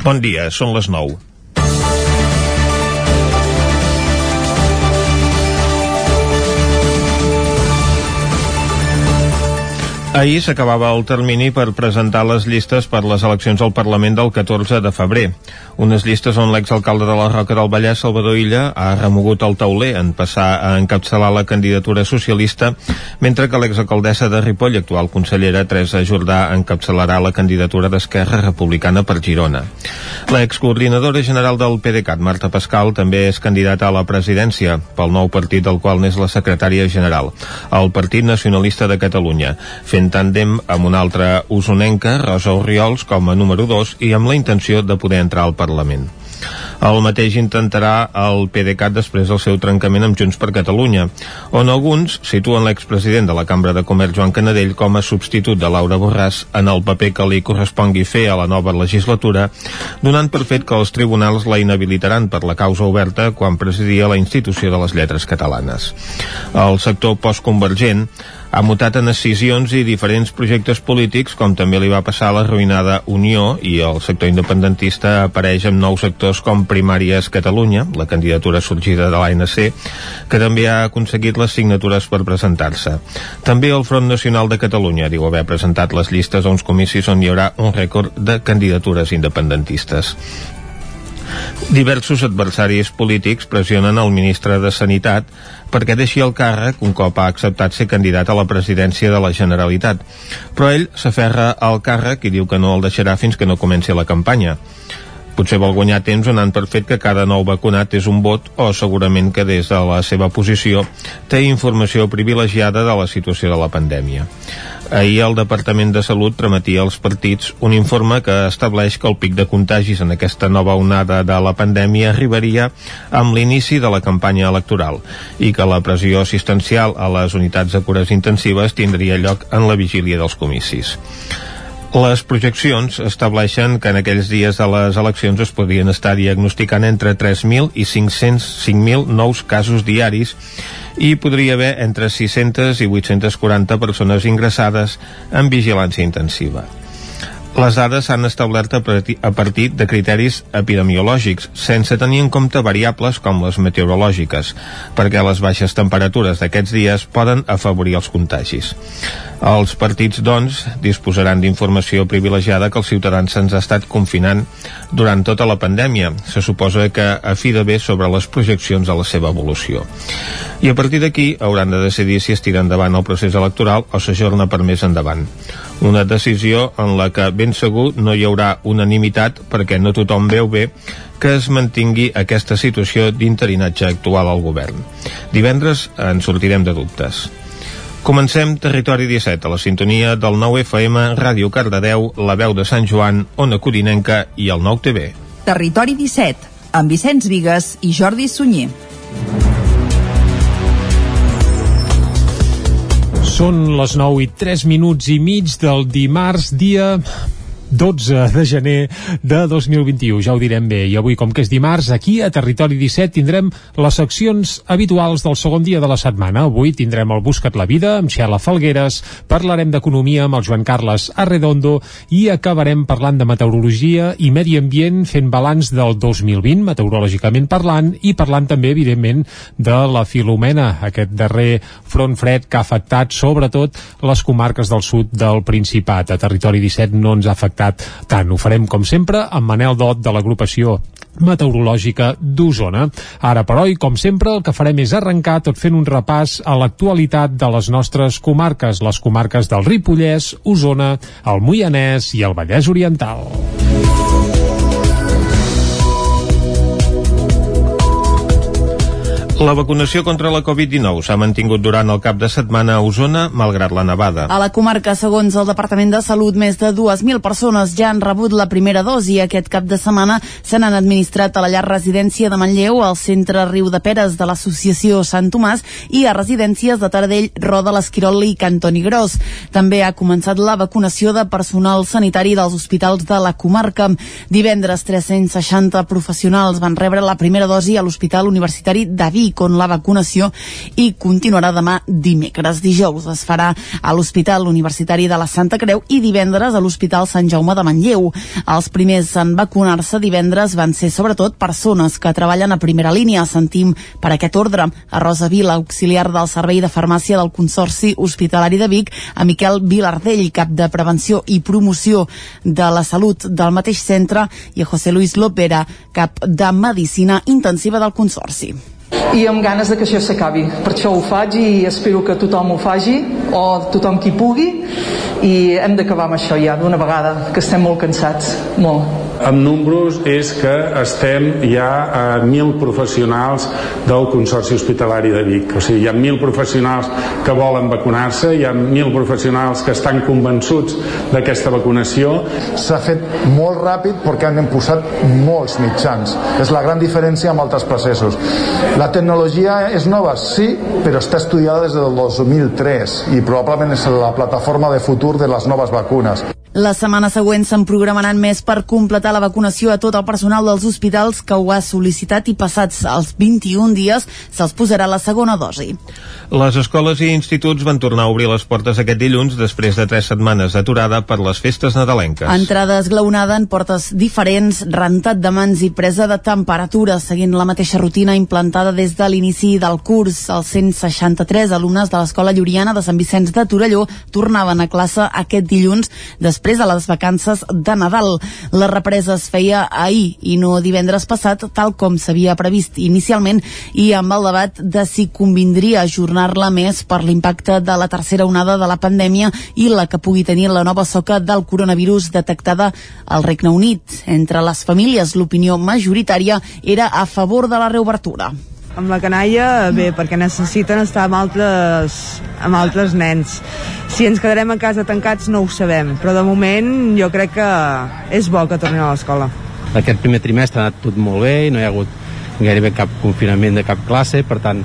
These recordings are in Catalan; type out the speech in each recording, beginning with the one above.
Bon dia, són les 9. Ahir s'acabava el termini per presentar les llistes per les eleccions al Parlament del 14 de febrer. Unes llistes on l'exalcalde de la Roca del Vallès, Salvador Illa, ha remogut el tauler en passar a encapçalar la candidatura socialista, mentre que l'exalcaldessa de Ripoll, actual consellera Teresa Jordà, encapçalarà la candidatura d'Esquerra Republicana per Girona. L'excoordinadora general del PDeCAT, Marta Pascal, també és candidata a la presidència pel nou partit del qual n'és la secretària general, el Partit Nacionalista de Catalunya, fent fent tàndem amb una altra usonenca, Rosa Oriols, com a número 2 i amb la intenció de poder entrar al Parlament. El mateix intentarà el PDeCAT després del seu trencament amb Junts per Catalunya, on alguns situen l'expresident de la Cambra de Comerç Joan Canadell com a substitut de Laura Borràs en el paper que li correspongui fer a la nova legislatura, donant per fet que els tribunals la inhabilitaran per la causa oberta quan presidia la institució de les lletres catalanes. El sector postconvergent ha mutat en escissions i diferents projectes polítics, com també li va passar a la ruïnada Unió i el sector independentista apareix amb nous sectors com Primàries Catalunya, la candidatura sorgida de l'ANC, que també ha aconseguit les signatures per presentar-se. També el Front Nacional de Catalunya diu haver presentat les llistes a uns comicis on hi haurà un rècord de candidatures independentistes. Diversos adversaris polítics pressionen el ministre de Sanitat perquè deixi el càrrec un cop ha acceptat ser candidat a la presidència de la Generalitat. Però ell s'aferra al càrrec i diu que no el deixarà fins que no comenci la campanya. Potser vol guanyar temps anant per fet que cada nou vacunat és un vot o segurament que des de la seva posició té informació privilegiada de la situació de la pandèmia. Ahir el Departament de Salut trametia als partits un informe que estableix que el pic de contagis en aquesta nova onada de la pandèmia arribaria amb l'inici de la campanya electoral i que la pressió assistencial a les unitats de cures intensives tindria lloc en la vigília dels comicis. Les projeccions estableixen que en aquells dies de les eleccions es podrien estar diagnosticant entre 3.000 i 505.000 nous casos diaris i podria haver entre 600 i 840 persones ingressades en vigilància intensiva. Les dades s'han establert a partir de criteris epidemiològics, sense tenir en compte variables com les meteorològiques, perquè les baixes temperatures d'aquests dies poden afavorir els contagis. Els partits, doncs, disposaran d'informació privilegiada que els ciutadans se'ns ha estat confinant durant tota la pandèmia. Se suposa que a fi de bé sobre les projeccions de la seva evolució. I a partir d'aquí hauran de decidir si es tira endavant el procés electoral o s'ajorna per més endavant. Una decisió en la que ben segur no hi haurà unanimitat perquè no tothom veu bé que es mantingui aquesta situació d'interinatge actual al govern. Divendres en sortirem de dubtes. Comencem Territori 17, a la sintonia del 9 FM, Ràdio Cardedeu, La Veu de Sant Joan, Ona Codinenca i el 9 TV. Territori 17, amb Vicenç Vigues i Jordi Sunyer. Són les 9 i 3 minuts i mig del dimarts, dia 12 de gener de 2021, ja ho direm bé. I avui, com que és dimarts, aquí a Territori 17 tindrem les seccions habituals del segon dia de la setmana. Avui tindrem el Buscat la Vida amb Xela Falgueres, parlarem d'economia amb el Joan Carles Arredondo i acabarem parlant de meteorologia i medi ambient fent balanç del 2020, meteorològicament parlant, i parlant també, evidentment, de la Filomena, aquest darrer front fred que ha afectat sobretot les comarques del sud del Principat. A Territori 17 no ens ha afectat afectat tant. Ho farem, com sempre, amb Manel Dot de l'agrupació meteorològica d'Osona. Ara, però, i com sempre, el que farem és arrencar tot fent un repàs a l'actualitat de les nostres comarques, les comarques del Ripollès, Osona, el Moianès i el Vallès Oriental. La vacunació contra la Covid-19 s'ha mantingut durant el cap de setmana a Osona, malgrat la nevada. A la comarca, segons el Departament de Salut, més de 2.000 persones ja han rebut la primera dosi. Aquest cap de setmana se n'han administrat a la llar residència de Manlleu, al centre Riu de Peres de l'Associació Sant Tomàs i a residències de Taradell, Roda, l'Esquirol i Cantoni Gros. També ha començat la vacunació de personal sanitari dels hospitals de la comarca. Divendres, 360 professionals van rebre la primera dosi a l'Hospital Universitari de Vic Vic, on la vacunació i continuarà demà dimecres. Dijous es farà a l'Hospital Universitari de la Santa Creu i divendres a l'Hospital Sant Jaume de Manlleu. Els primers en vacunar-se divendres van ser sobretot persones que treballen a primera línia. Sentim per aquest ordre a Rosa Vila, auxiliar del Servei de Farmàcia del Consorci Hospitalari de Vic, a Miquel Vilardell, cap de Prevenció i Promoció de la Salut del mateix centre, i a José Luis Lopera, cap de Medicina Intensiva del Consorci i amb ganes de que això s'acabi. Per això ho faig i espero que tothom ho faci, o tothom qui pugui, i hem d'acabar amb això ja d'una vegada, que estem molt cansats, molt amb números és que estem ja a 1.000 professionals del Consorci Hospitalari de Vic. O sigui, hi ha 1.000 professionals que volen vacunar-se, hi ha 1.000 professionals que estan convençuts d'aquesta vacunació. S'ha fet molt ràpid perquè han posat molts mitjans. És la gran diferència amb altres processos. La tecnologia és nova, sí, però està estudiada des del 2003 i probablement és la plataforma de futur de les noves vacunes. La setmana següent se'n programaran més per completar la vacunació a tot el personal dels hospitals que ho ha sol·licitat i passats els 21 dies se'ls posarà la segona dosi. Les escoles i instituts van tornar a obrir les portes aquest dilluns després de tres setmanes d'aturada per les festes nadalenques. Entrada esglaonada en portes diferents, rentat de mans i presa de temperatura, seguint la mateixa rutina implantada des de l'inici del curs. Els 163 alumnes de l'Escola Lloriana de Sant Vicenç de Torelló tornaven a classe aquest dilluns després de les vacances de Nadal. La represa es feia ahir i no divendres passat, tal com s'havia previst inicialment, i amb el debat de si convindria ajornar-la més per l'impacte de la tercera onada de la pandèmia i la que pugui tenir la nova soca del coronavirus detectada al Regne Unit. Entre les famílies, l'opinió majoritària era a favor de la reobertura. Amb la canalla, bé, perquè necessiten estar amb altres, amb altres nens. Si ens quedarem a casa tancats no ho sabem, però de moment jo crec que és bo que tornem a l'escola. Aquest primer trimestre ha anat tot molt bé i no hi ha hagut gairebé cap confinament de cap classe, per tant,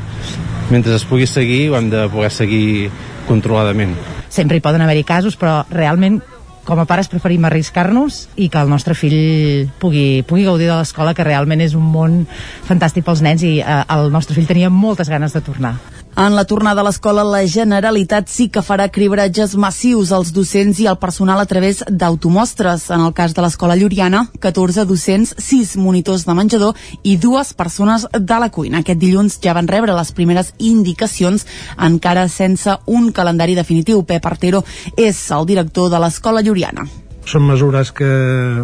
mentre es pugui seguir ho hem de poder seguir controladament. Sempre hi poden haver-hi casos, però realment com a pares preferim arriscar-nos i que el nostre fill pugui, pugui gaudir de l'escola, que realment és un món fantàstic pels nens i eh, el nostre fill tenia moltes ganes de tornar. En la tornada a l'escola, la Generalitat sí que farà cribratges massius als docents i al personal a través d'automostres. En el cas de l'escola Lloriana, 14 docents, 6 monitors de menjador i dues persones de la cuina. Aquest dilluns ja van rebre les primeres indicacions, encara sense un calendari definitiu. Pep Artero és el director de l'escola Lloriana. Són mesures que,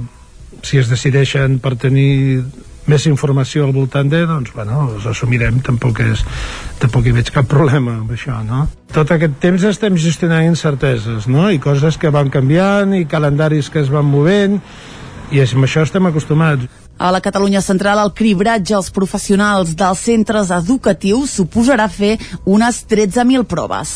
si es decideixen per tenir més informació al voltant de, doncs, bueno, els assumirem, tampoc, és, tampoc hi veig cap problema amb això, no? Tot aquest temps estem gestionant incerteses, no? I coses que van canviant, i calendaris que es van movent, i amb això estem acostumats. A la Catalunya Central, el cribratge als professionals dels centres educatius suposarà fer unes 13.000 proves.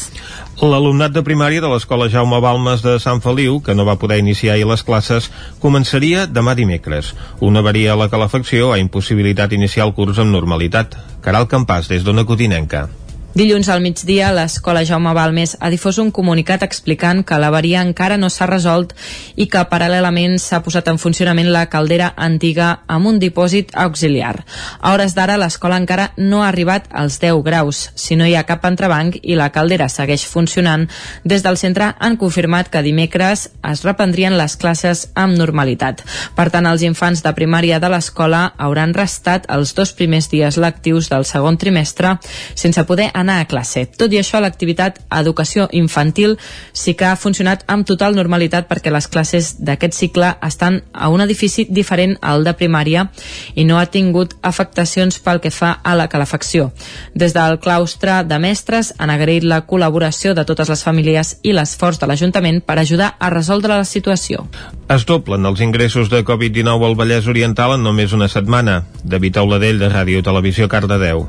L'alumnat de primària de l'escola Jaume Balmes de Sant Feliu, que no va poder iniciar ahir les classes, començaria demà dimecres. Una avaria a la calefacció ha impossibilitat iniciar el curs amb normalitat. Caral Campàs, des d'Ona Cotinenca. Dilluns al migdia, l'Escola Jaume Balmes ha difós un comunicat explicant que l'avaria encara no s'ha resolt i que paral·lelament s'ha posat en funcionament la caldera antiga amb un dipòsit auxiliar. A hores d'ara, l'escola encara no ha arribat als 10 graus. Si no hi ha cap entrebanc i la caldera segueix funcionant, des del centre han confirmat que dimecres es reprendrien les classes amb normalitat. Per tant, els infants de primària de l'escola hauran restat els dos primers dies lectius del segon trimestre sense poder anar anar a classe. Tot i això, l'activitat educació infantil sí que ha funcionat amb total normalitat perquè les classes d'aquest cicle estan a un edifici diferent al de primària i no ha tingut afectacions pel que fa a la calefacció. Des del claustre de mestres han agraït la col·laboració de totes les famílies i l'esforç de l'Ajuntament per ajudar a resoldre la situació. Es doblen els ingressos de Covid-19 al Vallès Oriental en només una setmana. David Auladell, de Ràdio Televisió, Cardedeu.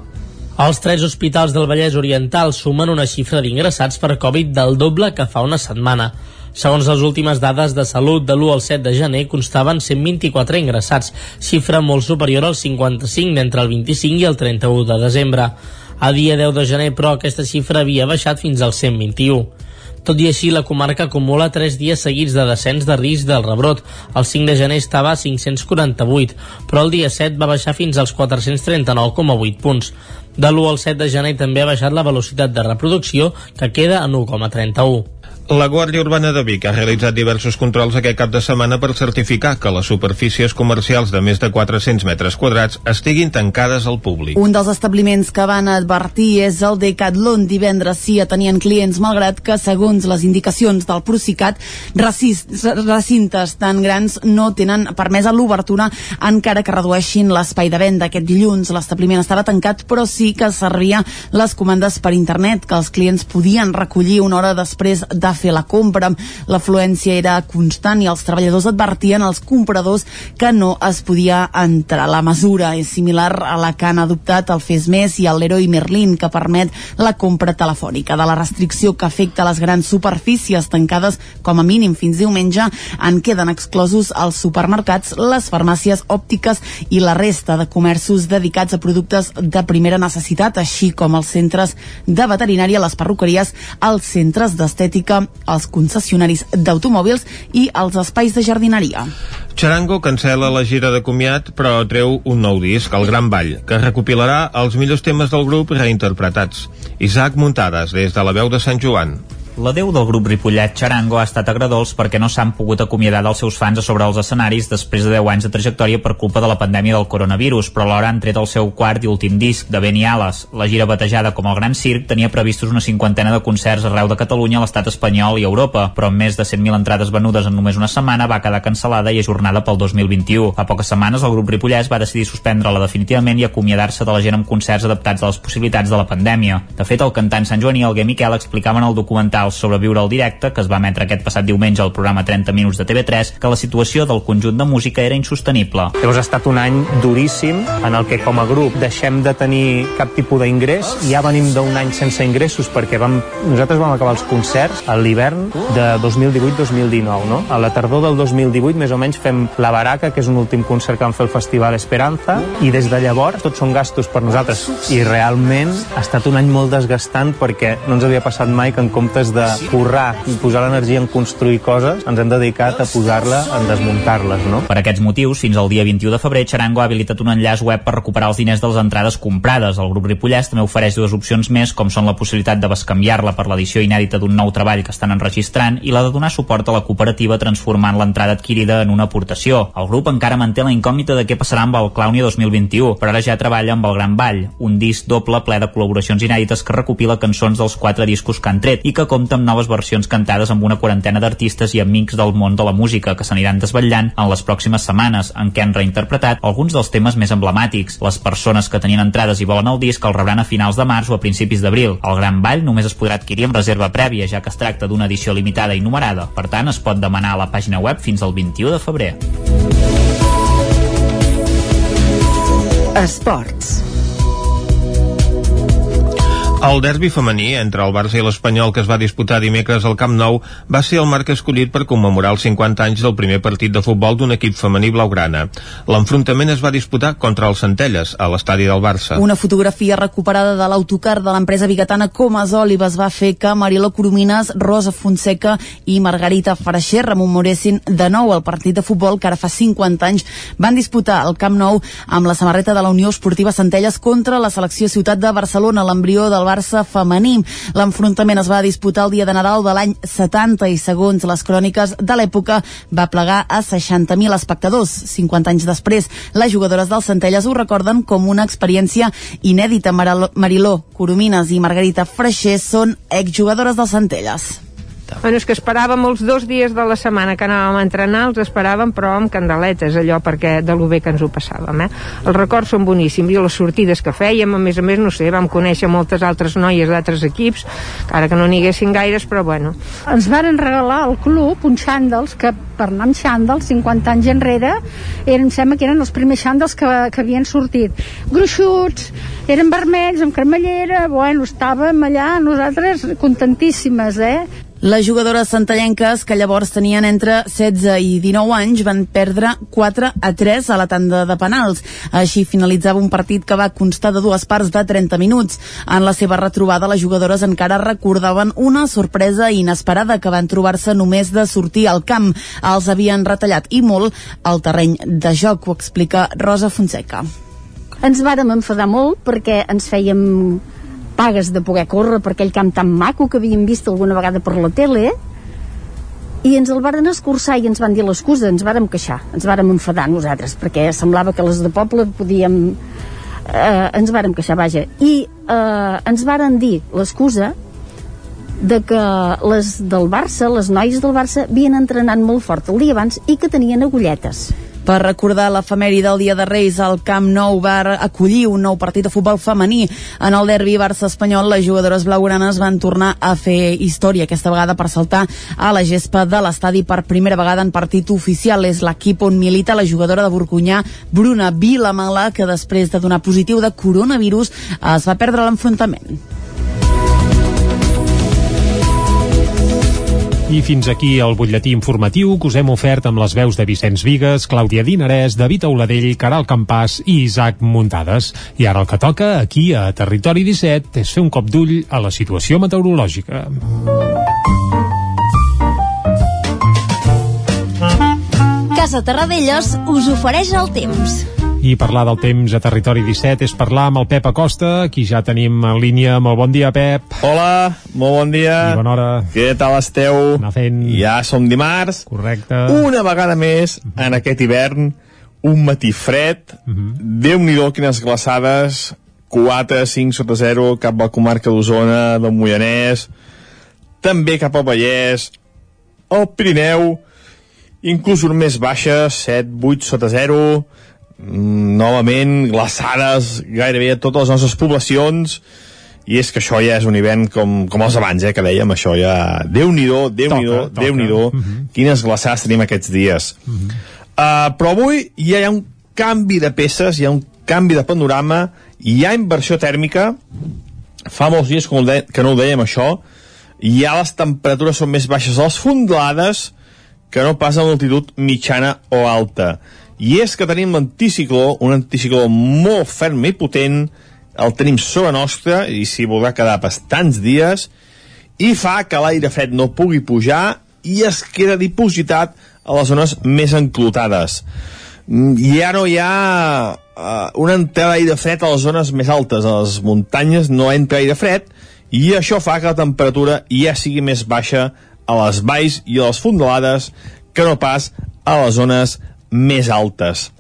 Els tres hospitals del Vallès Oriental sumen una xifra d'ingressats per Covid del doble que fa una setmana. Segons les últimes dades de salut de l'1 al 7 de gener, constaven 124 ingressats, xifra molt superior al 55 d'entre el 25 i el 31 de desembre. A dia 10 de gener, però, aquesta xifra havia baixat fins al 121. Tot i així, la comarca acumula 3 dies seguits de descens de risc del rebrot. El 5 de gener estava a 548, però el dia 7 va baixar fins als 439,8 punts. De l'1 al 7 de gener també ha baixat la velocitat de reproducció, que queda en 1,31. La Guàrdia Urbana de Vic ha realitzat diversos controls aquest cap de setmana per certificar que les superfícies comercials de més de 400 metres quadrats estiguin tancades al públic. Un dels establiments que van advertir és el Decathlon. Divendres sí tenien clients, malgrat que, segons les indicacions del Procicat, recintes tan grans no tenen permesa l'obertura encara que redueixin l'espai de venda. Aquest dilluns l'establiment estava tancat, però sí que servia les comandes per internet, que els clients podien recollir una hora després de fer la compra. L'afluència era constant i els treballadors advertien als compradors que no es podia entrar. La mesura és similar a la que han adoptat el Fes Més i el Leroy Merlin, que permet la compra telefònica. De la restricció que afecta les grans superfícies tancades com a mínim fins diumenge, en queden exclosos els supermercats, les farmàcies òptiques i la resta de comerços dedicats a productes de primera necessitat, així com els centres de veterinària, les perruqueries, els centres d'estètica, als concessionaris d'automòbils i als espais de jardineria. Charango cancela la gira de comiat però treu un nou disc, El Gran Ball, que recopilarà els millors temes del grup reinterpretats. Isaac Muntades, des de la veu de Sant Joan. La Déu del grup Ripollet Charango ha estat agradols perquè no s'han pogut acomiadar dels seus fans a sobre els escenaris després de 10 anys de trajectòria per culpa de la pandèmia del coronavirus, però alhora han tret el seu quart i últim disc, de Beni Ales. La gira batejada com el Gran Circ tenia previstos una cinquantena de concerts arreu de Catalunya, l'estat espanyol i Europa, però amb més de 100.000 entrades venudes en només una setmana va quedar cancel·lada i ajornada pel 2021. Fa poques setmanes el grup Ripollès va decidir suspendre-la definitivament i acomiadar-se de la gent amb concerts adaptats a les possibilitats de la pandèmia. De fet, el cantant Sant Joan i el Miquel explicaven el documental documental sobre viure al directe, que es va emetre aquest passat diumenge al programa 30 Minuts de TV3, que la situació del conjunt de música era insostenible. Llavors ha estat un any duríssim en el que com a grup deixem de tenir cap tipus d'ingrés ja venim d'un any sense ingressos perquè vam, nosaltres vam acabar els concerts a l'hivern de 2018-2019, no? A la tardor del 2018 més o menys fem La Baraca, que és un últim concert que vam fer al Festival Esperanza, i des de llavors tots són gastos per nosaltres. I realment ha estat un any molt desgastant perquè no ens havia passat mai que en comptes de currar i posar l'energia en construir coses, ens hem dedicat a posar-la en desmuntar-les, no? Per aquests motius, fins al dia 21 de febrer, Charango ha habilitat un enllaç web per recuperar els diners de les entrades comprades. El grup Ripollès també ofereix dues opcions més, com són la possibilitat de bescanviar-la per l'edició inèdita d'un nou treball que estan enregistrant i la de donar suport a la cooperativa transformant l'entrada adquirida en una aportació. El grup encara manté la incògnita de què passarà amb el Clownia 2021, però ara ja treballa amb el Gran Ball, un disc doble ple de col·laboracions inèdites que recopila cançons dels quatre discos que han tret i que compta amb noves versions cantades amb una quarantena d'artistes i amics del món de la música que s'aniran desvetllant en les pròximes setmanes, en què han reinterpretat alguns dels temes més emblemàtics. Les persones que tenien entrades i volen el disc el rebran a finals de març o a principis d'abril. El Gran Ball només es podrà adquirir amb reserva prèvia, ja que es tracta d'una edició limitada i numerada. Per tant, es pot demanar a la pàgina web fins al 21 de febrer. Esports. El derbi femení entre el Barça i l'Espanyol que es va disputar dimecres al Camp Nou va ser el marc escollit per commemorar els 50 anys del primer partit de futbol d'un equip femení blaugrana. L'enfrontament es va disputar contra els Centelles, a l'estadi del Barça. Una fotografia recuperada de l'autocar de l'empresa bigatana Comas Olives va fer que Mariló Coromines, Rosa Fonseca i Margarita Freixer rememoressin de nou el partit de futbol que ara fa 50 anys van disputar al Camp Nou amb la samarreta de la Unió Esportiva Centelles contra la selecció ciutat de Barcelona, l'embrió del Barça femení. L'enfrontament es va disputar el dia de Nadal de l'any 70 i segons les cròniques de l'època va plegar a 60.000 espectadors. 50 anys després, les jugadores del Centelles ho recorden com una experiència inèdita. Mariló, Coromines i Margarita Freixer són exjugadores del Centelles. Bueno, és que esperàvem els dos dies de la setmana que anàvem a entrenar, els esperàvem però amb candeletes, allò perquè de lo bé que ens ho passàvem, eh? Els records són boníssims i les sortides que fèiem, a més a més, no sé, vam conèixer moltes altres noies d'altres equips, ara que no n'hi haguessin gaires, però bueno. Ens varen regalar al club uns xàndals que per anar amb xàndals 50 anys enrere eren, em sembla que eren els primers xàndals que, que havien sortit gruixuts, eren vermells amb cremallera bueno, estàvem allà nosaltres contentíssimes eh? Les jugadores santallenques, que llavors tenien entre 16 i 19 anys, van perdre 4 a 3 a la tanda de penals. Així finalitzava un partit que va constar de dues parts de 30 minuts. En la seva retrobada, les jugadores encara recordaven una sorpresa inesperada que van trobar-se només de sortir al camp. Els havien retallat i molt el terreny de joc, ho explica Rosa Fonseca. Ens vàrem enfadar molt perquè ens fèiem pagues de poder córrer per aquell camp tan maco que havíem vist alguna vegada per la tele i ens el varen escurçar i ens van dir l'excusa, ens vàrem queixar, ens vàrem enfadar nosaltres, perquè semblava que les de poble podíem... Eh, ens vàrem queixar, vaja. I eh, ens varen dir l'excusa de que les del Barça, les noies del Barça, havien entrenat molt fort el dia abans i que tenien agulletes. Per recordar l'efemèri del Dia de Reis, el Camp Nou va acollir un nou partit de futbol femení. En el derbi Barça-Espanyol, les jugadores blaugranes van tornar a fer història, aquesta vegada per saltar a la gespa de l'estadi per primera vegada en partit oficial. És l'equip on milita la jugadora de Borcunyà, Bruna Vilamala, que després de donar positiu de coronavirus es va perdre l'enfrontament. I fins aquí el butlletí informatiu que us hem ofert amb les veus de Vicenç Vigues, Clàudia Dinarès, David Auladell, Caral Campàs i Isaac Muntades. I ara el que toca, aquí a Territori 17, és fer un cop d'ull a la situació meteorològica. Casa Terradellos us ofereix el temps. I parlar del temps a Territori 17 és parlar amb el Pep Acosta, qui ja tenim en línia. Molt bon dia, Pep. Hola, molt bon dia. I bona hora. Què tal esteu? Anar fent... Ja som dimarts. Correcte. Una vegada més, en aquest hivern, un matí fred. Uh -huh. Déu-n'hi-do quines glaçades. 4, 5 sota 0 cap a la comarca d'Osona, del Moianès, també cap al Vallès, el Pirineu, inclús un més baixes, 7, 8 sota 0, Mm, novament glaçades gairebé a totes les nostres poblacions i és que això ja és un hivern com, com els abans, eh, que dèiem, això ja... Déu-n'hi-do, Déu-n'hi-do, Déu-n'hi-do, uh -huh. quines glaçades tenim aquests dies. Uh -huh. uh, però avui ja hi ha un canvi de peces, hi ha un canvi de panorama, hi ha inversió tèrmica, fa molts dies que no, de, que no ho dèiem això, i ja les temperatures són més baixes a les fondalades que no pas a l'altitud mitjana o alta i és que tenim l'anticicló, un anticicló molt ferm i potent, el tenim sobre nostra i s'hi voldrà quedar bastants dies i fa que l'aire fred no pugui pujar i es queda dipositat a les zones més enclotades. Ja no hi ha uh, una entrada d'aire fred a les zones més altes, a les muntanyes no entra aire fred i això fa que la temperatura ja sigui més baixa a les valls i a les fondalades que no pas a les zones més altes.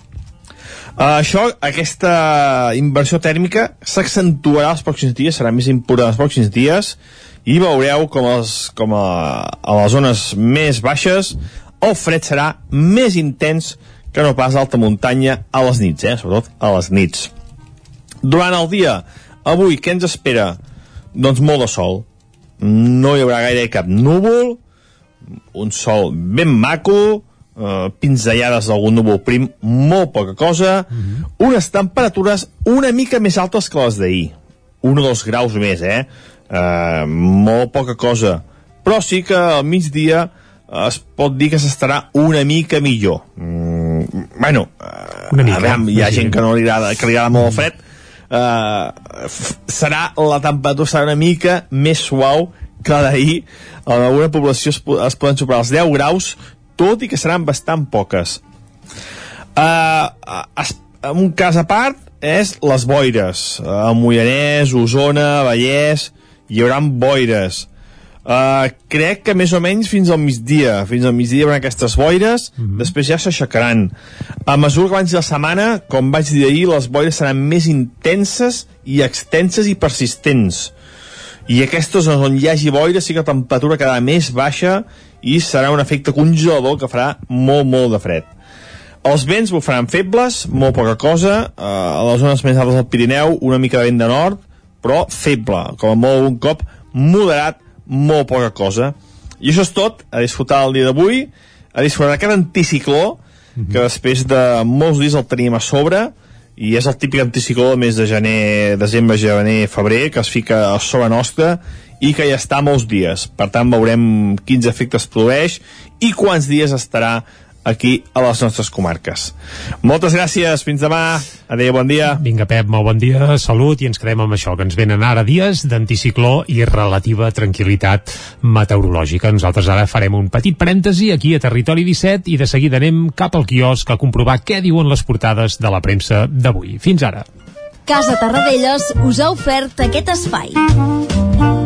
Uh, això, aquesta inversió tèrmica s'accentuarà els pròxims dies, serà més important els pròxims dies, i veureu com, els, com a, a les zones més baixes el fred serà més intens que no pas alta muntanya a les nits, eh? sobretot a les nits. Durant el dia, avui, què ens espera? Doncs molt de sol. No hi haurà gaire cap núvol, un sol ben maco, uh, pinzellades d'algun núvol prim, molt poca cosa, uh -huh. unes temperatures una mica més altes que les d'ahir. Un o dos graus més, eh? Uh, molt poca cosa. Però sí que al migdia es pot dir que s'estarà una mica millor. Mm, bueno, uh, una mica, a veure, hi ha gent que no li agrada, que li agrada molt el fred, uh, serà la temperatura serà una mica més suau que d'ahir en alguna població es, es poden superar els 10 graus tot i que seran bastant poques. Uh, uh, un cas a part és les boires. Uh, a Moianès, Osona, Vallès, hi haurà boires. Uh, crec que més o menys fins al migdia fins al migdia hi haurà aquestes boires mm -hmm. després ja s'aixecaran a mesura que abans de la setmana com vaig dir ahir les boires seran més intenses i extenses i persistents i aquestes on hi hagi boira sí que la temperatura quedarà més baixa i serà un efecte congelador que farà molt, molt de fred. Els vents bufaran febles, molt poca cosa, eh, a les zones més altes del Pirineu una mica de vent de nord, però feble, com a molt un cop moderat, molt poca cosa. I això és tot, a disfrutar el dia d'avui, a disfrutar d'aquest anticicló, mm -hmm. que després de molts dies el teníem a sobre, i és el típic anticicló del mes de gener, desembre, gener, febrer, que es fica a sobre nostra i que ja està molts dies. Per tant, veurem quins efectes produeix i quants dies estarà aquí a les nostres comarques. Moltes gràcies, fins demà. Adéu, bon dia. Vinga, Pep, molt bon dia, salut, i ens quedem amb això, que ens venen ara dies d'anticicló i relativa tranquil·litat meteorològica. Nosaltres ara farem un petit parèntesi aquí a Territori 17 i de seguida anem cap al quiosc a comprovar què diuen les portades de la premsa d'avui. Fins ara. Casa Tarradellas us ha ofert aquest espai.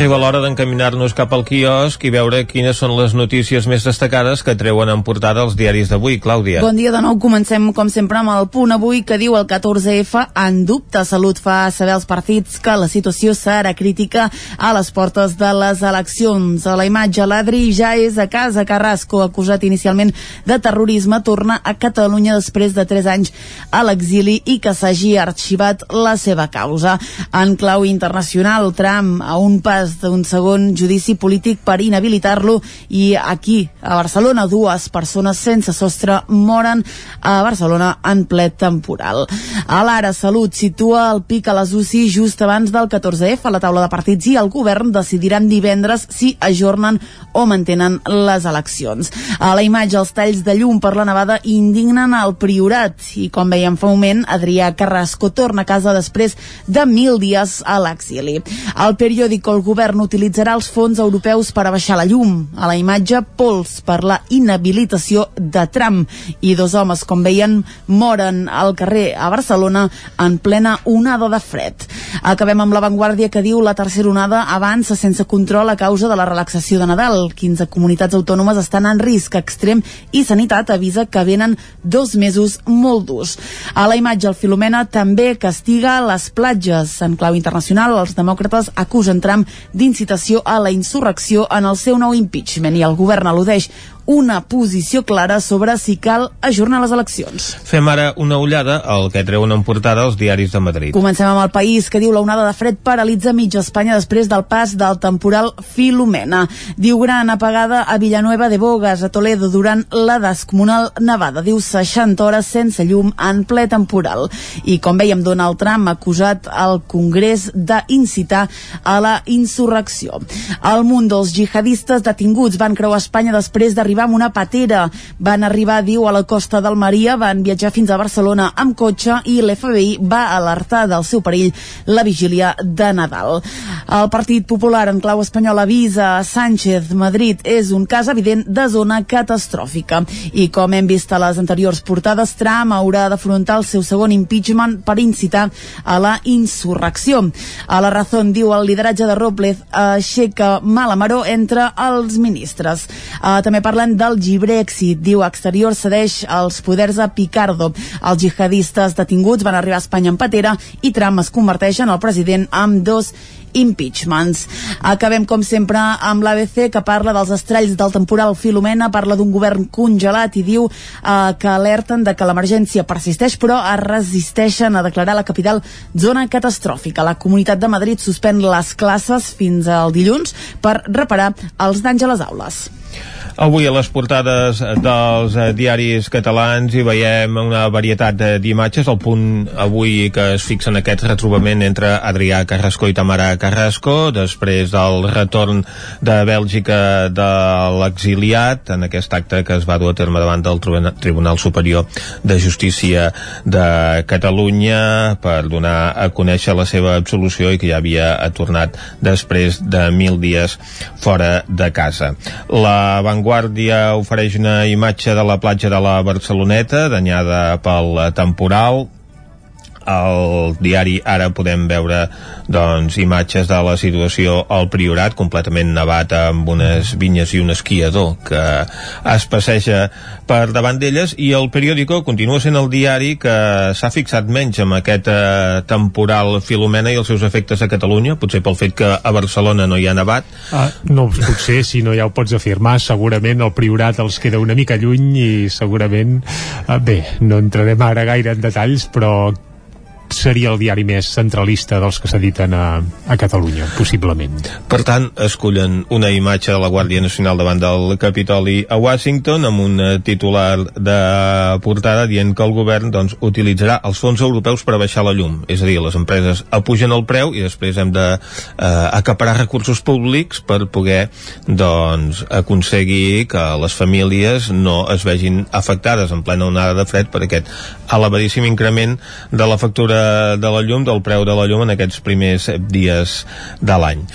Arriba l'hora d'encaminar-nos cap al quiosc i veure quines són les notícies més destacades que treuen en portada els diaris d'avui. Clàudia. Bon dia de nou. Comencem, com sempre, amb el punt avui que diu el 14F en dubte. Salut fa saber als partits que la situació serà crítica a les portes de les eleccions. A la imatge, l'Adri ja és a casa. Carrasco, acusat inicialment de terrorisme, torna a Catalunya després de 3 anys a l'exili i que s'hagi arxivat la seva causa. En clau internacional, Trump a un pas d'un segon judici polític per inhabilitar-lo i aquí, a Barcelona, dues persones sense sostre moren a Barcelona en ple temporal. A l'Ara Salut situa el pic a les UCI just abans del 14F a la taula de partits i el govern decidiran divendres si ajornen o mantenen les eleccions. A la imatge, els talls de llum per la nevada indignen el Priorat i, com veiem fa un moment, Adrià Carrasco torna a casa després de mil dies a l'exili. Al periòdico El govern utilitzarà els fons europeus per abaixar la llum. A la imatge, pols per la inhabilitació de Trump. I dos homes, com veien, moren al carrer a Barcelona en plena onada de fred. Acabem amb l'avantguàrdia que diu la tercera onada avança sense control a causa de la relaxació de Nadal. 15 comunitats autònomes estan en risc extrem i Sanitat avisa que venen dos mesos molt durs. A la imatge, el Filomena també castiga les platges. En clau internacional, els demòcrates acusen Trump d'incitació a la insurrecció en el seu nou impeachment. I el govern al·ludeix una posició clara sobre si cal ajornar les eleccions. Fem ara una ullada al que treuen en portada els diaris de Madrid. Comencem amb el país que diu la onada de fred paralitza mitja Espanya després del pas del temporal Filomena. Diu gran apagada a Villanueva de Bogas, a Toledo, durant la descomunal nevada. Diu 60 hores sense llum en ple temporal. I com veiem, Donald Trump ha acusat al Congrés d'incitar a la insurrecció. El munt dels jihadistes detinguts van creuar Espanya després d'arribar amb una patera. Van arribar, diu, a la costa d'Almeria, van viatjar fins a Barcelona amb cotxe i l'FBI va alertar del seu perill la vigília de Nadal. El Partit Popular en clau espanyol avisa Sánchez Madrid és un cas evident de zona catastròfica. I com hem vist a les anteriors portades, Trump haurà d'afrontar el seu segon impeachment per incitar a la insurrecció. A la Razón diu el lideratge de Robles aixeca mala maró entre els ministres. Uh, també parlen del Gibrexit. Diu, exterior cedeix els poders a Picardo. Els jihadistes detinguts van arribar a Espanya en patera i Trump es converteix en el president amb dos impeachments. Acabem, com sempre, amb l'ABC, que parla dels estralls del temporal Filomena, parla d'un govern congelat i diu eh, que alerten de que l'emergència persisteix, però es resisteixen a declarar la capital zona catastròfica. La Comunitat de Madrid suspèn les classes fins al dilluns per reparar els danys a les aules. Avui a les portades dels eh, diaris catalans hi veiem una varietat d'imatges. El punt avui que es fixa en aquest retrobament entre Adrià Carrasco i Tamara Carrasco, després del retorn de Bèlgica de l'exiliat, en aquest acte que es va dur a terme davant del Tribuna- Tribunal Superior de Justícia de Catalunya per donar a conèixer la seva absolució i que ja havia tornat després de mil dies fora de casa. La Vanguardia ofereix una imatge de la platja de la Barceloneta, danyada pel temporal, al diari Ara podem veure doncs, imatges de la situació al Priorat, completament nevat amb unes vinyes i un esquiador que es passeja per davant d'elles i el periòdico continua sent el diari que s'ha fixat menys amb aquest eh, temporal Filomena i els seus efectes a Catalunya, potser pel fet que a Barcelona no hi ha nevat. Ah, no, potser, si no ja ho pots afirmar, segurament el Priorat els queda una mica lluny i segurament, eh, bé, no entrarem ara gaire en detalls, però seria el diari més centralista dels que s'editen a, a Catalunya, possiblement. Per tant, escullen una imatge de la Guàrdia Nacional davant del Capitoli a Washington amb un eh, titular de portada dient que el govern doncs, utilitzarà els fons europeus per baixar la llum. És a dir, les empreses apugen el preu i després hem de eh, acaparar recursos públics per poder doncs, aconseguir que les famílies no es vegin afectades en plena onada de fred per aquest elevadíssim increment de la factura de la llum, del preu de la llum en aquests primers dies de l'any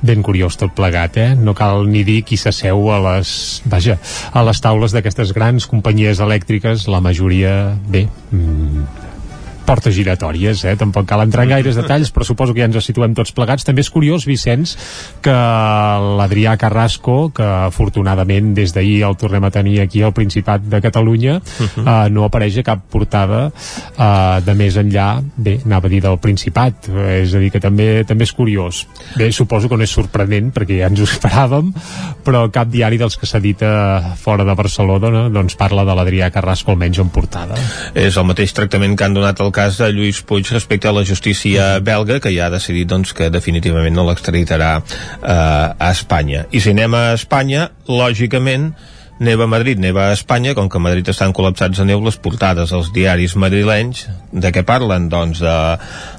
ben curiós tot plegat, eh? No cal ni dir qui s'asseu a les, vaja, a les taules d'aquestes grans companyies elèctriques, la majoria, bé, mmm, portes giratòries, eh? tampoc cal entrar en gaires detalls, però suposo que ja ens situem tots plegats. També és curiós, Vicenç, que l'Adrià Carrasco, que afortunadament des d'ahir el tornem a tenir aquí al Principat de Catalunya, uh -huh. eh, no apareix a cap portada eh, de més enllà, bé, anava a dir del Principat, eh, és a dir, que també també és curiós. Bé, suposo que no és sorprenent, perquè ja ens ho esperàvem, però cap diari dels que s'edita fora de Barcelona doncs parla de l'Adrià Carrasco almenys en portada. És el mateix tractament que han donat al cas de Lluís Puig respecte a la justícia belga que ja ha decidit doncs, que definitivament no l'extraditarà eh, a Espanya. I si anem a Espanya, lògicament neva a Madrid, neva a Espanya, com que a Madrid estan col·lapsats de neu, les portades als diaris madrilenys, de què parlen? Doncs de,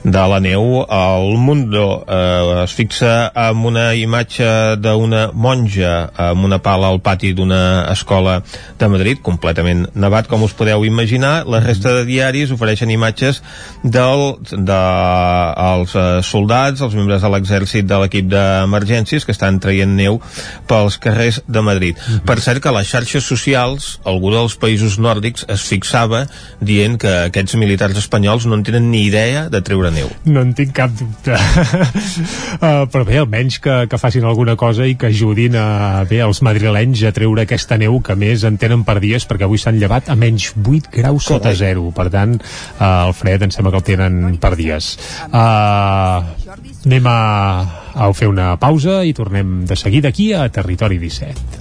de la neu. El Mundo eh, es fixa amb una imatge d'una monja amb una pala al pati d'una escola de Madrid, completament nevat, com us podeu imaginar. La resta de diaris ofereixen imatges del, de, els eh, soldats, els membres de l'exèrcit de l'equip d'emergències que estan traient neu pels carrers de Madrid. Per cert que la xarxes socials, algú dels països nòrdics es fixava dient que aquests militars espanyols no en tenen ni idea de treure neu. No en tinc cap dubte. uh, però bé, almenys que, que facin alguna cosa i que ajudin a, bé, els madrilenys a treure aquesta neu que més en tenen per dies, perquè avui s'han llevat a menys 8 graus Correcte. sota zero. Per tant, uh, el fred em sembla que el tenen per dies. Uh, anem a, a fer una pausa i tornem de seguida aquí a Territori 17.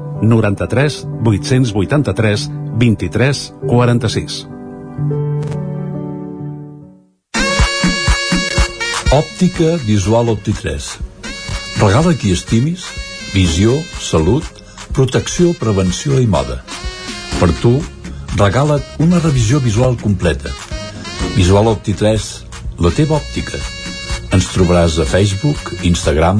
93 883 23 46. Òptica Visual Opti3. Regala qui estimis, visió, salut, protecció, prevenció i moda. Per tu, regala't una revisió visual completa. Visual Opti3, la teva òptica. Ens trobaràs a Facebook, Instagram,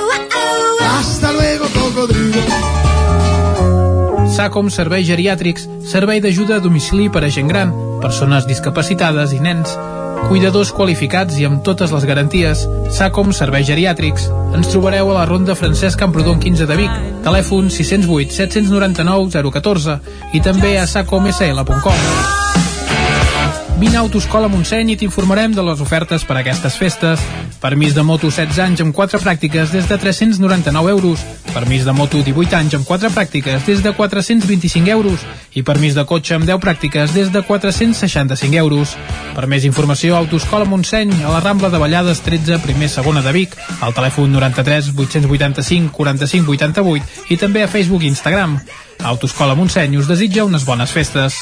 Hasta luego, cocodrilo. SACOM Serveis Geriàtrics, servei d'ajuda a domicili per a gent gran, persones discapacitades i nens. Cuidadors qualificats i amb totes les garanties. SACOM Serveis Geriàtrics. Ens trobareu a la Ronda Francesc Camprodon 15 de Vic. Telèfon 608 799 014 i també a sacomsl.com. Vine a Autoscola Montseny i t'informarem de les ofertes per a aquestes festes. Permís de moto 16 anys amb 4 pràctiques des de 399 euros. Permís de moto 18 anys amb 4 pràctiques des de 425 euros. I permís de cotxe amb 10 pràctiques des de 465 euros. Per més informació, Autoscola Montseny, a la Rambla de Vallades 13, primer segona de Vic, al telèfon 93 885 45 88 i també a Facebook i Instagram. Autoscola Montseny us desitja unes bones festes.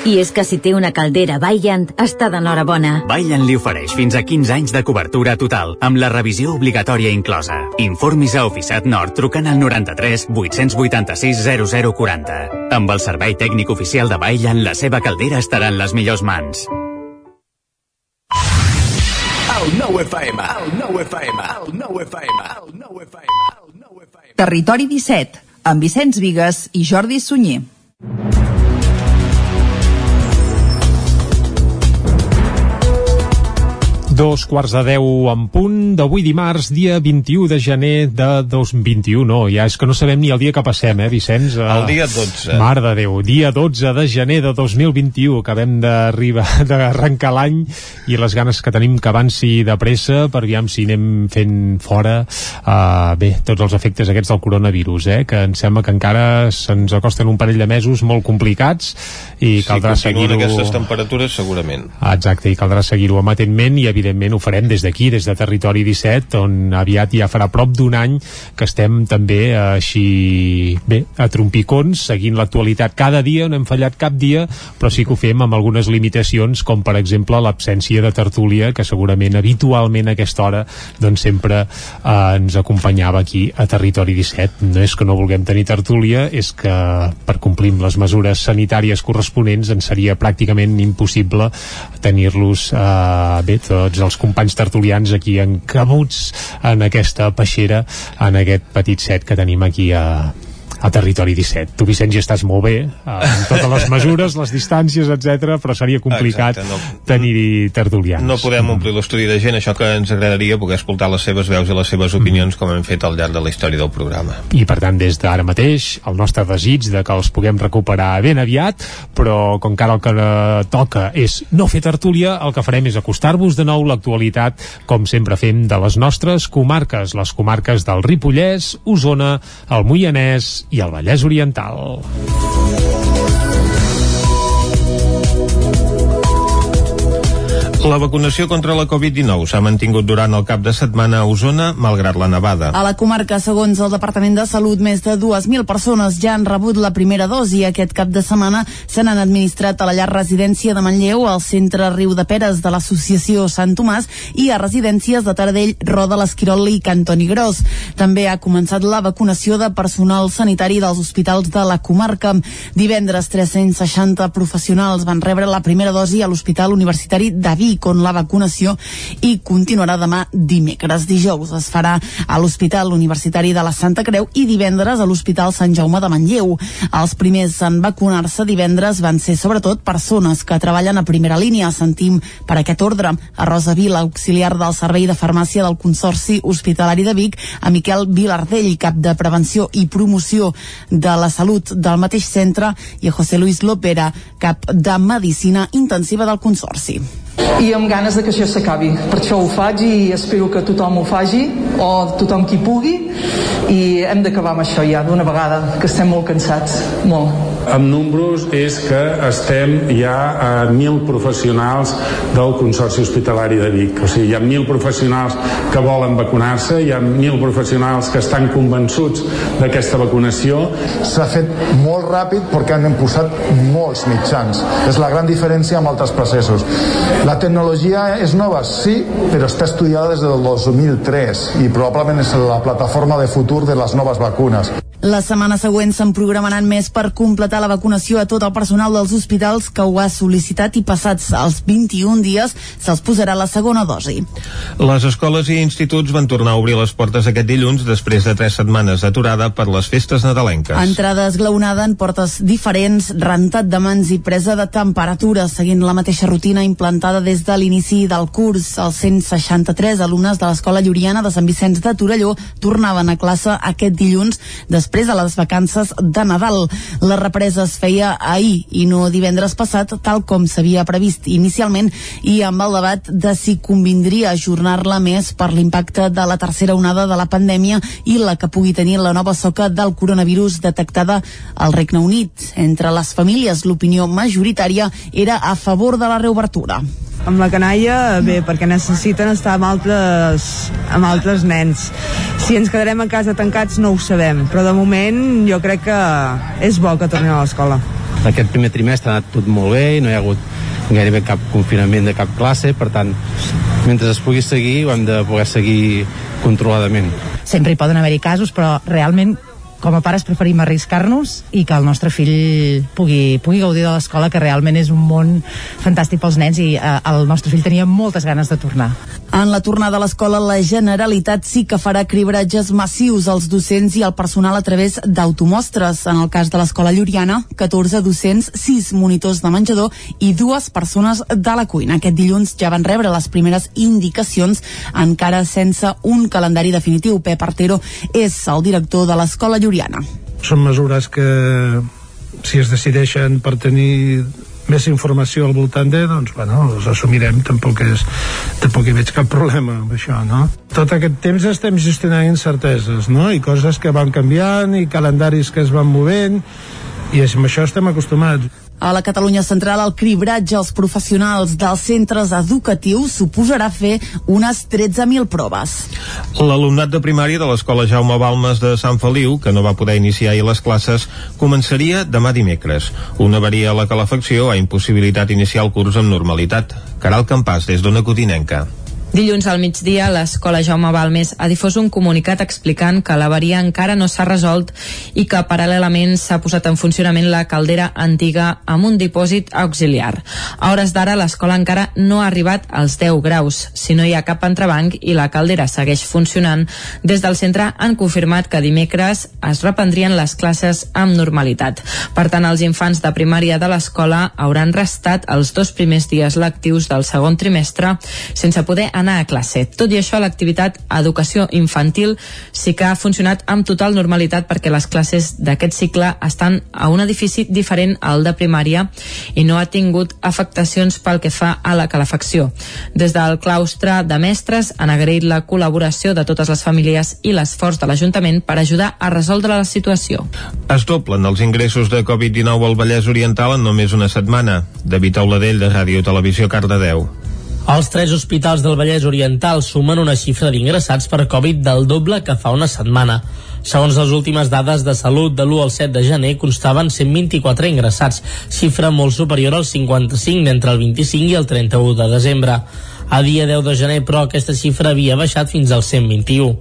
I és que si té una caldera Vaillant, està d'enhorabona. Vaillant li ofereix fins a 15 anys de cobertura total, amb la revisió obligatòria inclosa. Informis a Oficiat Nord trucant al 93 886 0040. Amb el servei tècnic oficial de Vaillant, la seva caldera estarà en les millors mans. El 9 FM, el 9 FM, el 9 FM, el 9 FM. Territori 17, amb Vicenç Vigues i Jordi Sunyer. Dos quarts de deu en punt d'avui dimarts, dia 21 de gener de 2021. No, ja és que no sabem ni el dia que passem, eh, Vicenç? El dia 12. Mare de Déu, dia 12 de gener de 2021. Acabem d'arribar, d'arrencar l'any i les ganes que tenim que avanci de pressa per aviam si anem fent fora uh, bé, tots els efectes aquests del coronavirus, eh, que em sembla que encara se'ns acosten un parell de mesos molt complicats i caldrà si seguir-ho... aquestes temperatures, segurament. Ah, Exacte, i caldrà seguir-ho amatentment i evidentment ho farem des d'aquí, des de Territori 17 on aviat ja farà prop d'un any que estem també eh, així bé, a trompicons, seguint l'actualitat. Cada dia, no hem fallat cap dia però sí que ho fem amb algunes limitacions com per exemple l'absència de tertúlia que segurament habitualment a aquesta hora doncs sempre eh, ens acompanyava aquí a Territori 17 no és que no vulguem tenir tertúlia és que per complir les mesures sanitàries corresponents ens seria pràcticament impossible tenir-los eh, bé, tots els companys tertulians aquí encabuts en aquesta peixera en aquest petit set que tenim aquí a, a Territori 17. Tu, Vicenç, hi estàs molt bé, eh, amb totes les mesures, les distàncies, etc, però seria complicat Exacte, no. tenir tertulians. No podem omplir l'estudi de gent, això que ens agradaria poder escoltar les seves veus i les seves opinions com hem fet al llarg de la història del programa. i per tant des d'ara mateix el nostre desig de que els puguem recuperar ben aviat però com que ara el que eh, toca és no fer tertúlia el que farem és acostar-vos de nou l'actualitat com sempre fem de les nostres comarques les comarques del Ripollès, Osona el Moianès i el Vallès Oriental La vacunació contra la Covid-19 s'ha mantingut durant el cap de setmana a Osona, malgrat la nevada. A la comarca, segons el Departament de Salut, més de 2.000 persones ja han rebut la primera dosi. Aquest cap de setmana se n'han administrat a la llar residència de Manlleu, al centre Riu de Peres de l'Associació Sant Tomàs i a residències de Taradell, Roda, l'Esquirol i Cantoni Gros. També ha començat la vacunació de personal sanitari dels hospitals de la comarca. Divendres, 360 professionals van rebre la primera dosi a l'Hospital Universitari de Vic, on la vacunació i continuarà demà dimecres. Dijous es farà a l'Hospital Universitari de la Santa Creu i divendres a l'Hospital Sant Jaume de Manlleu. Els primers en vacunar-se divendres van ser sobretot persones que treballen a primera línia. Sentim per aquest ordre a Rosa Vila, auxiliar del Servei de Farmàcia del Consorci Hospitalari de Vic, a Miquel Vilardell, cap de Prevenció i Promoció de la Salut del mateix centre, i a José Luis Lopera, cap de Medicina Intensiva del Consorci i amb ganes de que això s'acabi. Per això ho faig i espero que tothom ho faci, o tothom qui pugui, i hem d'acabar amb això ja d'una vegada, que estem molt cansats, molt. Amb números és que estem ja a 1.000 professionals del Consorci Hospitalari de Vic. O sigui, hi ha 1.000 professionals que volen vacunar-se, hi ha 1.000 professionals que estan convençuts d'aquesta vacunació. S'ha fet molt ràpid perquè han posat molts mitjans. És la gran diferència amb altres processos. La tecnologia és nova, sí, però està estudiada des del 2003 i probablement és la plataforma de futur de les noves vacunes. La setmana següent se'n programaran més per completar la vacunació a tot el personal dels hospitals que ho ha sol·licitat i passats els 21 dies se'ls posarà la segona dosi. Les escoles i instituts van tornar a obrir les portes aquest dilluns després de tres setmanes d'aturada per les festes nadalenques. Entrada esglaonada en portes diferents, rentat de mans i presa de temperatura, seguint la mateixa rutina implantada des de l'inici del curs. Els 163 alumnes de l'Escola Lloriana de Sant Vicenç de Torelló tornaven a classe aquest dilluns després de les vacances de Nadal. La represa es feia ahir i no divendres passat, tal com s'havia previst inicialment, i amb el debat de si convindria ajornar-la més per l'impacte de la tercera onada de la pandèmia i la que pugui tenir la nova soca del coronavirus detectada al Regne Unit. Entre les famílies, l'opinió majoritària era a favor de la reobertura amb la canalla, bé, perquè necessiten estar amb altres, amb altres nens. Si ens quedarem a casa tancats no ho sabem, però de moment jo crec que és bo que tornem a l'escola. Aquest primer trimestre ha anat tot molt bé i no hi ha hagut gairebé cap confinament de cap classe, per tant, mentre es pugui seguir ho hem de poder seguir controladament. Sempre hi poden haver-hi casos, però realment com a pares preferim arriscar-nos i que el nostre fill pugui, pugui gaudir de l'escola, que realment és un món fantàstic pels nens i eh, el nostre fill tenia moltes ganes de tornar. En la tornada a l'escola, la Generalitat sí que farà cribratges massius als docents i al personal a través d'automostres. En el cas de l'escola Lloriana, 14 docents, 6 monitors de menjador i dues persones de la cuina. Aquest dilluns ja van rebre les primeres indicacions, encara sense un calendari definitiu. Pep Artero és el director de l'escola Lloriana. Són mesures que si es decideixen per tenir més informació al voltant de, doncs, bueno, els assumirem, tampoc, és, tampoc hi veig cap problema amb això, no? Tot aquest temps estem gestionant incerteses, no? I coses que van canviant, i calendaris que es van movent, i amb això estem acostumats. A la Catalunya Central, el cribratge als professionals dels centres educatius suposarà fer unes 13.000 proves. L'alumnat de primària de l'escola Jaume Balmes de Sant Feliu, que no va poder iniciar ahir les classes, començaria demà dimecres. Una avaria a la calefacció ha impossibilitat iniciar el curs amb normalitat. Caral Campàs, des d'Ona Cotinenca. Dilluns al migdia, l'Escola Jaume Balmes ha difós un comunicat explicant que l'avaria encara no s'ha resolt i que paral·lelament s'ha posat en funcionament la caldera antiga amb un dipòsit auxiliar. A hores d'ara, l'escola encara no ha arribat als 10 graus. Si no hi ha cap entrebanc i la caldera segueix funcionant, des del centre han confirmat que dimecres es reprendrien les classes amb normalitat. Per tant, els infants de primària de l'escola hauran restat els dos primers dies lectius del segon trimestre sense poder anar a classe. Tot i això, l'activitat educació infantil sí que ha funcionat amb total normalitat perquè les classes d'aquest cicle estan a un edifici diferent al de primària i no ha tingut afectacions pel que fa a la calefacció. Des del claustre de mestres han agraït la col·laboració de totes les famílies i l'esforç de l'Ajuntament per ajudar a resoldre la situació. Es doblen els ingressos de Covid-19 al Vallès Oriental en només una setmana. David Auladell, de Ràdio Televisió, Cardedeu. Els tres hospitals del Vallès Oriental sumen una xifra d'ingressats per Covid del doble que fa una setmana. Segons les últimes dades de salut de l'1 al 7 de gener constaven 124 ingressats, xifra molt superior al 55 d'entre el 25 i el 31 de desembre. A dia 10 de gener, però, aquesta xifra havia baixat fins al 121.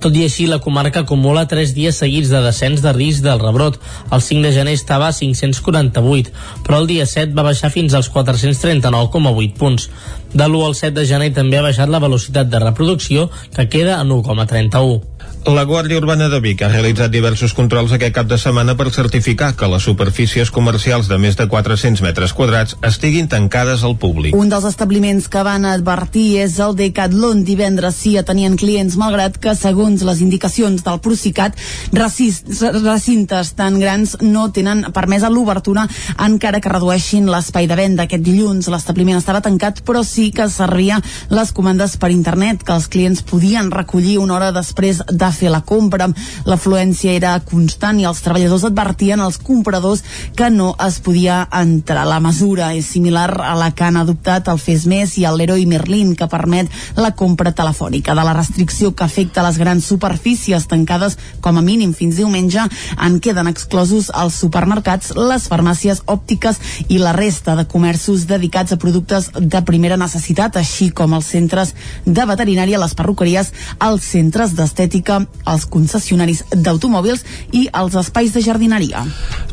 Tot i així, la comarca acumula 3 dies seguits de descens de risc del rebrot. El 5 de gener estava a 548, però el dia 7 va baixar fins als 439,8 punts. De l'1 al 7 de gener també ha baixat la velocitat de reproducció, que queda en 1,31. La Guàrdia Urbana de Vic ha realitzat diversos controls aquest cap de setmana per certificar que les superfícies comercials de més de 400 metres quadrats estiguin tancades al públic. Un dels establiments que van advertir és el Decathlon. Divendres sí tenien clients, malgrat que, segons les indicacions del Procicat, recintes tan grans no tenen permesa l'obertura encara que redueixin l'espai de venda. Aquest dilluns l'establiment estava tancat, però sí que servia les comandes per internet, que els clients podien recollir una hora després de fer la compra. L'afluència era constant i els treballadors advertien als compradors que no es podia entrar. La mesura és similar a la que han adoptat el Fes Més i el Leroy Merlin, que permet la compra telefònica. De la restricció que afecta les grans superfícies tancades com a mínim fins diumenge, en queden exclosos els supermercats, les farmàcies òptiques i la resta de comerços dedicats a productes de primera necessitat, així com els centres de veterinària, les perruqueries, els centres d'estètica els concessionaris d'automòbils i els espais de jardineria.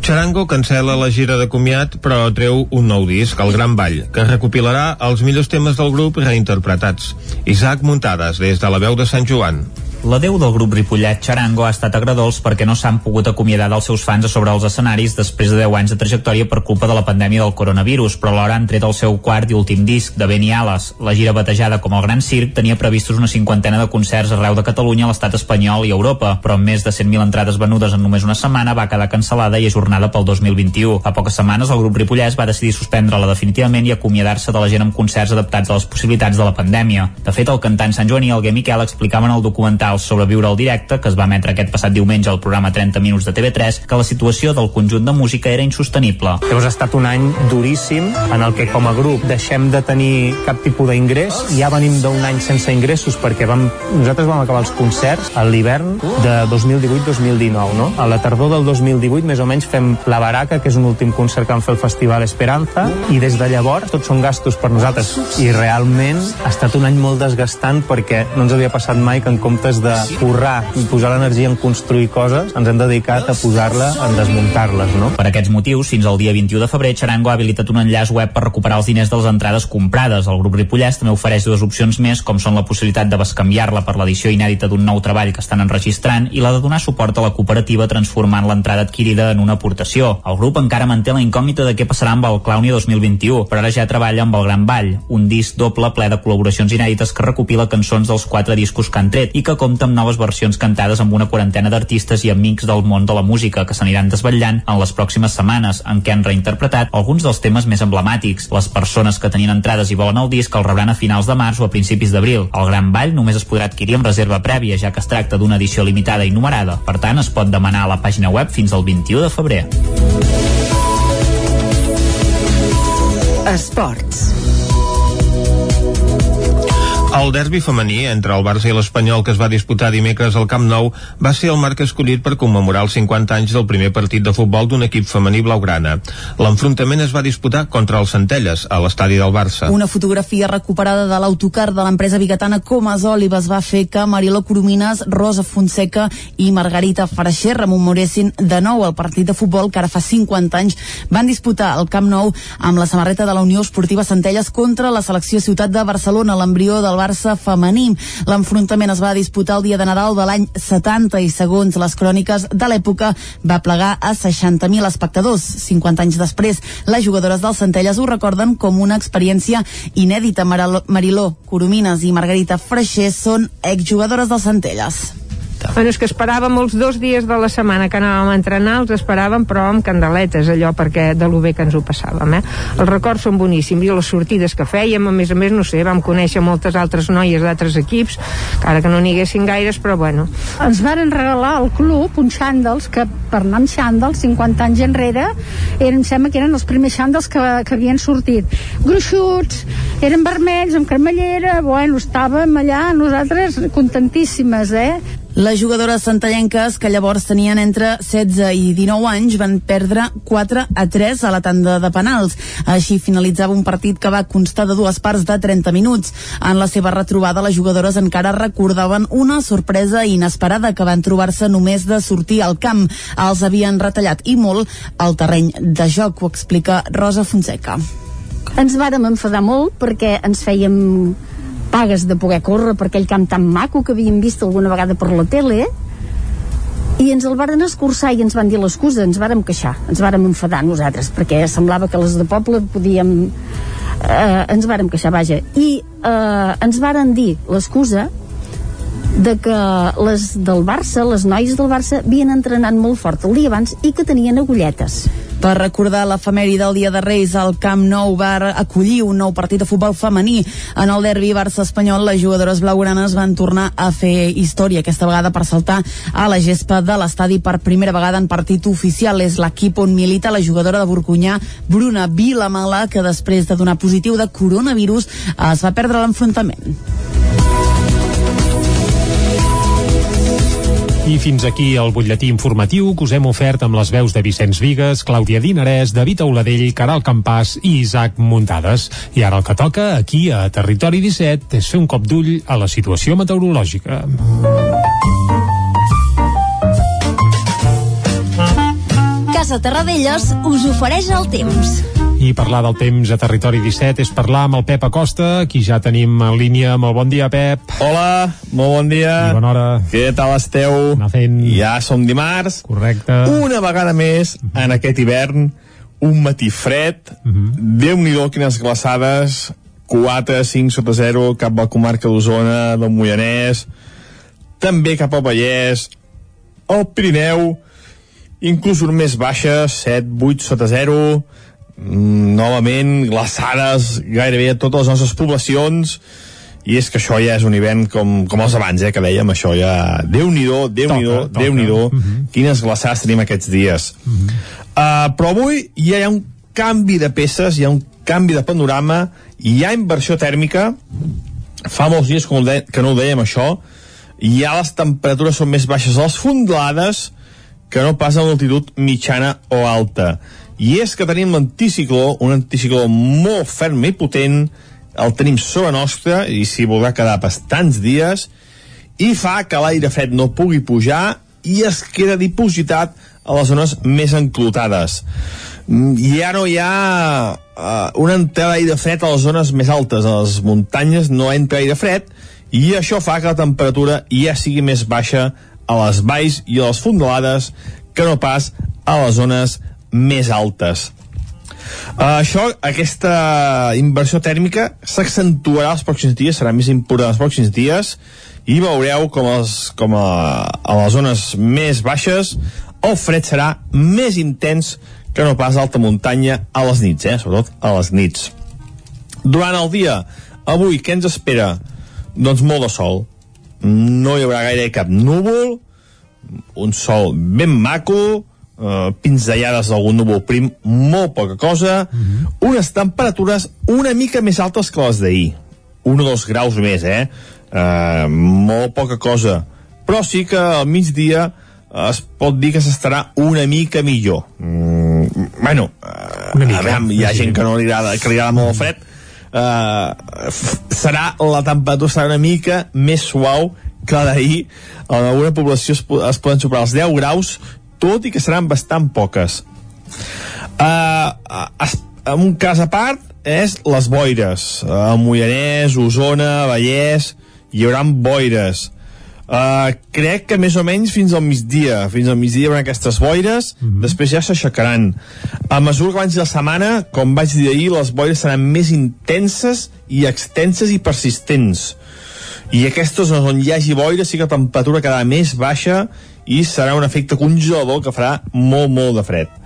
Charango cancela la gira de comiat però treu un nou disc, El Gran Ball, que recopilarà els millors temes del grup reinterpretats. Isaac Muntades, des de la veu de Sant Joan. La Déu del grup Ripollet Charango ha estat agradols perquè no s'han pogut acomiadar dels seus fans a sobre els escenaris després de 10 anys de trajectòria per culpa de la pandèmia del coronavirus, però alhora han tret el seu quart i últim disc, de Beni Ales. La gira batejada com el Gran Circ tenia previstos una cinquantena de concerts arreu de Catalunya, l'estat espanyol i Europa, però amb més de 100.000 entrades venudes en només una setmana va quedar cancel·lada i ajornada pel 2021. Fa poques setmanes el grup Ripollès va decidir suspendre-la definitivament i acomiadar-se de la gent amb concerts adaptats a les possibilitats de la pandèmia. De fet, el cantant Sant Joan i el Miquel explicaven el documental sobre viure al directe, que es va emetre aquest passat diumenge al programa 30 minuts de TV3, que la situació del conjunt de música era insostenible. Ha estat un any duríssim en el que com a grup deixem de tenir cap tipus d'ingrés, ja venim d'un any sense ingressos perquè vam, nosaltres vam acabar els concerts a l'hivern de 2018-2019, no? A la tardor del 2018 més o menys fem La Baraca, que és un últim concert que vam fer al Festival Esperanza, i des de llavors tots són gastos per nosaltres. I realment ha estat un any molt desgastant perquè no ens havia passat mai que en comptes de currar i posar l'energia en construir coses, ens hem dedicat a posar-la en desmuntar-les, no? Per aquests motius, fins al dia 21 de febrer, Charango ha habilitat un enllaç web per recuperar els diners de les entrades comprades. El grup Ripollès també ofereix dues opcions més, com són la possibilitat de bescanviar-la per l'edició inèdita d'un nou treball que estan enregistrant i la de donar suport a la cooperativa transformant l'entrada adquirida en una aportació. El grup encara manté la incògnita de què passarà amb el Clowny 2021, però ara ja treballa amb el Gran Ball, un disc doble ple de col·laboracions inèdites que recopila cançons dels quatre discos que han tret i que compta amb noves versions cantades amb una quarantena d'artistes i amics del món de la música que s'aniran desvetllant en les pròximes setmanes, en què han reinterpretat alguns dels temes més emblemàtics. Les persones que tenien entrades i volen el disc el rebran a finals de març o a principis d'abril. El Gran Ball només es podrà adquirir amb reserva prèvia, ja que es tracta d'una edició limitada i numerada. Per tant, es pot demanar a la pàgina web fins al 21 de febrer. Esports. El derbi femení entre el Barça i l'Espanyol que es va disputar dimecres al Camp Nou va ser el marc escollit per commemorar els 50 anys del primer partit de futbol d'un equip femení blaugrana. L'enfrontament es va disputar contra els Centelles, a l'estadi del Barça. Una fotografia recuperada de l'autocar de l'empresa bigatana Comas Olives va fer que Mariló Coromines, Rosa Fonseca i Margarita Freixer rememoressin de nou el partit de futbol que ara fa 50 anys van disputar al Camp Nou amb la samarreta de la Unió Esportiva Centelles contra la selecció Ciutat de Barcelona, l'embrió del Barça femení. L'enfrontament es va disputar el dia de Nadal de l'any 70 i segons les cròniques de l'època va plegar a 60.000 espectadors. 50 anys després, les jugadores del Centelles ho recorden com una experiència inèdita. Mariló Coromines i Margarita Freixer són exjugadores del Centelles. Bueno, és que esperàvem els dos dies de la setmana que anàvem a entrenar, els esperàvem però amb candeletes, allò perquè de lo bé que ens ho passàvem, eh? Els records són boníssims i les sortides que fèiem, a més a més, no sé, vam conèixer moltes altres noies d'altres equips, encara que no n'hi haguessin gaires, però bueno. Ens varen regalar al club uns xàndals que per anar amb xàndals 50 anys enrere eren, em sembla que eren els primers xàndals que, que havien sortit. Gruixuts, eren vermells, amb cremallera, bueno, estàvem allà nosaltres contentíssimes, eh? Les jugadores santallenques, que llavors tenien entre 16 i 19 anys, van perdre 4 a 3 a la tanda de penals. Així finalitzava un partit que va constar de dues parts de 30 minuts. En la seva retrobada, les jugadores encara recordaven una sorpresa inesperada que van trobar-se només de sortir al camp. Els havien retallat i molt el terreny de joc, ho explica Rosa Fonseca. Ens vàrem enfadar molt perquè ens fèiem pagues de poder córrer per aquell camp tan maco que havíem vist alguna vegada per la tele i ens el varen escurçar i ens van dir l'excusa, ens vàrem queixar, ens vàrem enfadar nosaltres, perquè semblava que les de poble podíem... Eh, ens vàrem queixar, vaja. I eh, ens varen dir l'excusa de que les del Barça, les noies del Barça, havien entrenat molt fort el dia abans i que tenien agulletes. Per recordar l'efemèri del Dia de Reis, el Camp Nou va acollir un nou partit de futbol femení. En el derbi Barça-Espanyol, les jugadores blaugranes van tornar a fer història, aquesta vegada per saltar a la gespa de l'estadi per primera vegada en partit oficial. És l'equip on milita la jugadora de Borcunyà, Bruna Vilamala, que després de donar positiu de coronavirus es va perdre l'enfrontament. I fins aquí el butlletí informatiu que us hem ofert amb les veus de Vicenç Vigues, Clàudia Dinarès, David Auladell, Caral Campàs i Isaac Muntades. I ara el que toca aquí a Territori 17 és fer un cop d'ull a la situació meteorològica. Casa Terradellos us ofereix el temps. I parlar del temps a Territori 17 és parlar amb el Pep Acosta, qui ja tenim en línia. Molt bon dia, Pep. Hola, molt bon dia. I bona hora. Què tal esteu? Anar fent... Ja som dimarts. Correcte. Una vegada més, en aquest hivern, un matí fred. Uh -huh. Déu-n'hi-do, quines glaçades. 4, 5 sota 0 cap a la comarca d'Osona, del Moianès, també cap al Vallès, al Pirineu, inclús un més baixes, 7, 8 sota 0, mm, novament glaçades gairebé a totes les nostres poblacions, i és que això ja és un hivern com, com els abans, eh, que dèiem, això ja... Déu-n'hi-do, Déu-n'hi-do, Déu-n'hi-do, uh -huh. quines glaçades tenim aquests dies. Uh -huh. uh, però avui ja hi ha un canvi de peces, hi ha un canvi de panorama, hi ha inversió tèrmica, fa molts dies que no, de, que no ho dèiem això, ja les temperatures són més baixes a les fondalades que no pas a l'altitud mitjana o alta. I és que tenim l'anticicló, un anticicló molt ferm i potent, el tenim sobre nostra i s'hi voldrà quedar bastants dies i fa que l'aire fred no pugui pujar i es queda dipositat a les zones més enclotades. Ja no hi ha uh, una entrada d'aire fred a les zones més altes, a les muntanyes no entra aire fred i això fa que la temperatura ja sigui més baixa a les valls i a les fondalades que no pas a les zones més altes. Uh, això, aquesta inversió tèrmica s'accentuarà els pròxims dies, serà més important els pròxims dies, i veureu com, els, com a, a les zones més baixes el fred serà més intens que no pas alta muntanya a les nits, eh? sobretot a les nits. Durant el dia, avui, què ens espera? Doncs molt de sol. No hi haurà gaire cap núvol, un sol ben maco, eh, pinzellades d'algun núvol prim, molt poca cosa, mm -hmm. unes temperatures una mica més altes que les d'ahir. Un o dos graus més, eh? eh? Molt poca cosa. Però sí que al migdia es pot dir que s'estarà una mica millor. Mm, bueno, una mica, veure, hi ha gent que no li agrada, que li agrada molt el fred, uh, serà la temperatura serà una mica més suau que d'ahir en alguna població es, es poden superar els 10 graus tot i que seran bastant poques. Uh, es, en un cas a part és les boires. A Moianès, Osona, Vallès hi haurà boires. Uh, crec que més o menys fins al migdia. Fins al migdia hi haurà aquestes boires mm -hmm. després ja s'aixecaran. A mesura que de la setmana com vaig dir ahir les boires seran més intenses i extenses i persistents. I aquestes on hi hagi boires sí que la temperatura quedarà més baixa i serà un efecte congelador que farà molt molt de fred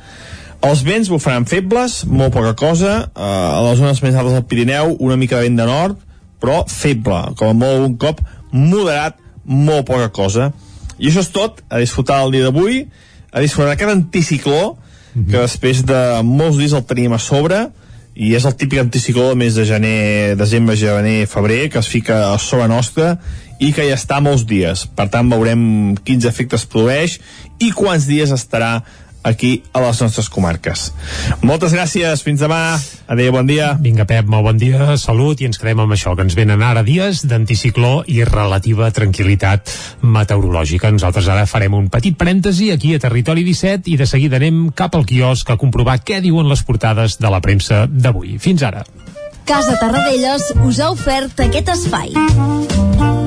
els vents bufaran febles, molt poca cosa uh, a les zones més altes del Pirineu una mica de vent de nord però feble, com a molt un cop moderat molt poca cosa. I això és tot, a disfrutar el dia d'avui, a disfrutar d'aquest anticicló, mm -hmm. que després de molts dies el tenim a sobre, i és el típic anticicló de mes de gener, desembre, gener, febrer, que es fica a sobre nostra i que ja està molts dies. Per tant, veurem quins efectes produeix i quants dies estarà aquí a les nostres comarques. Moltes gràcies, fins demà. Adéu, bon dia. Vinga, Pep, molt bon dia, salut, i ens quedem amb això, que ens venen ara dies d'anticicló i relativa tranquil·litat meteorològica. Nosaltres ara farem un petit parèntesi aquí a Territori 17 i de seguida anem cap al quiosc a comprovar què diuen les portades de la premsa d'avui. Fins ara. Casa Tarradellas us ha ofert aquest espai.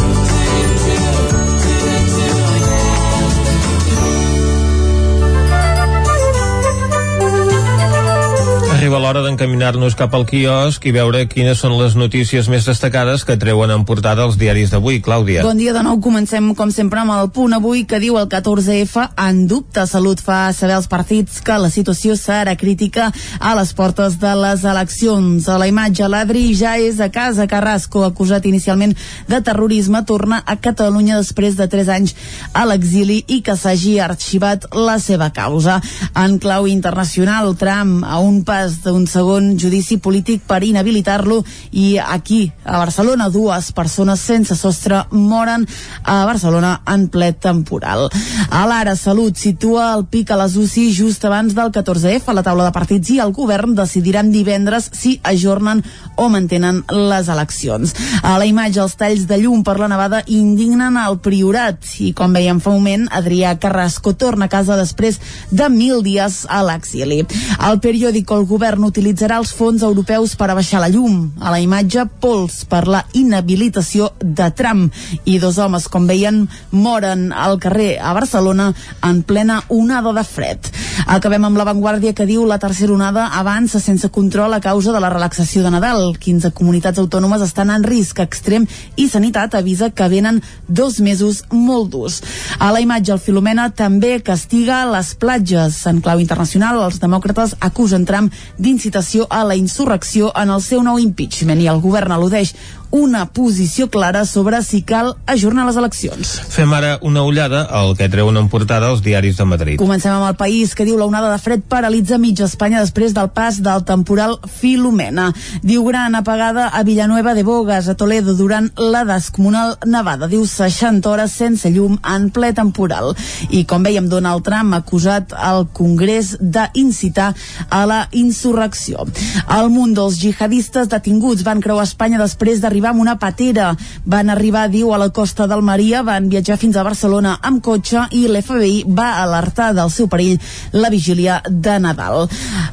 Arriba l'hora d'encaminar-nos cap al quiosc i veure quines són les notícies més destacades que treuen en portada els diaris d'avui. Clàudia. Bon dia de nou. Comencem, com sempre, amb el punt avui que diu el 14F en dubte. Salut fa saber als partits que la situació serà crítica a les portes de les eleccions. A la imatge, l'Adri ja és a casa. Carrasco, acusat inicialment de terrorisme, torna a Catalunya després de 3 anys a l'exili i que s'hagi arxivat la seva causa. En clau internacional, Trump, a un pas d'un un segon judici polític per inhabilitar-lo i aquí, a Barcelona, dues persones sense sostre moren a Barcelona en ple temporal. A l'Ara Salut situa el pic a les UCI just abans del 14F a la taula de partits i el govern decidiran divendres si ajornen o mantenen les eleccions. A la imatge, els talls de llum per la nevada indignen el Priorat i, com veiem fa un moment, Adrià Carrasco torna a casa després de mil dies a l'exili. Al periòdico el govern utilitzarà els fons europeus per abaixar la llum. A la imatge, pols per la inhabilitació de Trump i dos homes, com veien, moren al carrer a Barcelona en plena onada de fred. Acabem amb l'avantguàrdia que diu la tercera onada avança sense control a causa de la relaxació de Nadal. 15 comunitats autònomes estan en risc extrem i Sanitat avisa que venen dos mesos molt durs. A la imatge, el Filomena també castiga les platges. En clau internacional, els demòcrates acusen Trump d'incitació a la insurrecció en el seu nou impeachment. I el govern al·ludeix una posició clara sobre si cal ajornar les eleccions. Fem ara una ullada al que treuen en portada els diaris de Madrid. Comencem amb el país que diu la onada de fred paralitza mitja Espanya després del pas del temporal Filomena. Diu gran apagada a Villanueva de Bogas, a Toledo, durant la descomunal nevada. Diu 60 hores sense llum en ple temporal. I com veiem, Donald Trump ha acusat al Congrés d'incitar a la insurrecció. El munt dels jihadistes detinguts van creuar Espanya després d'arribar arribar amb una patera. Van arribar, diu, a la costa d'Almeria, van viatjar fins a Barcelona amb cotxe i l'FBI va alertar del seu perill la vigília de Nadal.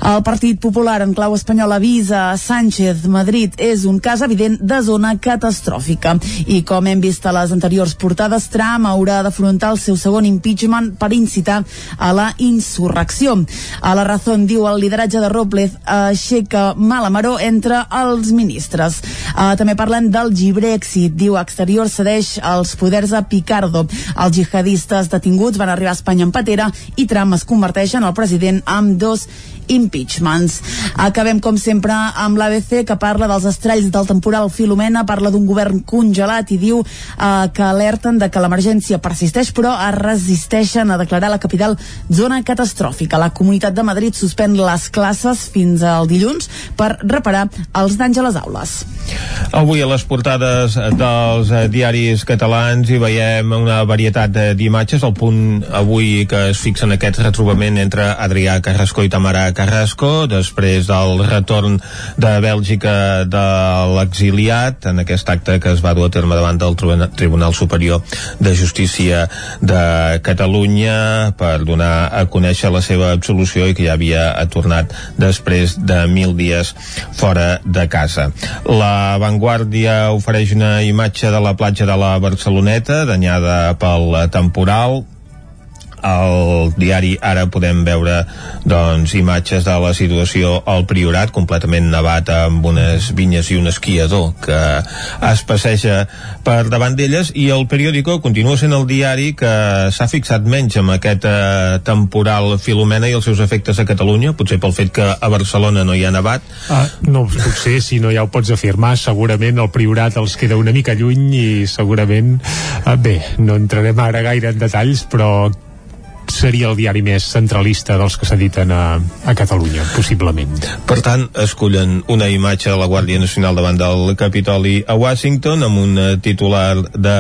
El Partit Popular en clau espanyol avisa Sánchez Madrid és un cas evident de zona catastròfica i com hem vist a les anteriors portades Trump haurà d'afrontar el seu segon impeachment per incitar a la insurrecció. A la Razón diu el lideratge de Robles aixeca mala maró entre els ministres. Uh, també parlen del Gibrexit. Diu Exterior cedeix els poders a Picardo. Els jihadistes detinguts van arribar a Espanya en patera i Trump es converteix en el president amb dos impeachments. Acabem, com sempre, amb l'ABC, que parla dels estralls del temporal Filomena, parla d'un govern congelat i diu eh, que alerten de que l'emergència persisteix, però es resisteixen a declarar la capital zona catastròfica. La Comunitat de Madrid suspèn les classes fins al dilluns per reparar els danys a les aules. Avui a les portades dels eh, diaris catalans hi veiem una varietat d'imatges. El punt avui que es fixa en aquest retrobament entre Adrià Carrasco i Tamara Carrasco, després del retorn de Bèlgica de l'exiliat, en aquest acte que es va dur a terme davant del Tribuna- Tribunal Superior de Justícia de Catalunya per donar a conèixer la seva absolució i que ja havia tornat després de mil dies fora de casa. La Vanguardia ofereix una imatge de la platja de la Barceloneta, danyada pel temporal, al diari ara podem veure doncs imatges de la situació al Priorat completament nevat amb unes vinyes i un esquiador que es passeja per davant d'elles. I el periòdico continua sent el diari que s'ha fixat menys amb aquest eh, temporal Filomena i els seus efectes a Catalunya potser pel fet que a Barcelona no hi ha nevat. Ah, no, potser, si no ja ho pots afirmar, segurament el Priorat els queda una mica lluny i segurament, eh, bé, no entrarem ara gaire en detalls, però seria el diari més centralista dels que s'editen a, a Catalunya, possiblement. Per tant, escullen una imatge de la Guàrdia Nacional davant del Capitoli a Washington amb un eh, titular de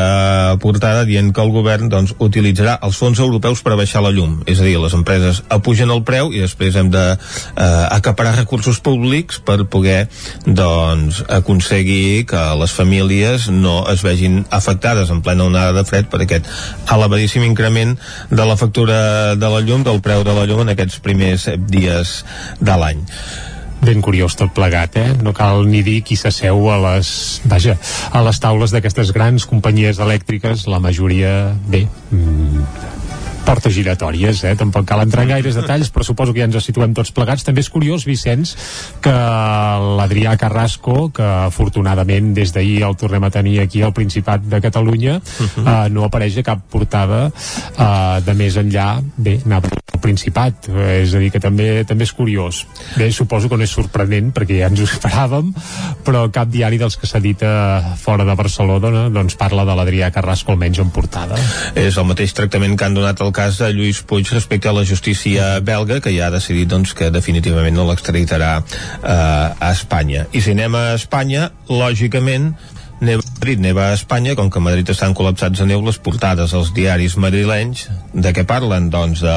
portada dient que el govern doncs, utilitzarà els fons europeus per baixar la llum. És a dir, les empreses apugen el preu i després hem de eh, acaparar recursos públics per poder doncs, aconseguir que les famílies no es vegin afectades en plena onada de fred per aquest elevadíssim increment de la factura de la llum, del preu de la llum en aquests primers dies de l'any. ben curiós tot plegat, eh? No cal ni dir qui s'asseu a les, vaja, a les taules d'aquestes grans companyies elèctriques, la majoria, bé, mm, portes giratòries, eh? Tampoc cal entrar en gaires detalls, però suposo que ja ens situem tots plegats. També és curiós, Vicenç, que l'Adrià Carrasco, que afortunadament des d'ahir el tornem a tenir aquí al Principat de Catalunya, uh -huh. uh, no apareix a cap portada uh, de més enllà, bé, anava Principat, eh, és a dir, que també també és curiós. Bé, suposo que no és sorprenent, perquè ja ens ho esperàvem, però cap diari dels que s'edita fora de Barcelona doncs parla de l'Adrià Carrasco almenys en portada. És el mateix tractament que han donat el cas de Lluís Puig respecte a la justícia belga, que ja ha decidit doncs, que definitivament no l'extraditarà eh, a Espanya. I si anem a Espanya, lògicament Neva a Madrid, neva a Espanya, com que a Madrid estan col·lapsats de neu, les portades als diaris madrilenys, de què parlen? Doncs de,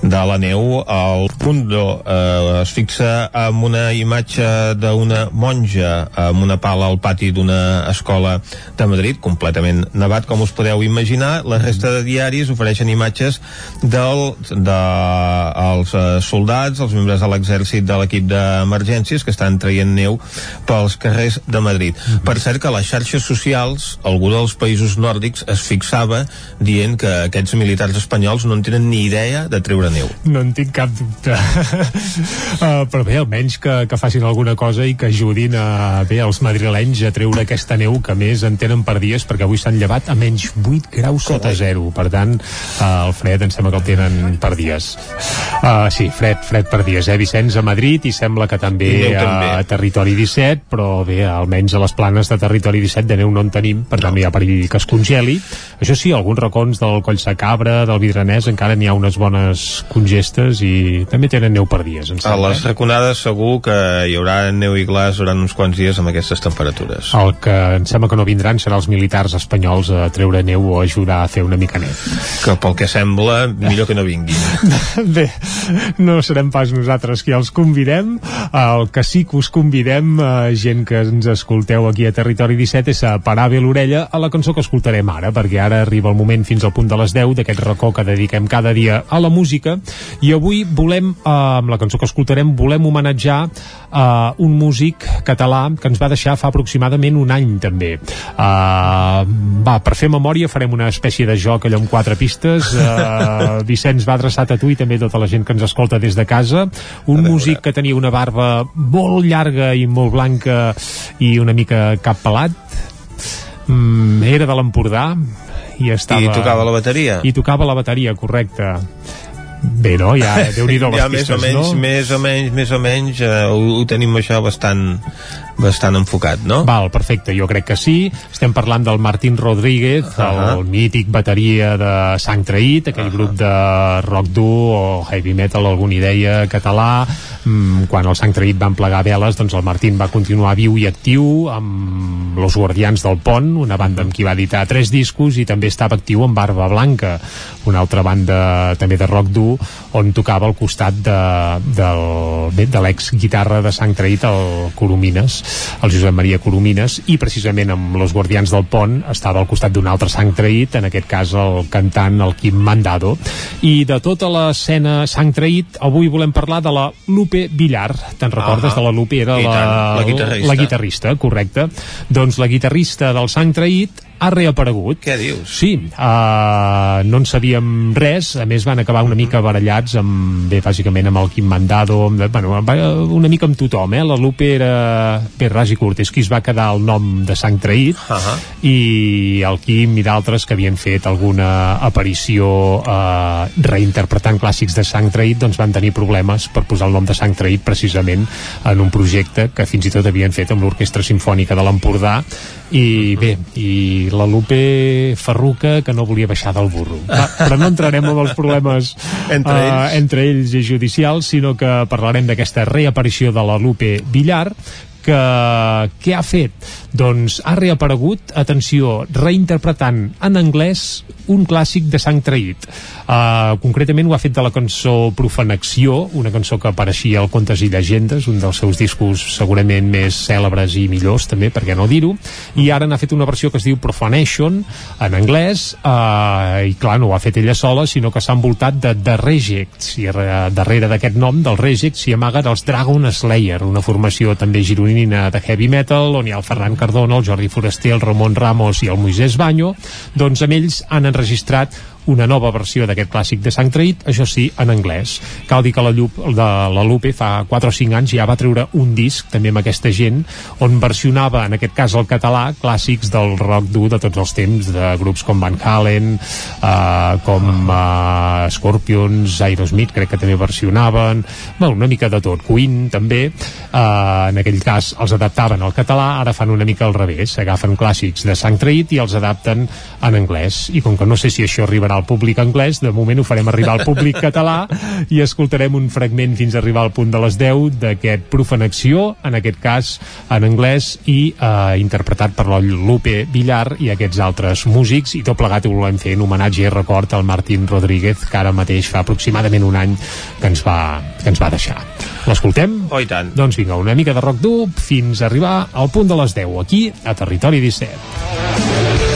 de la neu. El Mundo eh, es fixa amb una imatge d'una monja amb una pala al pati d'una escola de Madrid, completament nevat, com us podeu imaginar. La resta de diaris ofereixen imatges del, de, els eh, soldats, els membres de l'exèrcit de l'equip d'emergències que estan traient neu pels carrers de Madrid. Per cert que les xarxes socials, algú dels països nòrdics es fixava dient que aquests militars espanyols no en tenen ni idea de treure neu. No en tinc cap dubte. uh, però bé, almenys que, que facin alguna cosa i que ajudin a, bé, els madrilenys a treure aquesta neu que més en tenen per dies, perquè avui s'han llevat a menys 8 graus sota zero. Per tant, uh, el fred em sembla que el tenen per dies. Uh, sí, fred, fred per dies, eh, Vicenç? A Madrid i sembla que també, també. a Territori 17, però bé, almenys a les planes de Territori territori 17 de neu no en tenim, per tant no. hi ha perill que es congeli. Això sí, alguns racons del Coll Cabra, del Vidranès, encara n'hi ha unes bones congestes i també tenen neu per dies. A les eh? raconades segur que hi haurà neu i glaç durant uns quants dies amb aquestes temperatures. El que em sembla que no vindran serà els militars espanyols a treure neu o ajudar a fer una mica net. Que pel que sembla, millor que no vinguin. Bé, no serem pas nosaltres qui els convidem. El que sí que us convidem, eh, gent que ens escolteu aquí a Territori 17 és a parar bé l'orella a la cançó que escoltarem ara, perquè ara arriba el moment fins al punt de les 10 d'aquest racó que dediquem cada dia a la música i avui volem, eh, amb la cançó que escoltarem, volem homenatjar eh, un músic català que ens va deixar fa aproximadament un any també. Eh, va, per fer memòria farem una espècie de joc allò amb quatre pistes. Eh, Vicenç va adreçat a tu i també a tota la gent que ens escolta des de casa. Un músic que tenia una barba molt llarga i molt blanca i una mica cap pelat mm, era de l'Empordà i estava... I tocava la bateria. I tocava la bateria, correcte. Bé, no? Ja, déu nhi les ja, pistes, més o menys, no? Més o menys, més o menys, eh, ho, ho tenim això bastant, bastant enfocat, no? Val, perfecte, jo crec que sí. Estem parlant del Martín Rodríguez, uh -huh. el mític bateria de Sang Traït, aquell uh -huh. grup de rock dur o heavy metal, algun idea català. Mm, quan el Sang Traït van plegar veles, doncs el Martín va continuar viu i actiu amb Los Guardians del Pont, una banda amb qui va editar tres discos i també estava actiu amb Barba Blanca, una altra banda també de rock dur, on tocava al costat de, del, de l'ex-guitarra de Sang Traït, el Coromines el Josep Maria Coromines i precisament amb los Guardians del Pont estava al costat d'un altre sang traït en aquest cas el cantant el Quim Mandado i de tota l'escena sang traït avui volem parlar de la Lupe Villar te'n recordes Ah, de la Lupe? Era la, la guitarrista. la guitarrista, correcte doncs la guitarrista del sang traït ha reaparegut. Què dius? Sí, uh, no en sabíem res, a més van acabar una mica barallats amb, bé, bàsicament amb el Quim Mandado, amb, bueno, una mica amb tothom, eh? La Lupe era bé, ras i curt, és qui es va quedar el nom de sang traït, Uh -huh. i el Quim i d'altres que havien fet alguna aparició eh, reinterpretant clàssics de sang traït doncs van tenir problemes per posar el nom de sang traït precisament en un projecte que fins i tot havien fet amb l'Orquestra Simfònica de l'Empordà i bé, i la Lupe Ferruca que no volia baixar del burro Va, però no entrarem en els problemes Entre eh, ells. entre ells i judicials sinó que parlarem d'aquesta reaparició de la Lupe Villar que què ha fet? Doncs ha reaparegut, atenció, reinterpretant en anglès un clàssic de sang traït. Uh, concretament ho ha fet de la cançó Profanexió, una cançó que apareixia al Contes i Llegendes, un dels seus discos segurament més cèlebres i millors també, per què no dir-ho, i ara n'ha fet una versió que es diu Profanation en anglès, uh, i clar, no ho ha fet ella sola, sinó que s'ha envoltat de The Rejects, i darrere d'aquest nom, del Rejects, s'hi amaguen els Dragon Slayer, una formació també gironina de heavy metal, on hi ha el Ferran Cardona, el Jordi Foraster, el Ramon Ramos i el Moisés Banyo, doncs amb ells han enregistrat una nova versió d'aquest clàssic de sang traït, això sí, en anglès. Cal dir que la, Llup, de la Lupe fa 4 o 5 anys ja va treure un disc, també amb aquesta gent, on versionava, en aquest cas el català, clàssics del rock dur de tots els temps, de grups com Van Halen, eh, com eh, Scorpions, Aerosmith, crec que també versionaven, bueno, una mica de tot, Queen també, eh, en aquell cas els adaptaven al català, ara fan una mica al revés, agafen clàssics de sang traït i els adapten en anglès, i com que no sé si això arribarà al públic anglès, de moment ho farem arribar al públic català i escoltarem un fragment fins a arribar al punt de les 10 d'aquest Profanació, en aquest cas en anglès i eh, interpretat per la Lupe Villar i aquests altres músics i tot plegat ho volem fer en homenatge i record al Martín Rodríguez que ara mateix fa aproximadament un any que ens va, que ens va deixar. L'escoltem? Oh, i tant. Doncs vinga, una mica de rock dur fins a arribar al punt de les 10 aquí a Territori 17.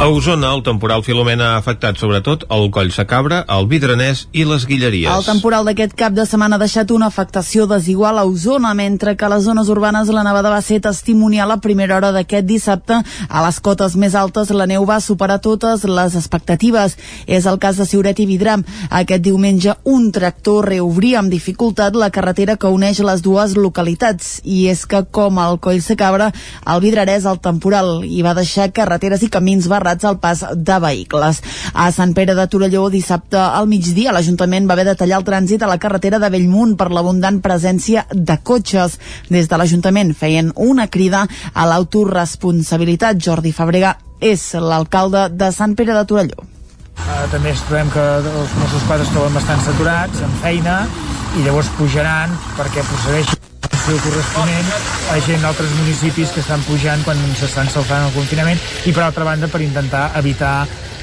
A Osona, el temporal Filomena ha afectat sobretot el Coll Sacabra, el Vidranès i les Guilleries. El temporal d'aquest cap de setmana ha deixat una afectació desigual a Osona, mentre que a les zones urbanes la nevada va ser testimonial a primera hora d'aquest dissabte. A les cotes més altes la neu va superar totes les expectatives. És el cas de Siuret i Vidram. Aquest diumenge un tractor reobria amb dificultat la carretera que uneix les dues localitats. I és que, com al Coll Sacabra, el Vidrarès el temporal i va deixar carreteres i camins barrats al pas de vehicles. A Sant Pere de Torelló, dissabte al migdia, l'Ajuntament va haver de tallar el trànsit a la carretera de Bellmunt per l'abundant presència de cotxes. Des de l'Ajuntament feien una crida a l'autoresponsabilitat. Jordi Fabrega és l'alcalde de Sant Pere de Torelló. Uh, també ens trobem que els Mossos d'Esquadra es troben bastant saturats, en feina, i llavors pujaran perquè procedeixin el corresponent a gent d'altres municipis que estan pujant quan s'estan saltant el confinament i per altra banda per intentar evitar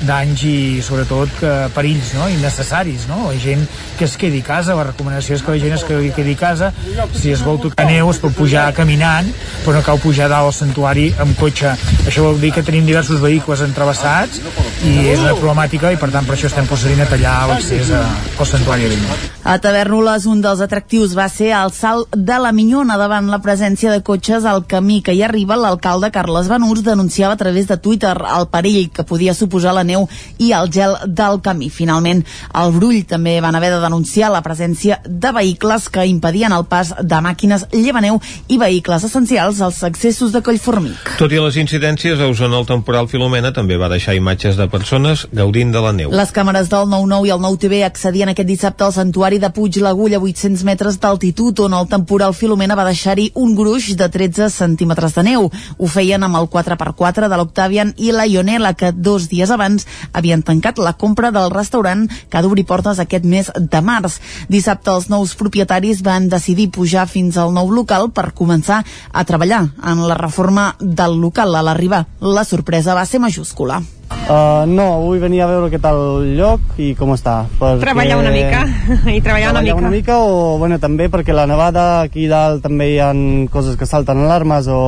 danys i sobretot que, perills no? innecessaris, no? la gent que es quedi a casa, la recomanació és que la gent es quedi, a casa, si es vol tocar neu es pot pujar caminant, però no cal pujar dalt al santuari amb cotxe això vol dir que tenim diversos vehicles entrevessats i és una problemàtica i per tant per això estem procedint a tallar l'accés al santuari de Bellmunt. A Tavernoles un dels atractius va ser el salt de la Minyona davant la presència de cotxes al camí que hi arriba l'alcalde Carles Benús denunciava a través de Twitter el perill que podia suposar la neu i el gel del camí. Finalment, al Brull també van haver de denunciar la presència de vehicles que impedien el pas de màquines llevaneu i vehicles essencials als accessos de Collformic. Tot i les incidències, a Osona el temporal Filomena també va deixar imatges de persones gaudint de la neu. Les càmeres del 9-9 i el 9-TV accedien aquest dissabte al santuari de Puig l'Agulla a 800 metres d'altitud on el temporal Filomena va deixar-hi un gruix de 13 centímetres de neu. Ho feien amb el 4x4 de l'Octavian i la Ionela que dos dies abans havien tancat la compra del restaurant que ha d'obrir portes aquest mes de març. Dissabte els nous propietaris van decidir pujar fins al nou local per començar a treballar en la reforma del local a l'arribar. La sorpresa va ser majúscula. Uh, no, vull venir a veure què tal el lloc i com està. Perquè... Treballar una mica, i treballar una mica. una mica o, bueno, també perquè la nevada aquí dalt també hi ha coses que salten alarmes o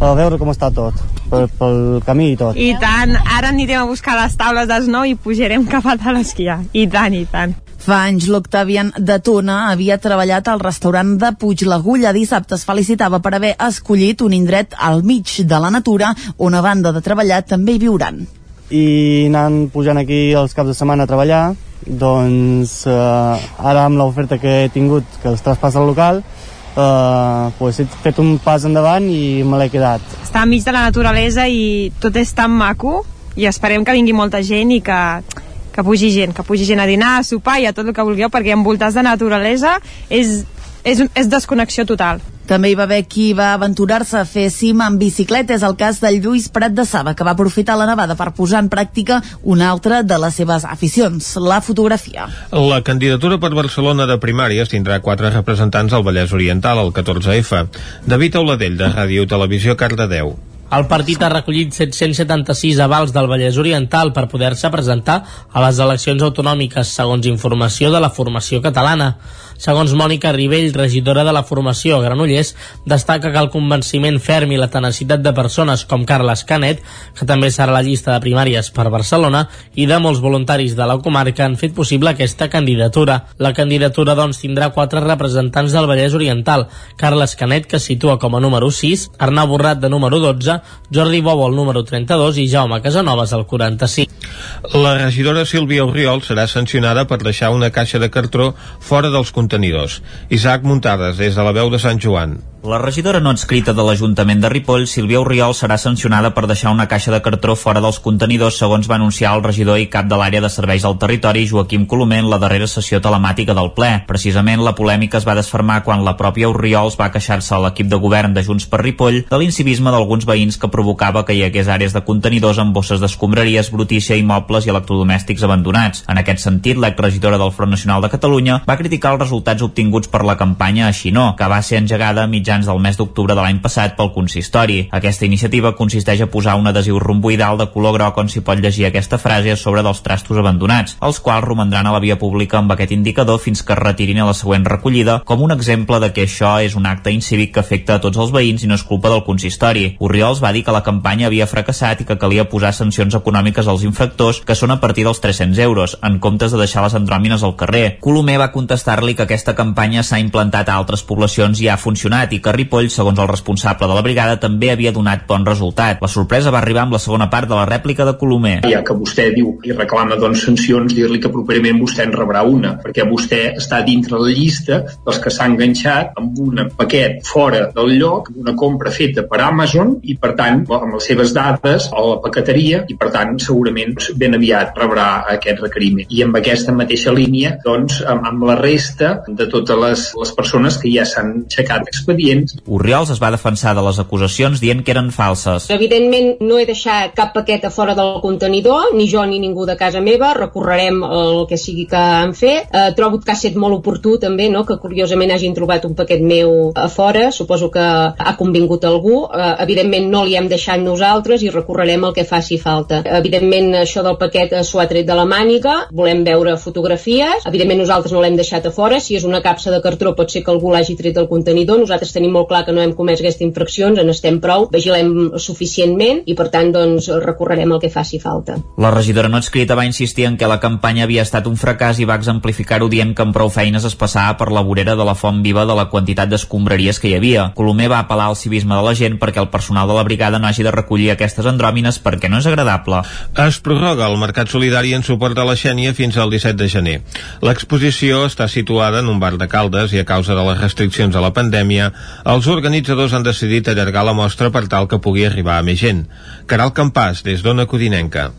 a veure com està tot, pel, pel camí i tot. I tant, ara anirem a buscar les taules d'esnou i pujarem cap a dalt a esquiar. I tant, i tant. Fa anys l'Octavian de Tona havia treballat al restaurant de Puig l'Agulla. Dissabte es felicitava per haver escollit un indret al mig de la natura on a banda de treballar també hi viuran. I anant pujant aquí els caps de setmana a treballar, doncs eh, ara amb l'oferta que he tingut, que els traspàs al local, eh, pues he fet un pas endavant i me l'he quedat. Està enmig de la naturalesa i tot és tan maco i esperem que vingui molta gent i que, que pugi gent, que pugi gent a dinar, a sopar i a tot el que vulgueu, perquè envoltats de naturalesa és, és, és desconnexió total. També hi va haver qui va aventurar-se a fer cim amb bicicleta. És el cas del Lluís Prat de Saba, que va aprofitar la nevada per posar en pràctica una altra de les seves aficions, la fotografia. La candidatura per Barcelona de primàries tindrà quatre representants al Vallès Oriental, el 14F. David Auladell, de Ràdio Televisió, Cardedeu. El partit ha recollit 776 avals del Vallès Oriental per poder-se presentar a les eleccions autonòmiques, segons informació de la formació catalana. Segons Mònica Rivell, regidora de la formació a Granollers, destaca que el convenciment ferm i la tenacitat de persones com Carles Canet, que també serà la llista de primàries per Barcelona, i de molts voluntaris de la comarca han fet possible aquesta candidatura. La candidatura, doncs, tindrà quatre representants del Vallès Oriental. Carles Canet, que situa com a número 6, Arnau Borrat, de número 12, Jordi Bobo, el número 32, i Jaume Casanovas, el 45. La regidora Sílvia Oriol serà sancionada per deixar una caixa de cartró fora dels contenidors. Isaac Muntades, des de la veu de Sant Joan. La regidora no adscrita de l'Ajuntament de Ripoll, Sílvia Oriol, serà sancionada per deixar una caixa de cartró fora dels contenidors, segons va anunciar el regidor i cap de l'àrea de serveis al territori, Joaquim Colomer, en la darrera sessió telemàtica del ple. Precisament, la polèmica es va desfermar quan la pròpia Oriols va queixar-se a l'equip de govern de Junts per Ripoll de l'incivisme d'alguns veïns que provocava que hi hagués àrees de contenidors amb bosses d'escombraries, brutícia, immobles i electrodomèstics abandonats. En aquest sentit, l'exregidora del Front Nacional de Catalunya va criticar els resultats obtinguts per la campanya Així que va ser engegada a mitjans del mes d'octubre de l'any passat pel consistori. Aquesta iniciativa consisteix a posar un adhesiu romboidal de color groc on s'hi pot llegir aquesta frase sobre dels trastos abandonats, els quals romandran a la via pública amb aquest indicador fins que es retirin a la següent recollida, com un exemple de que això és un acte incívic que afecta a tots els veïns i no és culpa del consistori. Oriols va dir que la campanya havia fracassat i que calia posar sancions econòmiques als infractors, que són a partir dels 300 euros, en comptes de deixar les andròmines al carrer. Colomer va contestar-li que aquesta campanya s'ha implantat a altres poblacions i ha funcionat i que Ripoll, segons el responsable de la brigada, també havia donat bon resultat. La sorpresa va arribar amb la segona part de la rèplica de Colomer. Ja que vostè diu i reclama doncs, sancions, dir-li que properament vostè en rebrà una, perquè vostè està dintre la llista dels que s'ha enganxat amb un paquet fora del lloc, una compra feta per Amazon i, per tant, amb les seves dades a la paqueteria i, per tant, segurament ben aviat rebrà aquest requeriment. I amb aquesta mateixa línia, doncs, amb, amb la resta de totes les, les persones que ja s'han aixecat expedients Oriols es va defensar de les acusacions dient que eren falses. Evidentment no he deixat cap paquet a fora del contenidor, ni jo ni ningú de casa meva, recorrerem el que sigui que han fet. Eh, trobo que ha estat molt oportú també, no?, que curiosament hagin trobat un paquet meu a fora, suposo que ha convingut algú. Eh, evidentment no li hem deixat nosaltres i recorrerem el que faci falta. Evidentment això del paquet s'ho ha tret de la màniga, volem veure fotografies, evidentment nosaltres no l'hem deixat a fora, si és una capsa de cartró pot ser que algú l'hagi tret del contenidor, nosaltres tenim molt clar que no hem comès aquestes infraccions, en estem prou, vigilem suficientment i per tant doncs recorrerem el que faci falta. La regidora no adscrita va insistir en que la campanya havia estat un fracàs i va exemplificar-ho dient que amb prou feines es passava per la vorera de la font viva de la quantitat d'escombraries que hi havia. Colomer va apel·lar al civisme de la gent perquè el personal de la brigada no hagi de recollir aquestes andròmines perquè no és agradable. Es prorroga el Mercat Solidari en suport a la Xènia fins al 17 de gener. L'exposició està situada en un bar de Caldes i a causa de les restriccions a la pandèmia, els organitzadors han decidit allargar la mostra per tal que pugui arribar a més gent. Caral Campàs, des d'Ona Codinenca.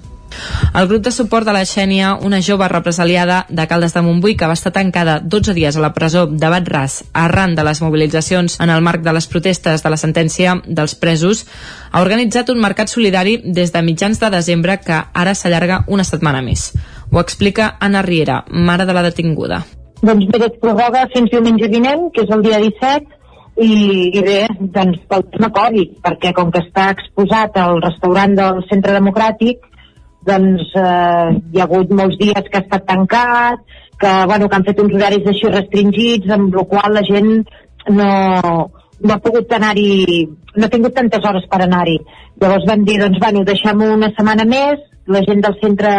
El grup de suport de la Xènia, una jove represaliada de Caldes de Montbui que va estar tancada 12 dies a la presó de Batràs arran de les mobilitzacions en el marc de les protestes de la sentència dels presos, ha organitzat un mercat solidari des de mitjans de desembre que ara s'allarga una setmana més. Ho explica Anna Riera, mare de la detinguda. Doncs bé, es prorroga fins diumenge vinent, que és el dia 17, i, i bé, doncs pel tema Covid, perquè com que està exposat al restaurant del Centre Democràtic, doncs eh, hi ha hagut molts dies que ha estat tancat, que, bueno, que han fet uns horaris així restringits, amb la qual la gent no, no ha pogut anar-hi, no ha tingut tantes hores per anar-hi. Llavors vam dir, doncs, bueno, deixem una setmana més, la gent del centre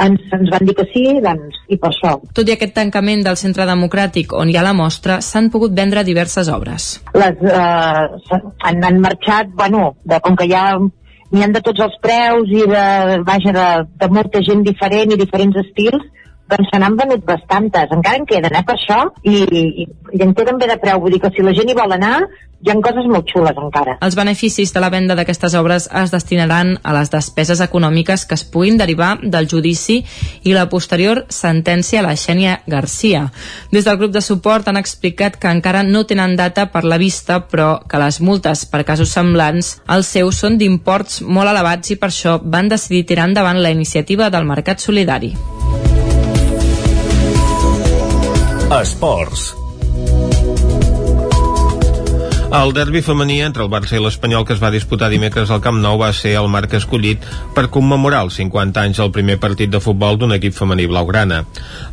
ens, ens van dir que sí, doncs, i per això. Tot i aquest tancament del Centre Democràtic on hi ha la mostra, s'han pogut vendre diverses obres. Les, eh, han, han marxat, bueno, de, com que ja n'hi han de tots els preus i de, vaja, de, de molta gent diferent i diferents estils, doncs se n'han venut bastantes. Encara en queden, eh, per això, i, i, i en queden bé de preu. Vull dir que si la gent hi vol anar, hi ha coses molt xules encara. Els beneficis de la venda d'aquestes obres es destinaran a les despeses econòmiques que es puguin derivar del judici i la posterior sentència a la Xènia Garcia. Des del grup de suport han explicat que encara no tenen data per la vista, però que les multes per casos semblants als seus són d'imports molt elevats i per això van decidir tirar endavant la iniciativa del Mercat Solidari. Esports. El derbi femení entre el Barça i l'Espanyol que es va disputar dimecres al Camp Nou va ser el marc escollit per commemorar els 50 anys del primer partit de futbol d'un equip femení blaugrana.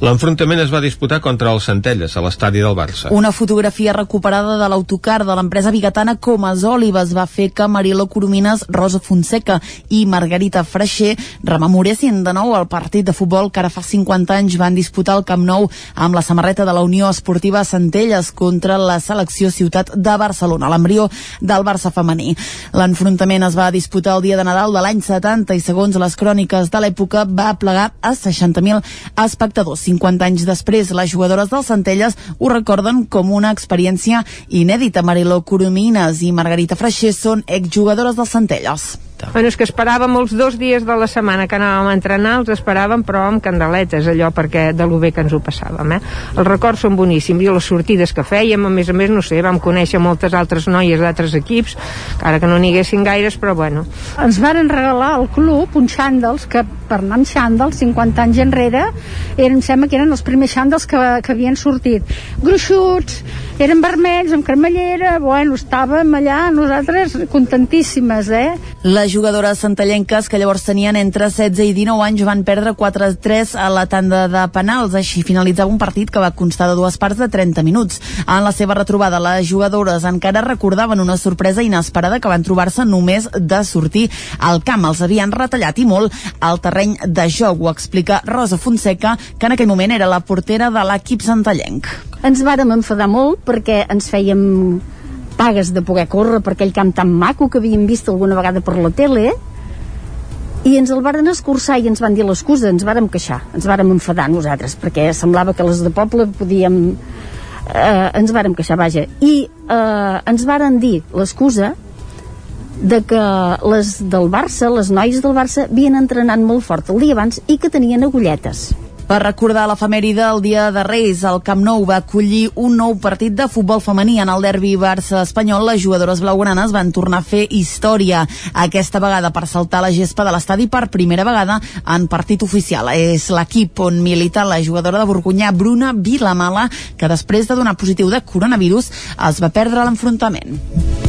L'enfrontament es va disputar contra els Centelles, a l'estadi del Barça. Una fotografia recuperada de l'autocar de l'empresa bigatana Comas Olives va fer que Marilo Coromines, Rosa Fonseca i Margarita Freixer rememoressin de nou el partit de futbol que ara fa 50 anys van disputar al Camp Nou amb la samarreta de la Unió Esportiva Centelles contra la selecció ciutat de Barcelona Barcelona, l'embrió del Barça femení. L'enfrontament es va disputar el dia de Nadal de l'any 70 i segons les cròniques de l'època va plegar a 60.000 espectadors. 50 anys després, les jugadores del Centelles ho recorden com una experiència inèdita. Mariló Coromines i Margarita Freixer són exjugadores del Centelles. Bueno, és que esperàvem els dos dies de la setmana que anàvem a entrenar, els esperàvem però amb candeletes, allò perquè de lo bé que ens ho passàvem, eh? Els records són boníssims i les sortides que fèiem, a més a més, no sé, vam conèixer moltes altres noies d'altres equips, ara que no n'hi haguessin gaires, però bueno. Ens varen regalar al club uns xàndals que per anar amb xàndals 50 anys enrere eren, em sembla que eren els primers xàndals que, que havien sortit gruixuts, eren vermells amb cremallera, bueno, estàvem allà nosaltres contentíssimes, eh? Les jugadores santallenques que llavors tenien entre 16 i 19 anys van perdre 4-3 a la tanda de penals, així finalitzava un partit que va constar de dues parts de 30 minuts. En la seva retrobada, les jugadores encara recordaven una sorpresa inesperada que van trobar-se només de sortir al camp. Els havien retallat i molt al terreny de joc, ho explica Rosa Fonseca, que en aquell moment era la portera de l'equip santallenc. Ens vàrem enfadar molt perquè ens fèiem pagues de poder córrer per aquell camp tan maco que havíem vist alguna vegada per la tele i ens el varen escurçar i ens van dir l'excusa, ens vàrem queixar, ens vàrem enfadar nosaltres, perquè semblava que les de poble podíem... Eh, ens vàrem queixar, vaja. I eh, ens varen dir l'excusa de que les del Barça, les noies del Barça, havien entrenat molt fort el dia abans i que tenien agulletes. Per recordar l'efemèride, el dia de Reis, el Camp Nou va acollir un nou partit de futbol femení en el derbi Barça-Espanyol. Les jugadores blaugranes van tornar a fer història, aquesta vegada per saltar la gespa de l'estadi per primera vegada en partit oficial. És l'equip on milita la jugadora de Borgunyà, Bruna Vilamala, que després de donar positiu de coronavirus es va perdre l'enfrontament.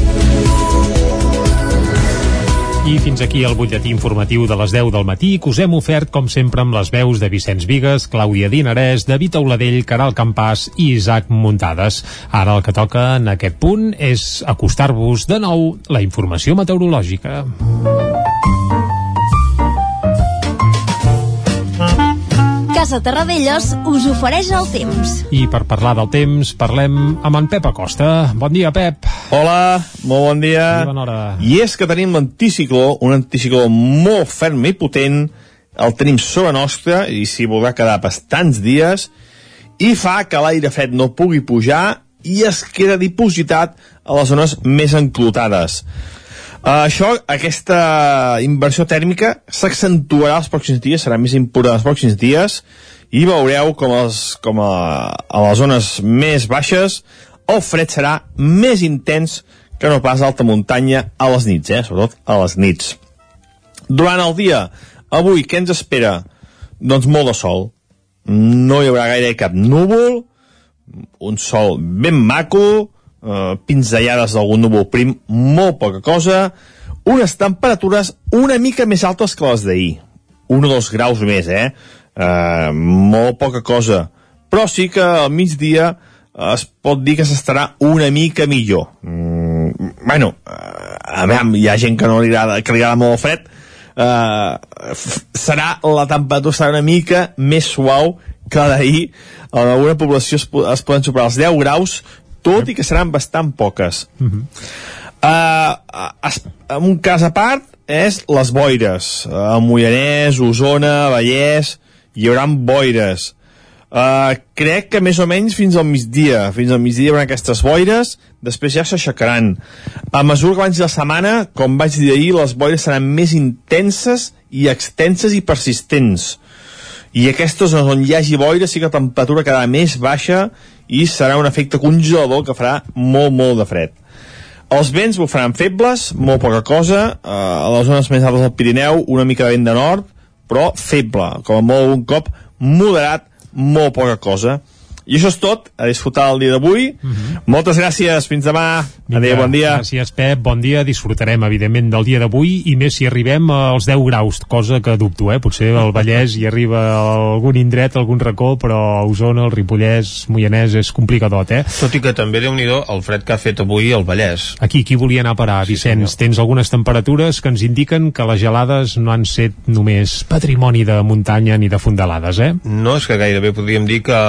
I fins aquí el butlletí informatiu de les 10 del matí que us hem ofert, com sempre, amb les veus de Vicenç Vigues, Clàudia Dinarès, David Auladell, Caral Campàs i Isaac Muntades. Ara el que toca en aquest punt és acostar-vos de nou la informació meteorològica. Casa Terradellos us ofereix el temps. I per parlar del temps, parlem amb en Pep Acosta. Bon dia, Pep. Hola, molt bon dia. I bona hora. I és que tenim l'anticicló, un anticicló molt ferm i potent, el tenim sobre nostra i s'hi voldrà quedar bastants dies i fa que l'aire fred no pugui pujar i es queda dipositat a les zones més enclotades. Uh, això, aquesta inversió tèrmica s'accentuarà els pròxims dies, serà més important els pròxims dies, i veureu com, els, com a, a les zones més baixes el fred serà més intens que no pas alta muntanya a les nits, eh? sobretot a les nits. Durant el dia, avui, què ens espera? Doncs molt de sol. No hi haurà gaire cap núvol, un sol ben maco, eh, pinzellades d'algun núvol prim, molt poca cosa, unes temperatures una mica més altes que les d'ahir. Un o dos graus més, eh? eh? Molt poca cosa. Però sí que al migdia es pot dir que s'estarà una mica millor. Mm, bueno, a veure, hi ha gent que no li agrada, que li agrada molt el fred, eh, serà la temperatura serà una mica més suau que d'ahir en alguna població es, es poden superar els 10 graus tot i que seran bastant poques. Uh -huh. uh, es, un cas a part és les boires. A Mollanès, Osona, Vallès hi haurà boires. Uh, crec que més o menys fins al migdia. Fins al migdia hi haurà aquestes boires. Després ja s'aixecaran. A mesura que avanci la setmana com vaig dir ahir les boires seran més intenses i extenses i persistents. I aquestes on hi hagi boira sí que la temperatura quedarà més baixa i serà un efecte congelador que farà molt molt de fred. Els vents bufaran febles, molt poca cosa eh, a les zones més altes del Pirineu una mica de vent de nord però feble, com a molt un cop moderat molt poca cosa i això és tot, a disfrutar el dia d'avui uh -huh. moltes gràcies, fins demà adéu, bon dia Gràcies, Pep. Bon dia. Disfrutarem, evidentment, del dia d'avui i més si arribem als 10 graus, cosa que dubto, eh? Potser al Vallès hi arriba a algun indret, algun racó, però a Osona, el Ripollès, Moianès, és complicadot, eh? Tot i que també, déu nhi el fred que ha fet avui al Vallès. Aquí, qui volia anar a parar, sí, Vicenç? Tens algunes temperatures que ens indiquen que les gelades no han set només patrimoni de muntanya ni de fondalades, eh? No, és que gairebé podríem dir que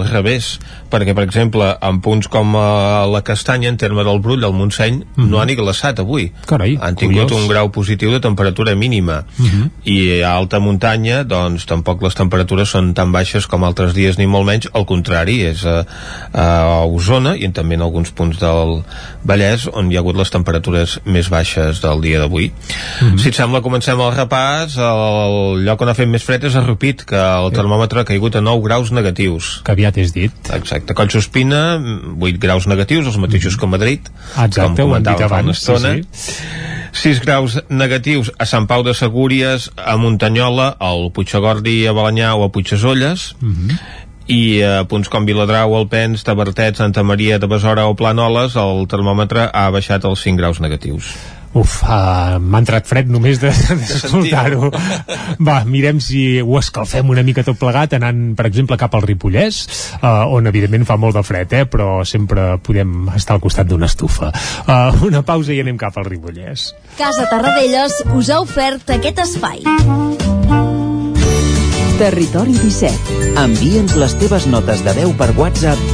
al revés, perquè, per exemple, en punts com uh, la Castanya, en terme del Brull, al Montseny, mm -hmm. no han ni glaçat avui. Carai, han tingut curiós. un grau positiu de temperatura mínima. Mm -hmm. I a alta muntanya, doncs, tampoc les temperatures són tan baixes com altres dies, ni molt menys. Al contrari, és a, a Osona i també en alguns punts del Vallès on hi ha hagut les temperatures més baixes del dia d'avui. Mm -hmm. Si et sembla, comencem el repàs. El lloc on ha fet més fred és a Rupit, que el termòmetre ha caigut a 9 graus negatius. Que aviat és dit. Exacte. Collsospina, 8 graus negatius, els mateixos mm que Madrid, Exacte, com ho hem dit comentàvem fa una abans, sí, estona. sí. 6 graus negatius a Sant Pau de Segúries, a Muntanyola, al Puigagordi, a Balanyà o a Puigdesolles, Mm -hmm. i a punts com Viladrau, Alpens, Tabertet, Santa Maria de Besora o Planoles, el termòmetre ha baixat als 5 graus negatius. Uf, uh, m'ha entrat fred només de- d'escoltar-ho. Va, mirem si ho escalfem una mica tot plegat anant, per exemple, cap al Ripollès, uh, on evidentment fa molt de fred, eh? però sempre podem estar al costat d'una estufa. Uh, una pausa i anem cap al Ripollès. Casa Tarradellas us ha ofert aquest espai. Territori 17. Envia'ns les teves notes de veu per WhatsApp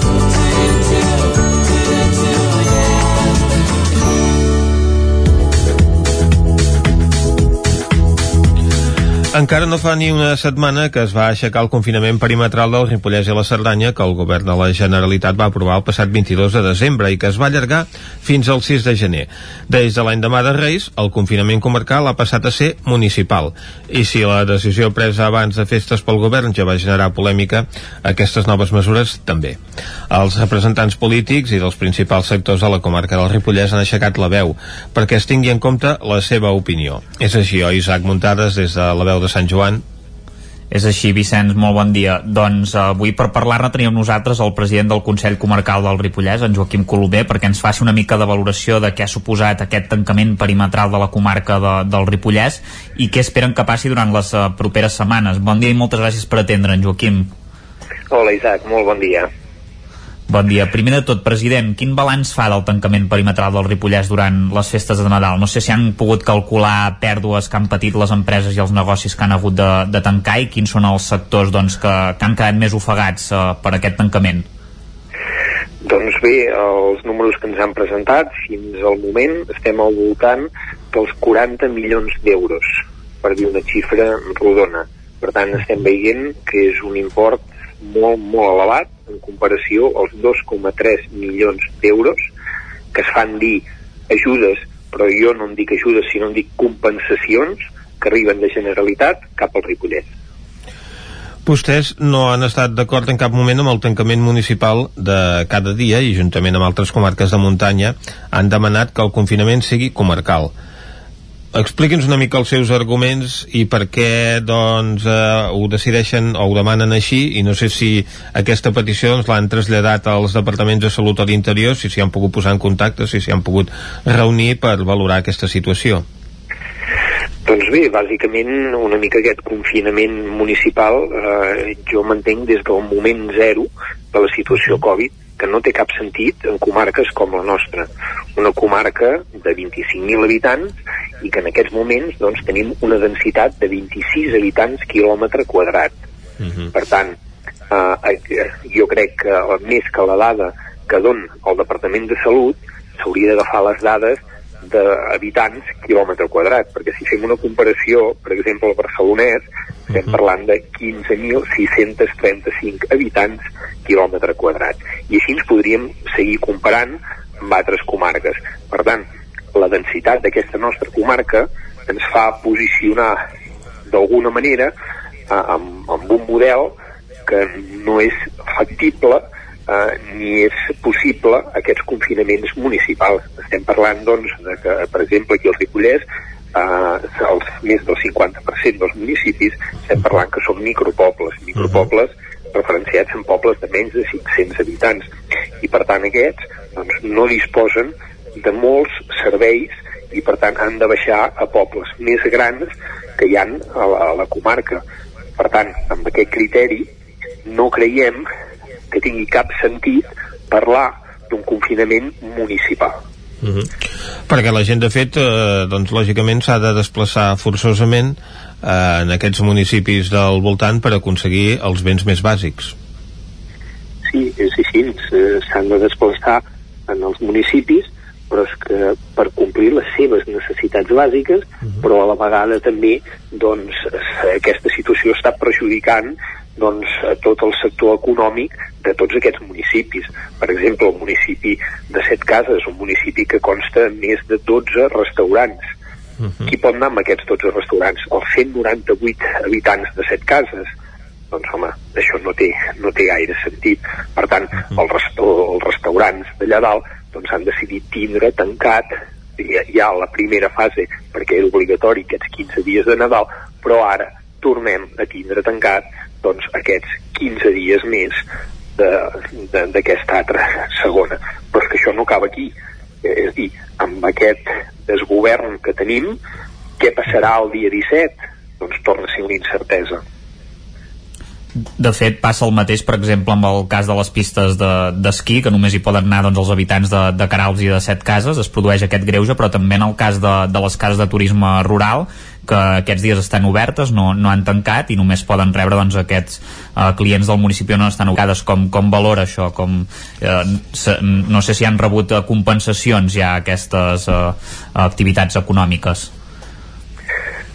Encara no fa ni una setmana que es va aixecar el confinament perimetral del Ripollès i la Cerdanya que el govern de la Generalitat va aprovar el passat 22 de desembre i que es va allargar fins al 6 de gener. Des de l'endemà de Reis, el confinament comarcal ha passat a ser municipal. I si la decisió presa abans de festes pel govern ja va generar polèmica, aquestes noves mesures també. Els representants polítics i dels principals sectors de la comarca del Ripollès han aixecat la veu perquè es tingui en compte la seva opinió. És així, oi, Isaac Muntades, des de la veu de Sant Joan? És així, Vicenç, molt bon dia. Doncs eh, avui per parlar-ne teníem nosaltres el president del Consell Comarcal del Ripollès, en Joaquim Colomer, perquè ens faci una mica de valoració de què ha suposat aquest tancament perimetral de la comarca de, del Ripollès i què esperen que passi durant les eh, properes setmanes. Bon dia i moltes gràcies per atendre'n, Joaquim. Hola Isaac, molt bon dia. Bon dia. Primer de tot, president, quin balanç fa del tancament perimetral del Ripollès durant les festes de Nadal? No sé si han pogut calcular pèrdues que han patit les empreses i els negocis que han hagut de, de tancar i quins són els sectors doncs, que, que han quedat més ofegats eh, per aquest tancament. Doncs bé, els números que ens han presentat fins al moment estem al voltant dels 40 milions d'euros, per dir una xifra rodona. Per tant, estem veient que és un import molt, molt elevat en comparació als 2,3 milions d'euros que es fan dir ajudes, però jo no en dic ajudes, sinó en dic compensacions que arriben de Generalitat cap al Ripollès. Vostès no han estat d'acord en cap moment amb el tancament municipal de cada dia i juntament amb altres comarques de muntanya han demanat que el confinament sigui comarcal. Expliqui'ns una mica els seus arguments i per què doncs, eh, ho decideixen o ho demanen així i no sé si aquesta petició doncs, l'han traslladat als departaments de salut a l'interior, si s'hi han pogut posar en contacte, si s'hi han pogut reunir per valorar aquesta situació. Doncs bé, bàsicament una mica aquest confinament municipal eh, jo m'entenc des del moment zero de la situació Covid que no té cap sentit en comarques com la nostra. Una comarca de 25.000 habitants i que en aquests moments doncs, tenim una densitat de 26 habitants quilòmetre quadrat. Uh -huh. Per tant, eh, jo crec que més que la dada que don el Departament de Salut s'hauria d'agafar les dades d'habitants quilòmetre quadrat, perquè si fem una comparació, per exemple, al barcelonès, estem parlant de 15.635 habitants quilòmetre quadrat. I així ens podríem seguir comparant amb altres comarques. Per tant, la densitat d'aquesta nostra comarca ens fa posicionar d'alguna manera eh, amb, amb un model que no és factible eh, ni és possible aquests confinaments municipals. Estem parlant, doncs, de que, per exemple, aquí al Ripollès eh, els més del 50% dels municipis estem parlant que són micropobles, micropobles referenciats en pobles de menys de 500 habitants i per tant aquests doncs, no disposen de molts serveis i per tant han de baixar a pobles més grans que hi han a la, a la comarca. Per tant, amb aquest criteri no creiem que tingui cap sentit parlar d'un confinament municipal. Uh -huh. Perquè la gent, de fet, eh, doncs, lògicament s'ha de desplaçar forçosament eh, en aquests municipis del voltant per aconseguir els béns més bàsics. Sí, és així. S'han de desplaçar en els municipis, però és que per complir les seves necessitats bàsiques, uh -huh. però a la vegada també doncs, aquesta situació està perjudicant doncs, a tot el sector econòmic de tots aquests municipis. Per exemple, el municipi de Set Cases, un municipi que consta més de 12 restaurants. Uh -huh. Qui pot anar amb aquests 12 restaurants? Els 198 habitants de Set Cases? Doncs, home, això no té, no té gaire sentit. Per tant, -huh. els, resta els restaurants d'allà dalt doncs, han decidit tindre tancat ja, ja la primera fase, perquè era obligatori aquests 15 dies de Nadal, però ara tornem a tindre tancat doncs, aquests 15 dies més d'aquesta altra segona. Però és que això no acaba aquí. És a dir, amb aquest desgovern que tenim, què passarà el dia 17? Doncs torna a ser una incertesa. De fet, passa el mateix, per exemple, amb el cas de les pistes d'esquí, de, que només hi poden anar doncs, els habitants de, de Carals i de Set Cases, es produeix aquest greuge, però també en el cas de, de les cases de turisme rural, que aquests dies estan obertes, no, no han tancat i només poden rebre doncs, aquests eh, clients del municipi on estan ubicades. Com, com valora això? Com, eh, se, no sé si han rebut eh, compensacions ja aquestes eh, activitats econòmiques.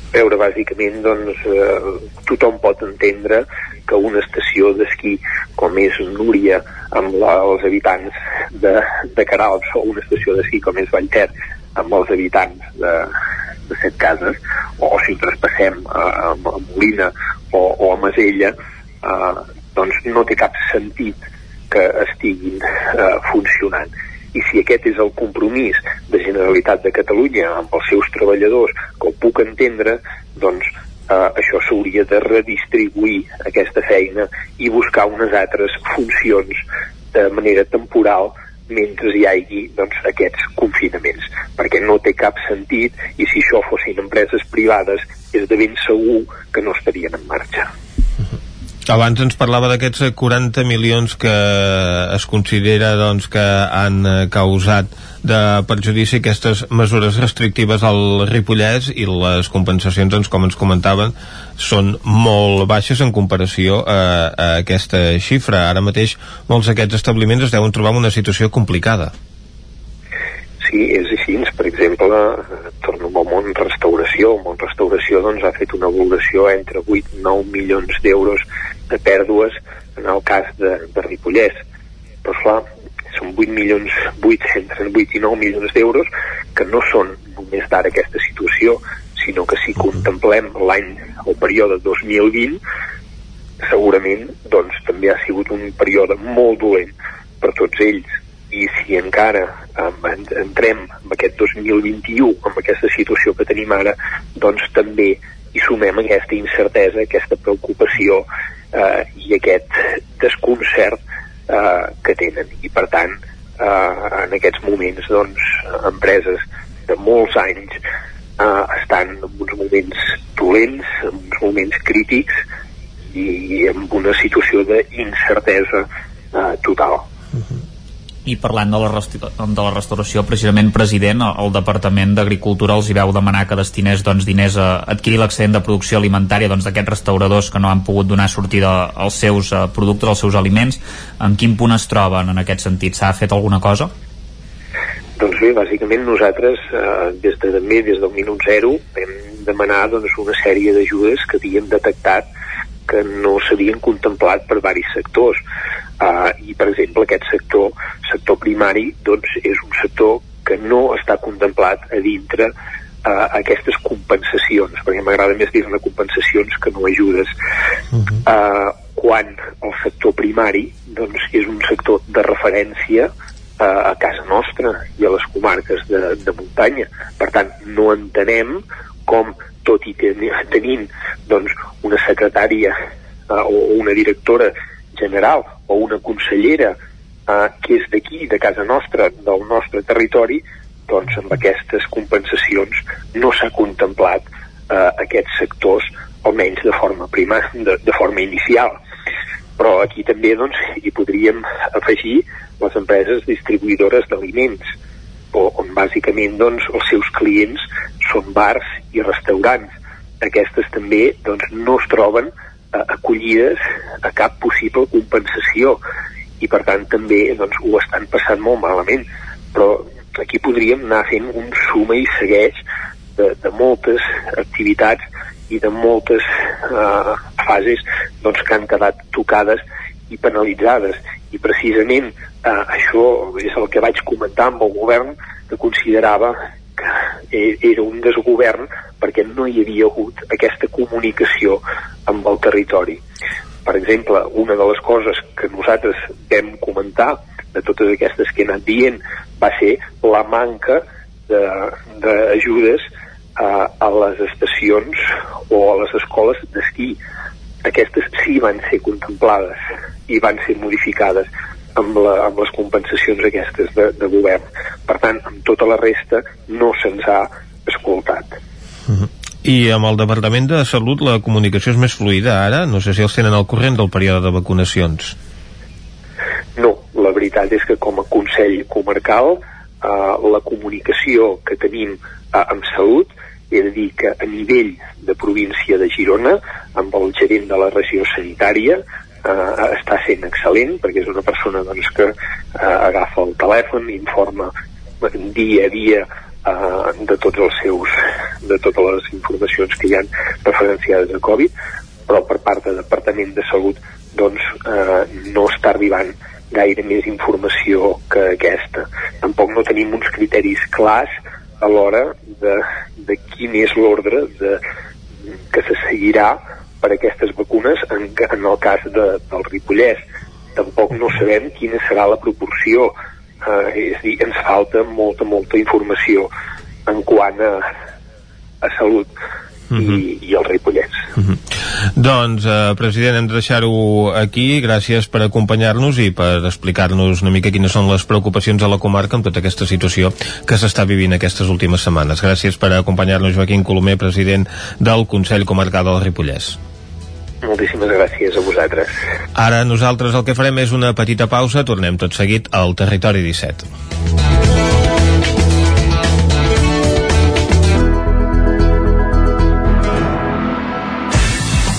A veure, bàsicament, doncs, eh, tothom pot entendre que una estació d'esquí com és Núria amb la, els habitants de, de Caralps o una estació d'esquí com és Vallter amb els habitants de, de set cases, o si traspassem a, a Molina o, o a Masella, eh, doncs no té cap sentit que estiguin eh, funcionant. I si aquest és el compromís de Generalitat de Catalunya amb els seus treballadors, que ho puc entendre, doncs eh, això s'hauria de redistribuir aquesta feina i buscar unes altres funcions de manera temporal mentre hi hagi doncs, aquests confinaments, perquè no té cap sentit i si això fossin empreses privades és de ben segur que no estarien en marxa. Abans ens parlava d'aquests 40 milions que es considera doncs, que han eh, causat de perjudici aquestes mesures restrictives al Ripollès i les compensacions, doncs, com ens comentaven, són molt baixes en comparació a, a aquesta xifra. Ara mateix molts d'aquests establiments es deuen trobar en una situació complicada. Sí, és així. Per exemple, torno al món restauració. El món restauració doncs, ha fet una valoració entre 8 i 9 milions d'euros de pèrdues en el cas de, de Ripollès. Però, clar, són 8 milions, 8, entre 8 i 9 milions d'euros, que no són només d'ara aquesta situació, sinó que si contemplem l'any, el període 2020, segurament doncs, també ha sigut un període molt dolent per tots ells i si encara en, entrem en aquest 2021 amb aquesta situació que tenim ara doncs també hi sumem aquesta incertesa, aquesta preocupació eh, i aquest desconcert eh, que tenen i per tant eh, en aquests moments doncs empreses de molts anys eh, estan en uns moments dolents, en uns moments crítics i amb una situació d'incertesa eh, total. Uh -huh i parlant de la, de la restauració, precisament president, el Departament d'Agricultura els hi veu demanar que destinés doncs, diners a adquirir l'excedent de producció alimentària doncs, d'aquests doncs, restauradors que no han pogut donar sortida als seus uh, productes, als seus aliments. En quin punt es troben en aquest sentit? S'ha fet alguna cosa? Doncs bé, bàsicament nosaltres, eh, des de també, des del minut zero, vam demanar doncs, una sèrie d'ajudes que havíem detectat que no s'havien contemplat per varis sectors. Uh, i per exemple aquest sector sector primari doncs és un sector que no està contemplat a dintre uh, aquestes compensacions perquè m'agrada més dir-ne compensacions que no ajudes. Uh -huh. uh, quan el sector primari doncs és un sector de referència uh, a casa nostra i a les comarques de, de muntanya. Per tant no entenem com tot i tenint doncs, una secretària uh, o una directora general o una consellera eh, que és d'aquí, de casa nostra, del nostre territori, doncs amb aquestes compensacions no s'ha contemplat eh, aquests sectors, almenys de forma prima, de, de forma inicial. Però aquí també doncs, hi podríem afegir les empreses distribuïdores d'aliments, on bàsicament doncs, els seus clients són bars i restaurants. Aquestes també doncs, no es troben eh, acollides a cap possible compensació i per tant també doncs, ho estan passant molt malament però aquí podríem anar fent un suma i segueix de, de moltes activitats i de moltes eh, fases doncs, que han quedat tocades i penalitzades i precisament eh, això és el que vaig comentar amb el govern que considerava que era un desgovern perquè no hi havia hagut aquesta comunicació amb el territori. Per exemple, una de les coses que nosaltres vam comentar de totes aquestes que he anat dient va ser la manca d'ajudes a, a les estacions o a les escoles d'esquí. Aquestes sí van ser contemplades i van ser modificades amb, la, amb les compensacions aquestes de, de govern. Per tant, amb tota la resta no se'ns ha escoltat. Uh mhm. -huh. I amb el Departament de Salut la comunicació és més fluida ara? No sé si els tenen al corrent del període de vacunacions. No, la veritat és que com a Consell Comarcal eh, la comunicació que tenim eh, amb Salut he de dir que a nivell de província de Girona, amb el gerent de la regió sanitària, eh, està sent excel·lent perquè és una persona doncs, que eh, agafa el telèfon, informa dia a dia eh, de tots els seus de totes les informacions que hi han referenciades a Covid però per part del Departament de Salut doncs eh, no està arribant gaire més informació que aquesta. Tampoc no tenim uns criteris clars a l'hora de, de quin és l'ordre que se seguirà per aquestes vacunes en, en el cas de, del Ripollès. Tampoc no sabem quina serà la proporció, eh, és a dir, ens falta molta, molta informació en quant a, a salut uh -huh. i, i el Ripollès. Uh -huh. Doncs, eh, president, hem de deixar-ho aquí. Gràcies per acompanyar-nos i per explicar-nos una mica quines són les preocupacions de la comarca amb tota aquesta situació que s'està vivint aquestes últimes setmanes. Gràcies per acompanyar-nos, Joaquim Colomer, president del Consell Comarcal del Ripollès. Moltíssimes gràcies a vosaltres. Ara nosaltres el que farem és una petita pausa, tornem tot seguit al Territori 17.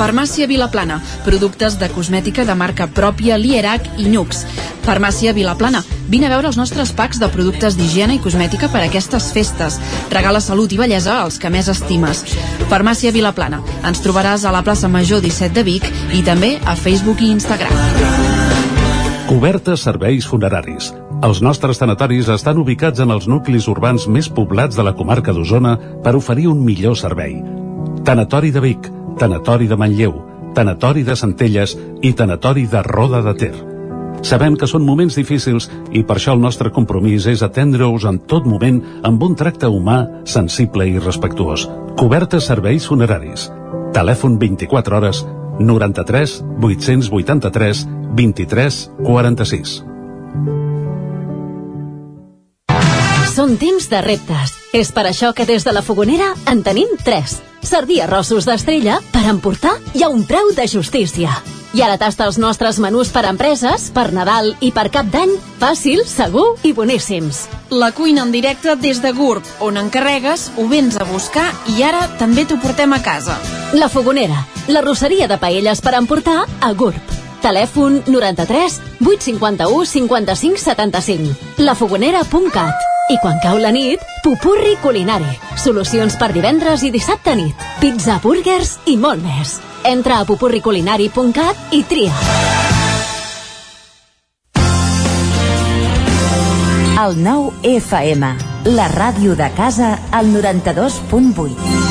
Farmàcia Vilaplana, productes de cosmètica de marca pròpia Lierac i Nux. Farmàcia Vilaplana, vine a veure els nostres packs de productes d'higiene i cosmètica per a aquestes festes. Regala salut i bellesa als que més estimes. Farmàcia Vilaplana, ens trobaràs a la plaça Major 17 de Vic i també a Facebook i Instagram. Cobertes serveis funeraris. Els nostres tanatoris estan ubicats en els nuclis urbans més poblats de la comarca d'Osona per oferir un millor servei. Tanatori de Vic, Tanatori de Manlleu, Tanatori de Centelles i Tanatori de Roda de Ter. Sabem que són moments difícils i per això el nostre compromís és atendre-us en tot moment amb un tracte humà, sensible i respectuós. Cobertes serveis funeraris. Telèfon 24 hores 93 883 23 46. Són temps de reptes. És per això que des de la Fogonera en tenim 3. Sardí arrossos d'estrella per emportar i a un preu de justícia. I ara tasta els nostres menús per empreses, per Nadal i per Cap d'Any, fàcil, segur i boníssims. La cuina en directe des de GURB, on encarregues, ho vens a buscar i ara també t'ho portem a casa. La Fogonera, la rosseria de paelles per emportar a GURB. Telèfon 93 851 55 75. lafogonera.cat i quan cau la nit, Pupurri Culinari. Solucions per divendres i dissabte nit. Pizza, burgers i molt més. Entra a pupurriculinari.cat i tria. El 9 FM, la ràdio de casa, al 92.8.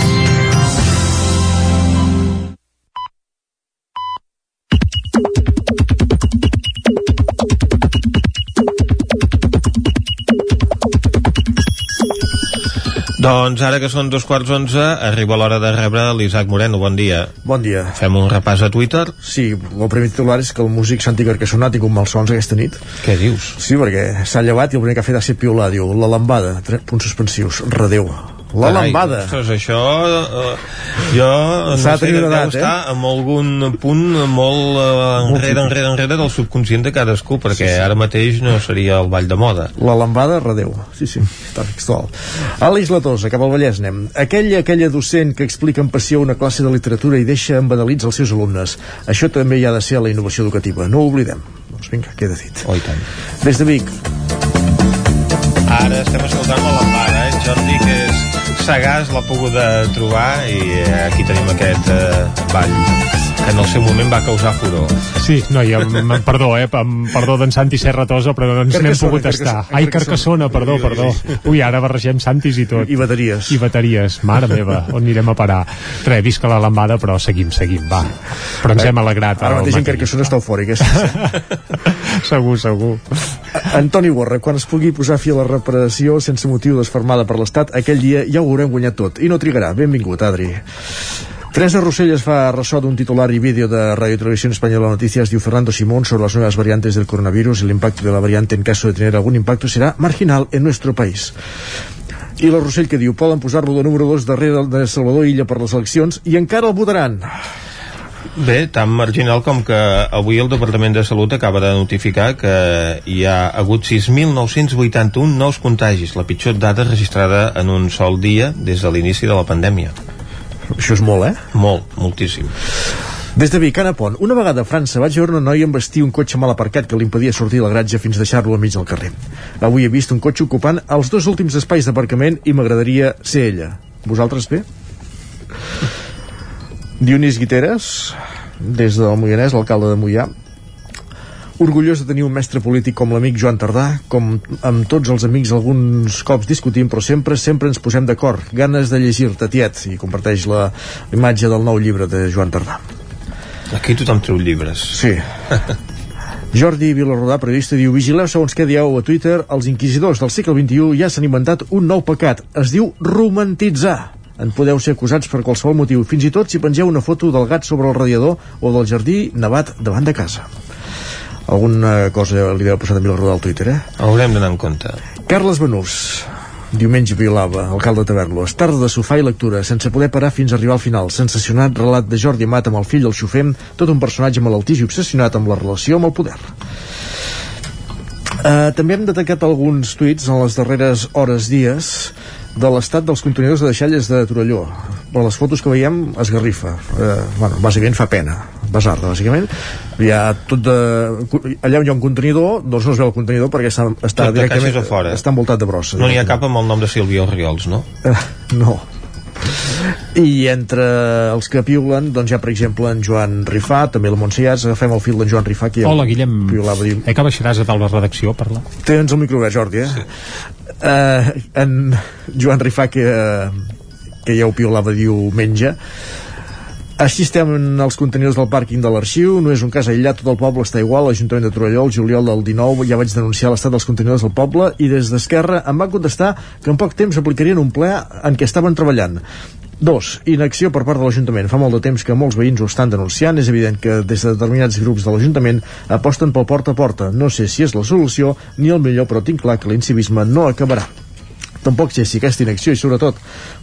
Doncs ara que són dos quarts onze, arriba l'hora de rebre l'Isaac Moreno. Bon dia. Bon dia. Fem un repàs a Twitter? Sí, el primer titular és que el músic Santi Carcassonà ha tingut malsons aquesta nit. Què dius? Sí, perquè s'ha llevat i el primer que ha fet ha set piular, diu, la lambada, punts suspensius, redeu. La Carai, lambada. Ostres, això... Eh, jo no sé, deu edat, estar eh? amb algun punt molt eh, enrere, enrere, enrere del subconscient de cadascú, perquè Sí, sí. ara mateix no seria el ball de moda. La lambada, redeu. Sí, sí, textual. Àlex Latosa, cap al Vallès anem. Aquella, aquella docent que explica amb passió una classe de literatura i deixa embadalits els seus alumnes. Això també hi ha de ser a la innovació educativa. No ho oblidem. Doncs vinga, queda dit. Oh. Des de Vic, Ara estem escoltant la lambada, eh? En Jordi, que sagàs, l'ha pogut trobar i eh, aquí tenim aquest eh, ball que en el seu moment va causar furor. Sí, no, i amb, amb, perdó, eh, amb, perdó d'en Santi Serratosa, però no ens n'hem Carcassona, pogut estar. Carcassona, Ai, Carcassona. Perdó, perdó. Ui, ara barregem Santis i tot. I bateries. I bateries, mare meva, on anirem a parar? Re, visca la lambada, però seguim, seguim, va. Però ens hem alegrat. ara mateix en. Carcassona està eufòric, eh? segur, segur. Antoni Borra, quan es pugui posar fi a la reparació sense motiu desfermada per l'Estat, aquell dia ja ho haurem guanyat tot. I no trigarà. Benvingut, Adri. Teresa Rossell es fa ressò d'un titular y vídeo de Radio Televisión Española Noticias diu Fernando Simón sobre las nuevas variantes del coronavirus el impacto de la variante en caso de tener algún impacto será marginal en nuestro país. I la Rossell que diu poden posar-lo de número 2 darrere de Salvador Illa per les eleccions i encara el votaran. Bé, tan marginal com que avui el Departament de Salut acaba de notificar que hi ha hagut 6.981 nous contagis, la pitjor dada registrada en un sol dia des de l'inici de la pandèmia. Això és molt, eh? Molt, moltíssim. Des de Vic, Anna Pont, una vegada a França vaig veure una noia embestir un cotxe mal aparcat que li impedia sortir a la gratja fins deixar-lo al mig del carrer. Avui he vist un cotxe ocupant els dos últims espais d'aparcament i m'agradaria ser ella. Vosaltres bé? Dionís Guiteres, des del Moianès, l'alcalde de Moià, orgullós de tenir un mestre polític com l'amic Joan Tardà, com amb tots els amics alguns cops discutim, però sempre, sempre ens posem d'acord. Ganes de llegir-te, tiet, i comparteix la imatge del nou llibre de Joan Tardà. Aquí tothom treu llibres. Sí. Jordi Vilarrodà, periodista, diu Vigileu segons què dieu a Twitter, els inquisidors del segle XXI ja s'han inventat un nou pecat. Es diu romantitzar. En podeu ser acusats per qualsevol motiu, fins i tot si pengeu una foto del gat sobre el radiador o del jardí nevat davant de casa. Alguna cosa li deu passar a Vilarrodà al Twitter, eh? Haurem d'anar en compte. Carles Benús, Diumenge Violava, alcalde de Tavernos. Tarda de sofà i lectura, sense poder parar fins a arribar al final. Sensacionat relat de Jordi Amat amb el fill del xofer, tot un personatge malaltís i obsessionat amb la relació amb el poder. Uh, també hem detectat alguns tuits en les darreres hores, dies, de l'estat dels contenidors de deixalles de Torelló. Per les fotos que veiem, esgarrifa. Eh, bueno, bàsicament fa pena. Basarda, bàsicament. Hi ha tot de... Allà on hi ha un contenidor, doncs no es veu el contenidor perquè està, està Tot directament... Està envoltat de brossa. No n'hi ha cap amb el nom de Sílvia Oriols, no? Eh, no. I entre els que piulen, doncs hi ha, per exemple, en Joan Rifà, també la Montse Iats, agafem el fil d'en Joan Rifà, que Hola, Guillem. piulava, diu, Eh que baixaràs a dalt la redacció parlar? Tens el micro obert, Jordi, eh? Sí. Uh, en Joan Rifà, que, que ja ho piolava diumenge, així estem en els contenidors del pàrquing de l'arxiu, no és un cas aïllat, tot el poble està igual, l'Ajuntament de Torelló, el juliol del 19, ja vaig denunciar l'estat dels contenidors del poble i des d'Esquerra em van contestar que en poc temps aplicarien un ple en què estaven treballant. Dos, inacció per part de l'Ajuntament. Fa molt de temps que molts veïns ho estan denunciant. És evident que des de determinats grups de l'Ajuntament aposten pel porta a porta. No sé si és la solució ni el millor, però tinc clar que l'incivisme no acabarà. Tampoc sé si aquesta inacció i, sobretot,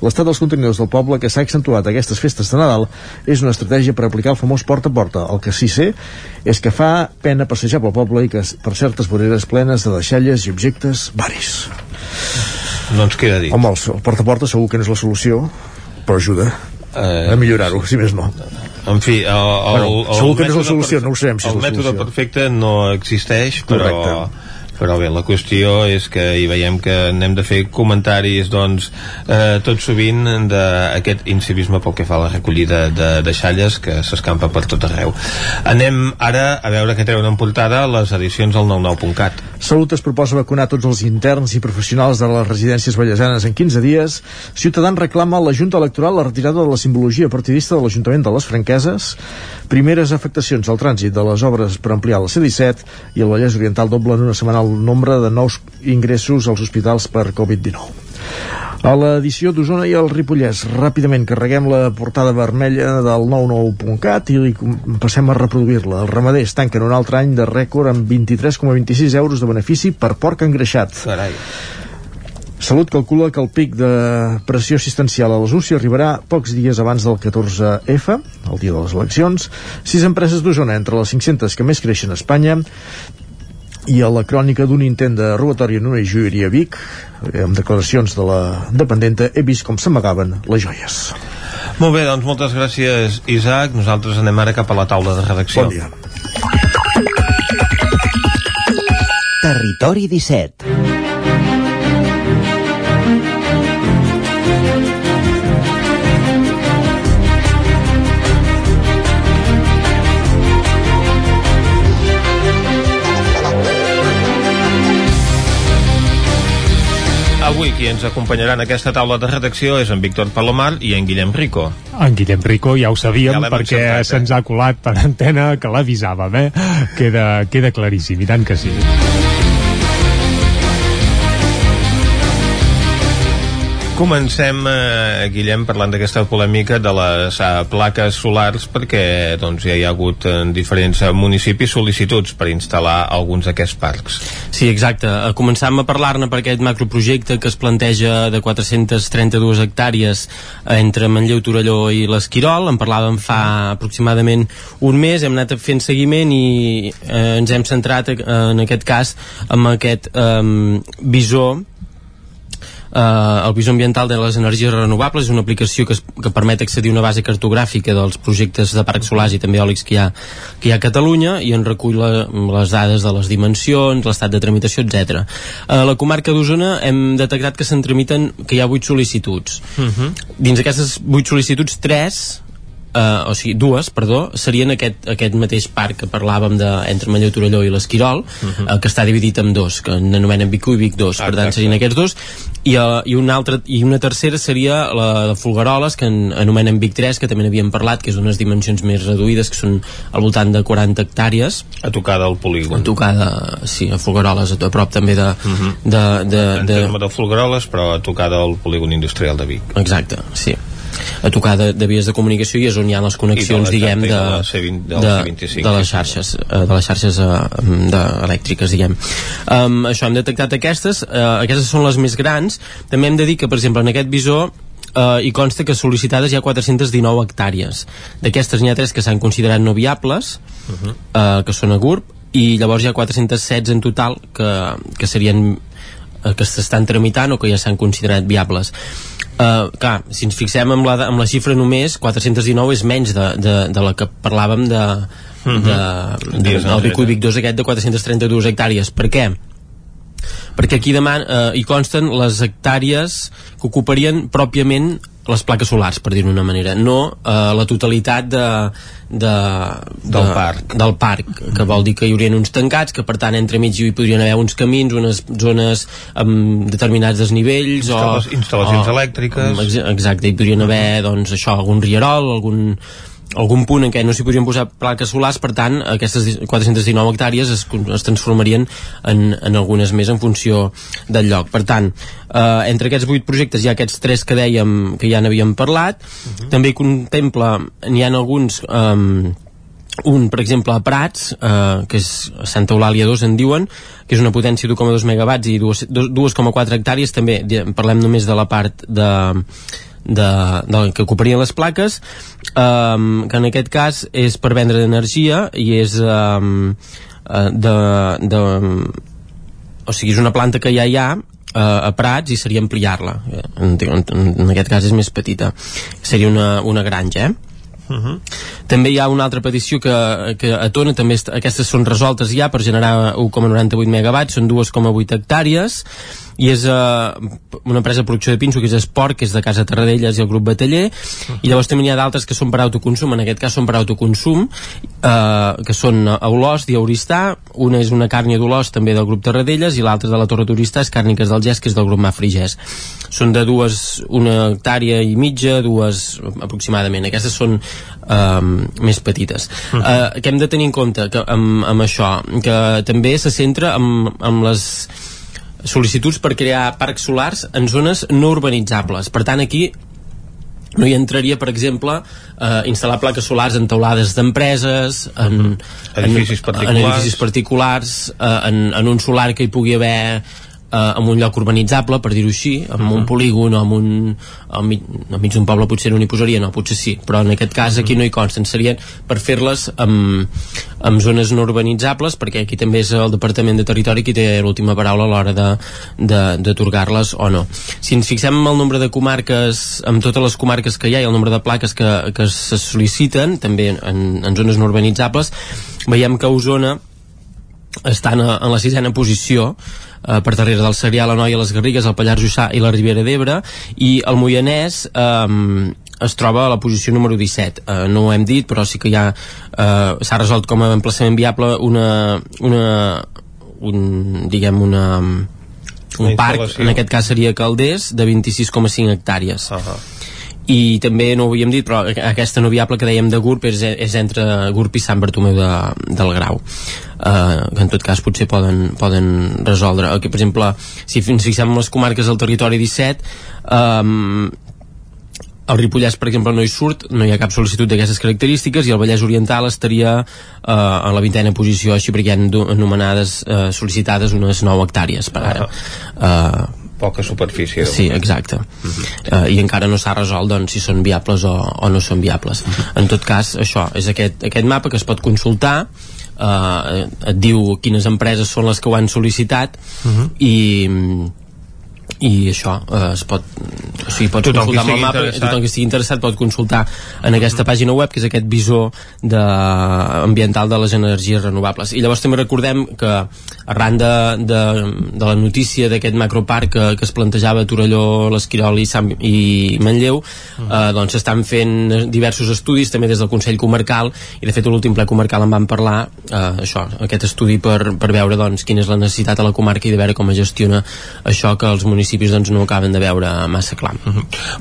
l'estat dels contenidors del poble que s'ha accentuat a aquestes festes de Nadal és una estratègia per aplicar el famós porta a porta. El que sí sé és que fa pena passejar pel poble i que per certes voreres plenes de deixalles i objectes varis. No ens queda dit. Home, el, el porta a porta segur que no és la solució, però ajuda Eh, a millorar-ho, si més no. En fi, el, el, Bueno, el, segur que no és la mètode solució, no ho sabem si és el la mètode solució. perfecte no existeix, però... Correcte. Però bé, la qüestió és que hi veiem que anem de fer comentaris doncs, eh, tot sovint d'aquest incivisme pel que fa a la recollida de deixalles que s'escampa per tot arreu. Anem ara a veure què treuen en portada les edicions del 99.cat. Salut es proposa vacunar tots els interns i professionals de les residències vallesanes en 15 dies. Ciutadans reclama a la Junta Electoral la retirada de la simbologia partidista de l'Ajuntament de les Franqueses. Primeres afectacions al trànsit de les obres per ampliar la C-17 i el Vallès Oriental doble en una setmana el nombre de nous ingressos als hospitals per Covid-19. A l'edició d'Osona i el Ripollès, ràpidament carreguem la portada vermella del 99.cat i passem a reproduir-la. Els ramaders tanquen un altre any de rècord amb 23,26 euros de benefici per porc engreixat. Carai. Salut calcula que el pic de pressió assistencial a les UCI arribarà pocs dies abans del 14F, el dia de les eleccions. Sis empreses d'Osona, entre les 500 que més creixen a Espanya, i a la crònica d'un intent de robatori en una joieria a Vic, amb declaracions de la dependenta, he vist com s'amagaven les joies. Molt bé, doncs moltes gràcies, Isaac. Nosaltres anem ara cap a la taula de redacció. Bon dia. Territori 17 Avui qui ens acompanyarà en aquesta taula de redacció és en Víctor Palomar i en Guillem Rico. En Guillem Rico ja ho sabíem Ja perquè eh? se'ns ha colat per antena que l'avisàvem, eh? Queda, queda claríssim, i tant que sí. Comencem, eh, Guillem, parlant d'aquesta polèmica de les eh, plaques solars perquè doncs, ja hi ha hagut en diferents eh, municipis sol·licituds per instal·lar alguns d'aquests parcs. Sí, exacte. Eh, Començàvem a parlar-ne per aquest macroprojecte que es planteja de 432 hectàrees eh, entre Manlleu, Torelló i l'Esquirol. En parlàvem fa aproximadament un mes, hem anat fent seguiment i eh, ens hem centrat eh, en aquest cas amb aquest eh, visor el visor ambiental de les energies renovables és una aplicació que, es, que permet accedir a una base cartogràfica dels projectes de parcs solars i també eòlics que hi ha, que hi ha a Catalunya i en recull la, les dades de les dimensions, l'estat de tramitació, etc. A la comarca d'Osona hem detectat que se'n tramiten que hi ha 8 sol·licituds. Uh -huh. Dins d'aquestes 8 sol·licituds, 3 uh, o sigui, dues, perdó, serien aquest, aquest mateix parc que parlàvem de, entre Manlleu, Torelló i l'Esquirol, uh -huh. uh, que està dividit en dos, que n'anomenen Vic 1 i Vic 2, Exacte. per tant serien aquests dos, i, uh, i, una altra, i una tercera seria la de Folgueroles, que en, anomenen Vic 3, que també n'havíem parlat, que és unes dimensions més reduïdes, que són al voltant de 40 hectàrees. A tocar del polígon. A tocar de, sí, a Folgueroles, a, a prop també de... Uh -huh. de, de, de, de, de Folgueroles, però a tocar del polígon industrial de Vic. Exacte, sí a tocar de, de vies de comunicació i és on hi ha les connexions, de diguem, de, de, la C20, de, de, les xarxes, eh, de les xarxes uh, de, elèctriques, diguem. Um, això, hem detectat aquestes, uh, aquestes són les més grans. També hem de dir que, per exemple, en aquest visor uh, hi consta que sol·licitades hi ha 419 hectàrees. D'aquestes n'hi ha tres que s'han considerat no viables, uh -huh. uh, que són a GURB, i llavors hi ha 416 en total que, que serien que s'estan tramitant o que ja s'han considerat viables Uh, clar, si ens fixem amb la, amb la xifra només 419 és menys de, de, de la que parlàvem de, uh -huh. de, de, del Vic 1 Vic 2 aquest de 432 hectàrees per què? Perquè aquí deman, eh, hi consten les hectàrees que ocuparien pròpiament les plaques solars, per dir-ho d'una manera, no eh, la totalitat de, de, de, del parc. del parc, que vol dir que hi haurien uns tancats, que per tant entre mig hi podrien haver uns camins, unes zones amb determinats desnivells o, instal·lacions o, elèctriques exacte, hi podrien haver doncs, això, algun rierol, algun algun punt en què no s'hi podrien posar plaques solars, per tant, aquestes 419 hectàrees es, es transformarien en, en algunes més en funció del lloc. Per tant, eh, entre aquests vuit projectes hi ha aquests tres que dèiem que ja n'havíem parlat, uh mhm. -huh. també contempla, n'hi ha alguns... Eh, un, per exemple, a Prats, eh, que és Santa Eulàlia 2, en diuen, que és una potència d'1,2 megawatts i 2,4 hectàrees, també parlem només de la part de, de, de, que ocuparien les plaques um, que en aquest cas és per vendre d'energia i és um, de, de o sigui, és una planta que ja hi ha uh, a Prats i seria ampliar-la en, en, en aquest cas és més petita seria una, una granja eh? Uh -huh. També hi ha una altra petició que, que a Tona també aquestes són resoltes ja per generar 1,98 megawatts, són 2,8 hectàrees i és uh, una empresa de producció de pinso que és Esport, que és de Casa Terradellas i el grup Bataller, i llavors també n'hi ha d'altres que són per autoconsum, en aquest cas són per autoconsum uh, que són Olòs i Auristà, una és una càrnia d'Olòs també del grup Terradellas i l'altra de la Torre Turista és Càrniques del Gès, que és del grup Mafrigès. Són de dues, una hectàrea i mitja dues aproximadament, aquestes són uh, més petites. Uh -huh. uh, que hem de tenir en compte que amb, amb això, que també se centra amb, amb les sol·licituds per crear parcs solars en zones no urbanitzables. Per tant, aquí no hi entraria, per exemple, eh, instal·lar plaques solars en taulades d'empreses, en, edificis particulars, en, en edificis particulars eh, en, en un solar que hi pugui haver eh, en un lloc urbanitzable, per dir-ho així, en uh -huh. un polígon o en un, al mig, al mig d'un poble potser no n'hi posaria, no, potser sí, però en aquest cas aquí mhm. no hi consten, serien per fer-les amb, amb zones no urbanitzables, perquè aquí també és el Departament de Territori qui té l'última paraula a l'hora d'atorgar-les o no. Si ens fixem en el nombre de comarques, amb totes les comarques que hi ha i el nombre de plaques que, que se sol·liciten, també en, en zones no urbanitzables, veiem que Osona estan a, en la sisena posició eh, per darrere del Serià, la Noia, les Garrigues, el Pallars Jussà i la Ribera d'Ebre i el Moianès eh, es troba a la posició número 17 eh, no ho hem dit però sí que ja eh, s'ha resolt com a emplaçament viable una, una un, diguem una un parc, en aquest cas seria Calders de 26,5 hectàrees. Uh -huh i també no ho havíem dit però aquesta no viable que dèiem de GURB és, és entre GURB i Sant Bartomeu de, del Grau. Eh, que en tot cas potser poden, poden resoldre. Que per exemple si ens fixem en les comarques del territori 17 eh, el Ripollès, per exemple, no hi surt, no hi ha cap sol·licitud d'aquestes característiques i el Vallès Oriental estaria eh, a la vintena posició, així perquè hi ha anomenades eh, sol·licitades unes 9 hectàrees per ara. Eh, poca superfície. Sí, exacte. Uh -huh. uh, I encara no s'ha resolt doncs, si són viables o, o no són viables. Uh -huh. En tot cas, això, és aquest, aquest mapa que es pot consultar uh, et diu quines empreses són les que ho han sol·licitat uh -huh. i i això eh, es pot o sigui, pots Tothom consultar que amb el mapa tothom que estigui interessat pot consultar en aquesta pàgina web que és aquest visor de, ambiental de les energies renovables. I llavors també recordem que arran de, de, de la notícia d'aquest macroparc que, que es plantejava a Torelló, l'Esquirol i, Sant, i Manlleu eh, doncs s'estan fent diversos estudis també des del Consell Comarcal i de fet a l'últim ple comarcal en van parlar eh, això, aquest estudi per, per veure doncs, quina és la necessitat a la comarca i de veure com es gestiona això que els municipis doncs, no acaben de veure massa clar.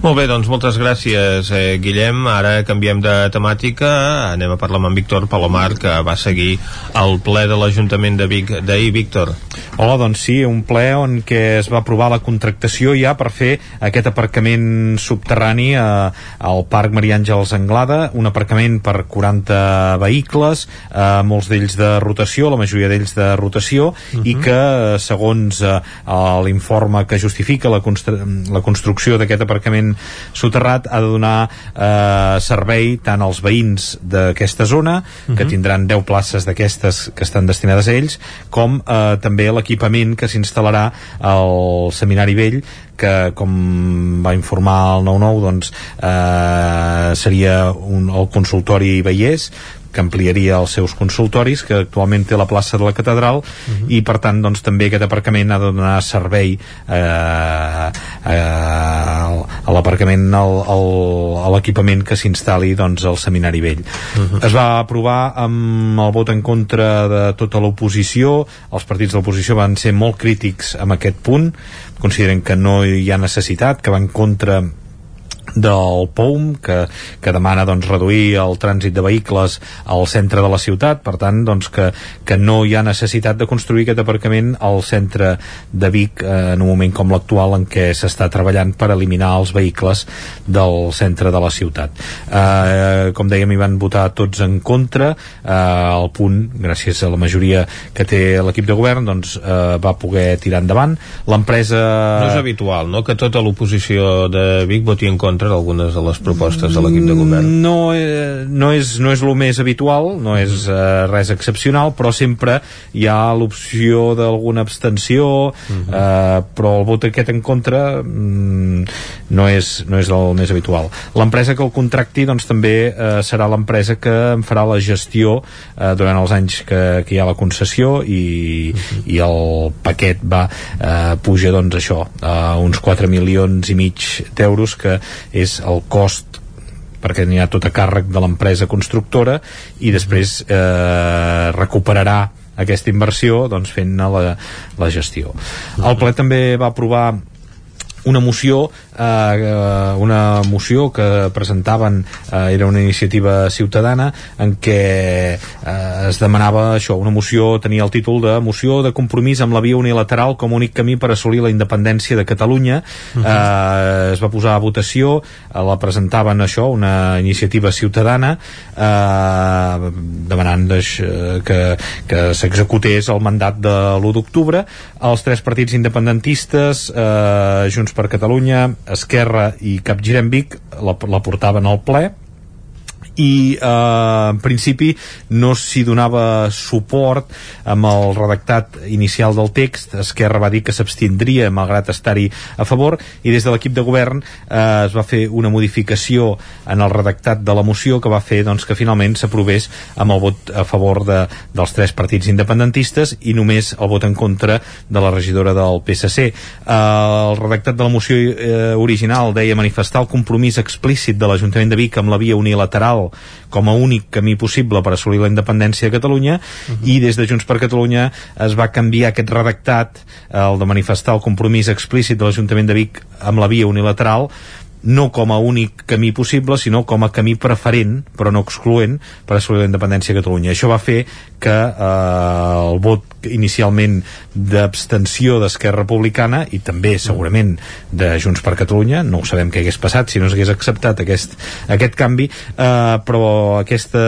Molt bé, doncs moltes gràcies, eh, Guillem. Ara canviem de temàtica. Anem a parlar amb en Víctor Palomar, que va seguir el ple de l'Ajuntament de Vic d'ahir. Víctor. Hola, doncs sí, un ple on què es va aprovar la contractació ja per fer aquest aparcament subterrani a, al Parc Maria Àngels Anglada, un aparcament per 40 vehicles, eh, molts d'ells de rotació, la majoria d'ells de rotació, uh -huh. i que, eh, segons eh, l'informe que justifica la, constru la construcció d'aquest aparcament soterrat, ha de donar eh, servei tant als veïns d'aquesta zona, uh -huh. que tindran 10 places d'aquestes que estan destinades a ells, com eh, també l'equipament que s'instal·larà al Seminari Vell que com va informar el 9-9 doncs eh, seria un, el consultori Veiers que ampliaria els seus consultoris, que actualment té la plaça de la catedral, uh -huh. i per tant doncs, també aquest aparcament ha de donar servei eh, eh, a l'aparcament a l'equipament que s'instal·li doncs, al Seminari Vell. Uh -huh. Es va aprovar amb el vot en contra de tota l'oposició, els partits de l'oposició van ser molt crítics amb aquest punt, consideren que no hi ha necessitat, que va en contra del POUM que, que demana doncs, reduir el trànsit de vehicles al centre de la ciutat. Per tant doncs, que, que no hi ha necessitat de construir aquest aparcament al centre de Vic eh, en un moment com l'actual en què s'està treballant per eliminar els vehicles del centre de la ciutat. Eh, com dèiem hi van votar tots en contra. Eh, el punt, gràcies a la majoria que té l'equip de govern doncs eh, va poder tirar endavant. L'empresa... No és habitual, no?, que tota l'oposició de Vic voti en contra d'algunes de les propostes de l'equip de govern. No, eh, no, és, no és el més habitual, no és eh, res excepcional, però sempre hi ha l'opció d'alguna abstenció, uh -huh. eh, però el vot aquest en contra mm, no, és, no és el més habitual. L'empresa que el contracti doncs, també eh, serà l'empresa que en farà la gestió eh, durant els anys que, que hi ha la concessió i, uh -huh. i el paquet va eh, puja doncs això, a uns 4 milions i mig d'euros que és el cost perquè n'hi ha tot a càrrec de l'empresa constructora i després eh, recuperarà aquesta inversió doncs, fent la, la gestió. El ple també va aprovar una moció eh, una moció que presentaven eh, era una iniciativa ciutadana en què eh, es demanava això, una moció tenia el títol de moció de compromís amb la via unilateral com a únic camí per assolir la independència de Catalunya uh -huh. eh, es va posar a votació eh, la presentaven això, una iniciativa ciutadana eh, demanant eh, que, que s'executés el mandat de l'1 d'octubre els tres partits independentistes eh, Junts per Catalunya Esquerra i Capgirem Vic la, la portaven al ple i eh, en principi no s'hi donava suport amb el redactat inicial del text. Esquerra va dir que s'abstindria malgrat estar-hi a favor i des de l'equip de govern eh, es va fer una modificació en el redactat de la moció que va fer doncs, que finalment s'aprovés amb el vot a favor de, dels tres partits independentistes i només el vot en contra de la regidora del PSC eh, el redactat de la moció eh, original deia manifestar el compromís explícit de l'Ajuntament de Vic amb la via unilateral com a únic camí possible per assolir la independència de Catalunya uh -huh. i des de Junts per Catalunya es va canviar aquest redactat el de manifestar el compromís explícit de l'Ajuntament de Vic amb la via unilateral no com a únic camí possible, sinó com a camí preferent, però no excloent, per assolir la independència de Catalunya. Això va fer que eh, el vot inicialment d'abstenció d'Esquerra Republicana i també segurament de Junts per Catalunya, no ho sabem què hagués passat si no s'hagués acceptat aquest, aquest canvi, eh, però aquesta,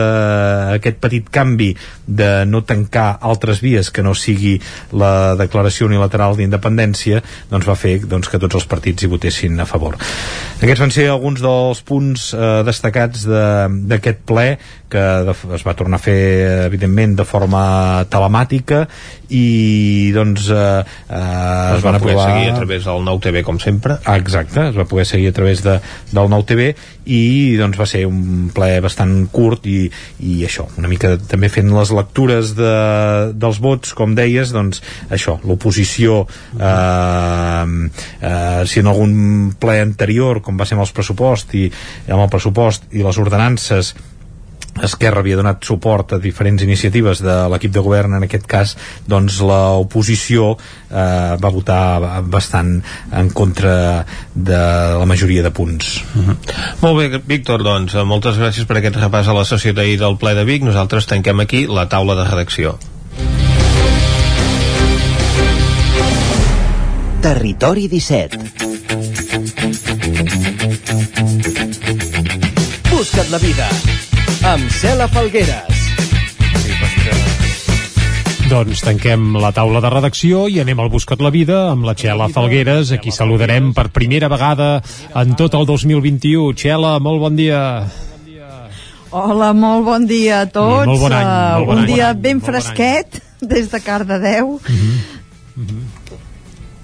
aquest petit canvi de no tancar altres vies que no sigui la declaració unilateral d'independència doncs va fer doncs, que tots els partits hi votessin a favor. Aquests van ser alguns dels punts eh, destacats d'aquest ple que es va tornar a fer evidentment de forma telemàtica i doncs eh, eh, es, es van poder aprovar... seguir a través del nou TV com sempre. Exacte, es va poder seguir a través de, del nou TV i doncs va ser un ple bastant curt i, i això, una mica també fent les lectures de, dels vots com deies, doncs això l'oposició eh, eh, si en algun ple anterior com va ser amb els pressupost i amb el pressupost i les ordenances Esquerra havia donat suport a diferents iniciatives de l'equip de govern, en aquest cas doncs l'oposició eh, va votar bastant en contra de la majoria de punts. Uh mhm. -huh. Molt bé, Víctor, doncs moltes gràcies per aquest repàs a la sessió d'ahir del ple de Vic. Nosaltres tanquem aquí la taula de redacció. Territori 17 Busca't la vida amb Cela Falgueres. Doncs tanquem la taula de redacció i anem al Buscat la Vida amb la Txela Falgueres, a qui saludarem per primera vegada en tot el 2021. Txela, molt bon dia. Hola, molt bon dia a tots. I molt bon any. Molt bon un any. dia ben fresquet des de Cardedeu. Mm -hmm. Mm -hmm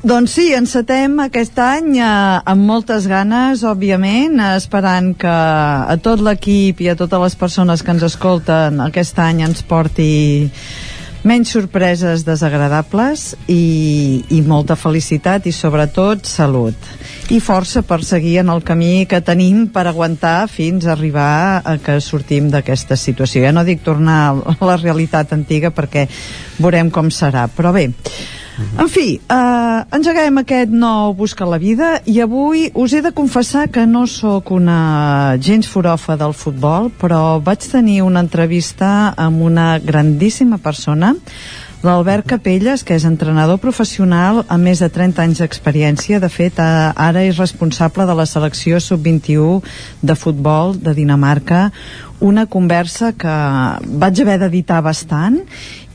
doncs sí, encetem aquest any eh, amb moltes ganes, òbviament, esperant que a tot l'equip i a totes les persones que ens escolten aquest any ens porti menys sorpreses desagradables i, i molta felicitat i sobretot salut i força per seguir en el camí que tenim per aguantar fins a arribar a que sortim d'aquesta situació. Ja no dic tornar a la realitat antiga perquè veurem com serà, però bé, en fi, eh, engeguem aquest nou Busca la Vida i avui us he de confessar que no sóc una gens forofa del futbol, però vaig tenir una entrevista amb una grandíssima persona, l'Albert Capelles, que és entrenador professional amb més de 30 anys d'experiència. De fet, ara és responsable de la selecció sub-21 de futbol de Dinamarca. Una conversa que vaig haver d'editar bastant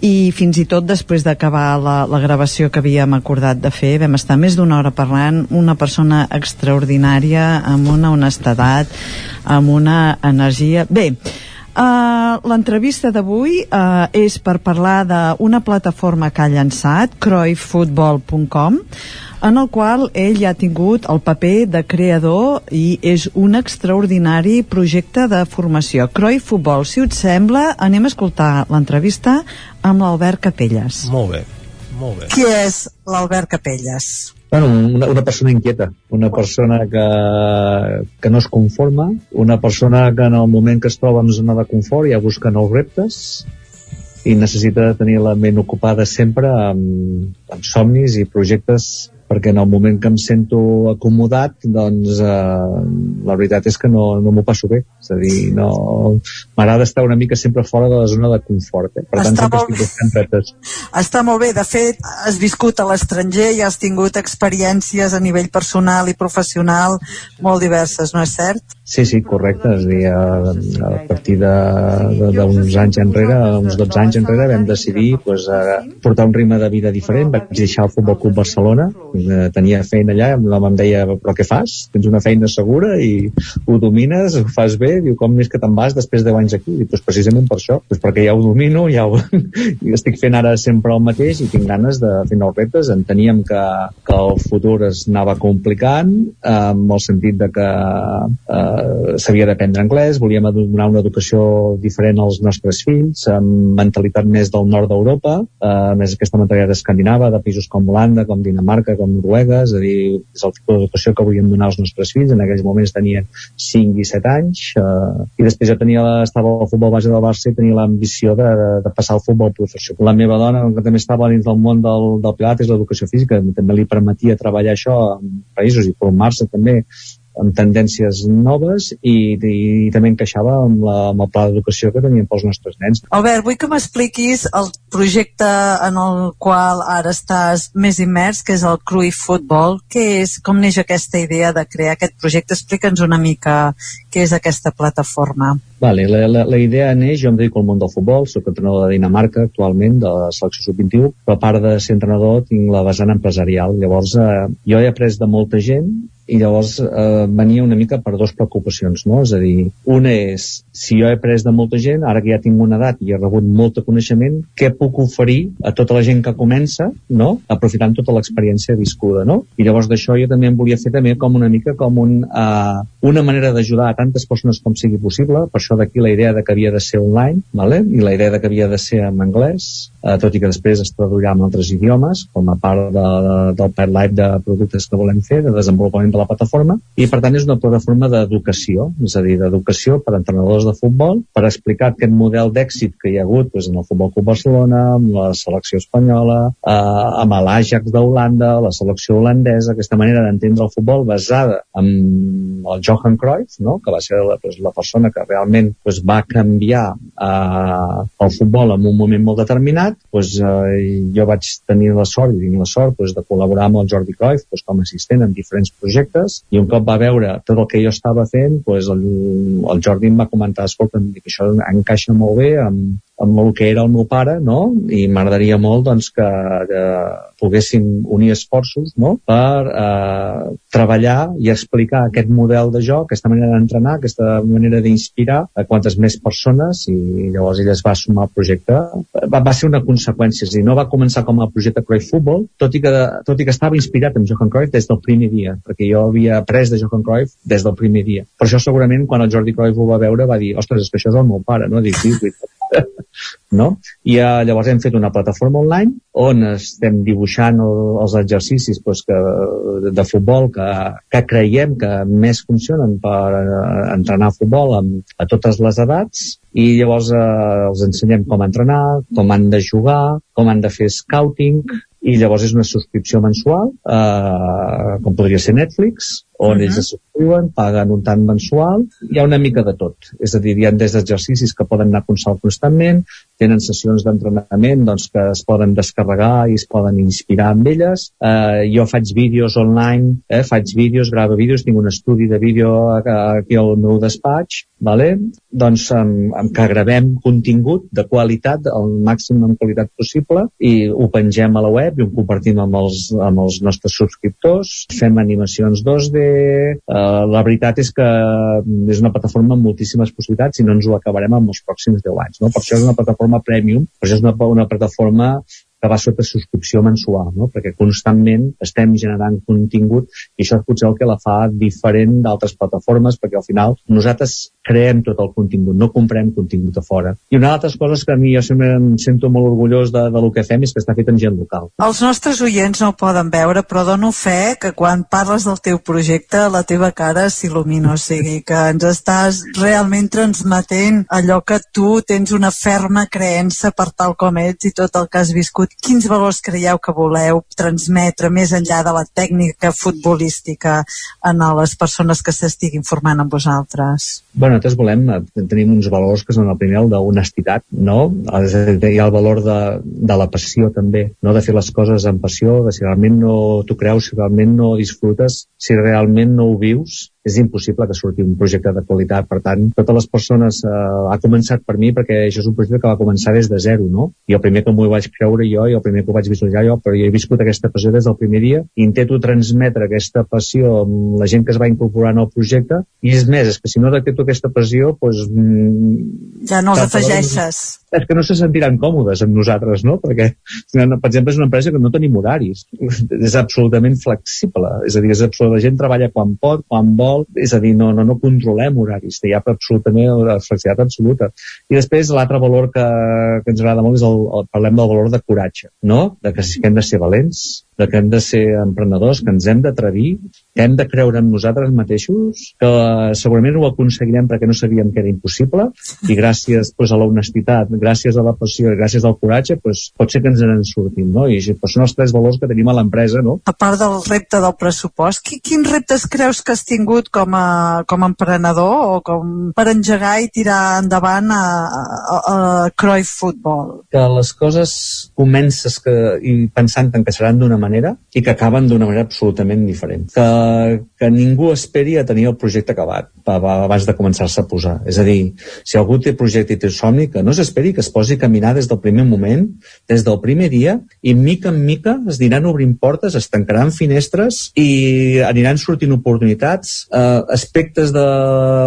i fins i tot després d'acabar la, la gravació que havíem acordat de fer vam estar més d'una hora parlant una persona extraordinària amb una honestedat amb una energia bé, Uh, L'entrevista d'avui uh, és per parlar d'una plataforma que ha llançat, croyfootball.com, en el qual ell ha tingut el paper de creador i és un extraordinari projecte de formació. Croi Futbol, si us sembla, anem a escoltar l'entrevista amb l'Albert Capelles. Molt bé, molt bé. Qui és l'Albert Capelles? Bueno, una, una persona inquieta, una persona que, que no es conforma, una persona que en el moment que es troba en zona de confort ja busca nous reptes i necessita tenir la ment ocupada sempre amb, amb somnis i projectes perquè en el moment que em sento acomodat doncs eh, la veritat és que no, no m'ho passo bé és a dir, no... m'agrada estar una mica sempre fora de la zona de confort eh? per tant Està sempre estic buscant reptes Està molt bé, de fet has viscut a l'estranger i has tingut experiències a nivell personal i professional molt diverses, no és cert? Sí, sí, correcte. És a dir, a, a partir d'uns anys enrere, uns 12 anys enrere, vam decidir pues, a portar un ritme de vida diferent. Vaig deixar el Futbol Club Barcelona, eh, tenia feina allà, l'home em deia, però què fas? Tens una feina segura i ho domines, ho fas bé, diu, com és que te'n vas després de 10 anys aquí? I pues, precisament per això, pues, perquè ja ho domino, ja ho... Estic fent ara sempre el mateix i tinc ganes de fer nous reptes. Enteníem que, que el futur es anava complicant, eh, amb el sentit de que eh, s'havia d'aprendre anglès, volíem donar una educació diferent als nostres fills, amb mentalitat més del nord d'Europa, eh, més aquesta mentalitat escandinava, de països com Holanda, com Dinamarca, com Noruega, és a dir, és el tipus d'educació que volíem donar als nostres fills, en aquells moments tenien 5 i 7 anys, eh, i després jo tenia, estava al futbol base del Barça i tenia l'ambició de, de passar al futbol professional. La meva dona, que també estava dins del món del, del Pilates, l'educació física, també li permetia treballar això en països i formar-se també amb tendències noves i, i, i també encaixava amb, la, amb el pla d'educació que teníem pels nostres nens. Albert, vull que m'expliquis el projecte en el qual ara estàs més immers, que és el Crui Football. Què és, com neix aquesta idea de crear aquest projecte? Explica'ns una mica què és aquesta plataforma? Vale, la, la, la idea neix, jo em dedico al món del futbol, sóc entrenador de Dinamarca actualment, de la selecció sub-21, però a part de ser entrenador tinc la vessant empresarial. Llavors, eh, jo he après de molta gent i llavors eh, venia una mica per dues preocupacions, no? És a dir, una és, si jo he après de molta gent, ara que ja tinc una edat i he rebut molt de coneixement, què puc oferir a tota la gent que comença, no? Aprofitant tota l'experiència viscuda, no? I llavors d'això jo també em volia fer també com una mica com un, eh, una manera d'ajudar tantes persones com sigui possible, per això d'aquí la idea de que havia de ser online, vale? i la idea de que havia de ser en anglès, eh, tot i que després es traduirà en altres idiomes, com a part de, de, del live de productes que volem fer, de desenvolupament de la plataforma, i per tant és una plataforma d'educació, és a dir, d'educació per a entrenadors de futbol, per explicar aquest model d'èxit que hi ha hagut doncs, en el Futbol Club Barcelona, amb la selecció espanyola, eh, amb l'Ajax d'Holanda, la selecció holandesa, aquesta manera d'entendre el futbol basada en el Johan Cruyff, no? que va ser la, doncs, la persona que realment doncs, va canviar eh, el futbol en un moment molt determinat, doncs, eh, jo vaig tenir la sort, i la sort doncs, de col·laborar amb el Jordi Cruyff doncs, com a assistent en diferents projectes, i un cop va veure tot el que jo estava fent, doncs, el, el Jordi em va comentar, escolta, això encaixa molt bé amb, amb el que era el meu pare, no? I m'agradaria molt doncs, que, que poguéssim unir esforços no? per eh, treballar i explicar aquest model de joc, aquesta manera d'entrenar, aquesta manera d'inspirar a quantes més persones i llavors ella es va sumar al projecte. Va, va ser una conseqüència, és dir, no va començar com a projecte Cruyff Football, tot i, que, tot i que estava inspirat en Johan Cruyff des del primer dia, perquè jo havia après de Johan Cruyff des del primer dia. Per això segurament quan el Jordi Cruyff ho va veure va dir, ostres, és que això és el meu pare, no? Dic, sí, no? I eh, llavors hem fet una plataforma online on estem dibuixant el, els exercicis pues, que, de futbol que, que creiem que més funcionen per eh, entrenar futbol amb, a totes les edats. I llavors eh, els ensenyem com entrenar, com han de jugar, com han de fer scouting. I llavors és una subscripció mensual eh, com podria ser Netflix on uh -huh. ells es subscriuen, paguen un tant mensual, hi ha una mica de tot. És a dir, hi ha des d'exercicis que poden anar a consalt constantment, tenen sessions d'entrenament doncs, que es poden descarregar i es poden inspirar amb elles. Eh, jo faig vídeos online, eh, faig vídeos, gravo vídeos, tinc un estudi de vídeo aquí al meu despatx, vale? doncs amb, amb que gravem contingut de qualitat, el màxim en qualitat possible, i ho pengem a la web i ho compartim amb els, amb els nostres subscriptors, fem animacions 2D, eh, la veritat és que és una plataforma amb moltíssimes possibilitats i no ens ho acabarem en els pròxims 10 anys. No? Per això és una plataforma premium, per això és una, una plataforma que va sota subscripció mensual, no? perquè constantment estem generant contingut i això és potser el que la fa diferent d'altres plataformes, perquè al final nosaltres creem tot el contingut, no comprem contingut a fora. I una altra cosa que a mi jo sempre em sento molt orgullós de, de lo que fem és que està fet en gent local. Els nostres oients no ho poden veure, però dono fe que quan parles del teu projecte la teva cara s'il·lumina, o sigui que ens estàs realment transmetent allò que tu tens una ferma creença per tal com ets i tot el que has viscut quins valors creieu que voleu transmetre més enllà de la tècnica futbolística en les persones que s'estiguin formant amb vosaltres? Bueno, nosaltres volem, eh, tenim uns valors que són el primer, el d'honestitat, no? Hi ha el valor de, de la passió també, no? De fer les coses amb passió, de si realment no t'ho creus, si realment no disfrutes, si realment no ho vius, és impossible que surti un projecte de qualitat. Per tant, totes les persones eh, ha començat per mi perquè això és un projecte que va començar des de zero, no? I el primer que m'ho vaig creure jo i el primer que ho vaig visualitzar jo, però jo he viscut aquesta passió des del primer dia i intento transmetre aquesta passió amb la gent que es va incorporar en el projecte i és més, és que si no detecto aquesta passió, doncs... Mm, ja no els afegeixes és que no se sentiran còmodes amb nosaltres, no? Perquè, per exemple, és una empresa que no tenim horaris. És absolutament flexible. És a dir, és absolut, la gent treballa quan pot, quan vol. És a dir, no, no, no controlem horaris. Hi ha absolutament la flexibilitat absoluta. I després, l'altre valor que, que ens agrada molt és el, el, parlem del valor de coratge, no? De que, que hem de ser valents, de que hem de ser emprenedors, que ens hem d'atrevir, que hem de creure en nosaltres mateixos, que segurament ho aconseguirem perquè no sabíem que era impossible, i gràcies pues, a l'honestitat, gràcies a la passió i gràcies al coratge, pues, pot ser que ens en sortim, no? I pues, són els tres valors que tenim a l'empresa, no? A part del repte del pressupost, qui, quins reptes creus que has tingut com a, com a emprenedor o com per engegar i tirar endavant a, a, a Cruyff Football? Que les coses comences que, i pensant en que seran d'una manera manera i que acaben d'una manera absolutament diferent. Que, que ningú esperi a tenir el projecte acabat abans de començar-se a posar. És a dir, si algú té projecte i té somni, que no s'esperi que es posi a caminar des del primer moment, des del primer dia, i mica en mica es diran obrint portes, es tancaran finestres i aniran sortint oportunitats. Eh, aspectes de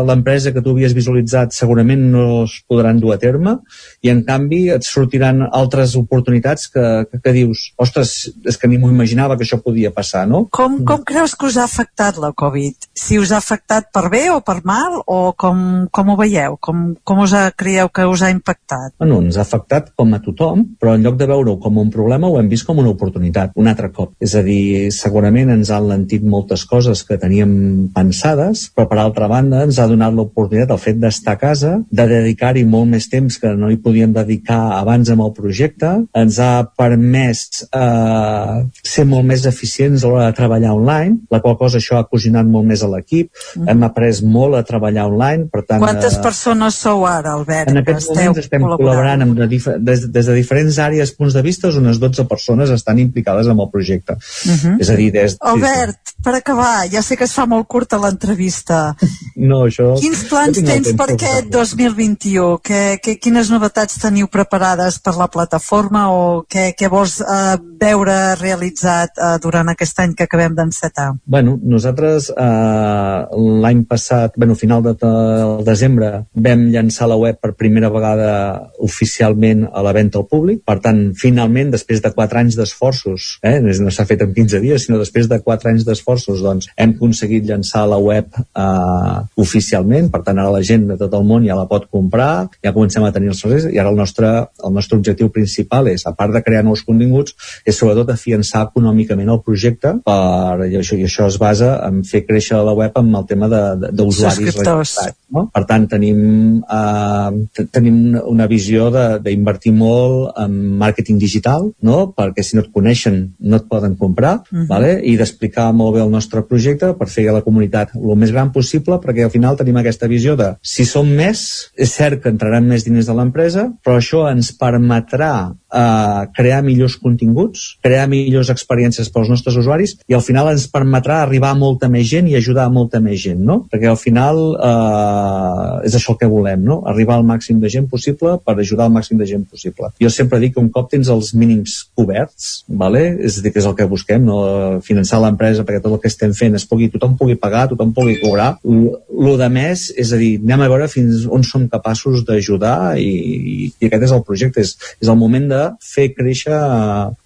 l'empresa que tu havies visualitzat segurament no es podran dur a terme i en canvi et sortiran altres oportunitats que, que, que dius ostres, és que ni m'ho imaginava que això podia passar, no? Com, com creus que us ha afectat la Covid? Si us ha afectat per bé o per mal o com, com ho veieu? Com, com us ha, creieu que us ha impactat? Bueno, ens ha afectat com a tothom, però en lloc de veure-ho com un problema ho hem vist com una oportunitat, un altre cop. És a dir, segurament ens han lentit moltes coses que teníem pensades, però per altra banda ens ha donat l'oportunitat el fet d'estar a casa, de dedicar-hi molt més temps que no hi podíem dedicar abans amb el projecte, ens ha permès eh, ser molt més eficients a l'hora de treballar online, la qual cosa això ha cosinat molt més a l'equip, mm. hem après molt a treballar online, per tant... Quantes eh, persones sou ara, Albert? En aquests moments estem col·laborant amb de des, des de diferents àrees, punts de vista, unes 12 persones estan implicades en el projecte. Uh -huh. És a dir, des... Albert, per acabar, ja sé que es fa molt curta l'entrevista. No, això... Quins plans tens per aquest 2021? Que, que, quines novetats teniu preparades per la plataforma o què, què vols eh, veure realitzat eh, durant aquest any que acabem d'encetar? Bueno, nosaltres eh, l'any passat, bueno, final de, de desembre, vam llançar la web per primera vegada oficialment a la venda al públic. Per tant, finalment, després de 4 anys d'esforços, eh, no s'ha fet en 15 dies, sinó després de 4 anys d'esforços, doncs hem aconseguit llançar la web eh, oficialment. Per tant, ara la gent de tot el món ja la pot comprar, ja comencem a tenir els serveis i ara el nostre, el nostre objectiu principal és, a part de crear nous continguts, és sobretot afiançar econòmicament el projecte per, i, això, i això es basa en fer créixer la web amb el tema d'usuaris registrats. No? Per tant, tenim, eh, tenim una visió d'invertir molt en màrqueting digital, no? perquè si no et coneixen no et poden comprar, uh -huh. vale? i d'explicar molt bé el nostre projecte per fer a la comunitat el més gran possible, perquè al final tenim aquesta visió de si som més, és cert que entraran més diners de l'empresa, però això ens permetrà eh, crear millors continguts, crear millors experiències pels nostres usuaris i al final ens permetrà arribar a molta més gent i ajudar a molta més gent, no? Perquè al final eh, és això el que volem, no? Arribar al màxim de gent possible per ajudar al màxim de gent possible. Jo sempre dic que un cop tens els mínims coberts, vale? és a dir, que és el que busquem, no? finançar l'empresa perquè tot el que estem fent es pugui, tothom pugui pagar, tothom pugui cobrar. Lo de més, és a dir, anem a veure fins on som capaços d'ajudar i, i aquest és el projecte, és, és el moment de fer créixer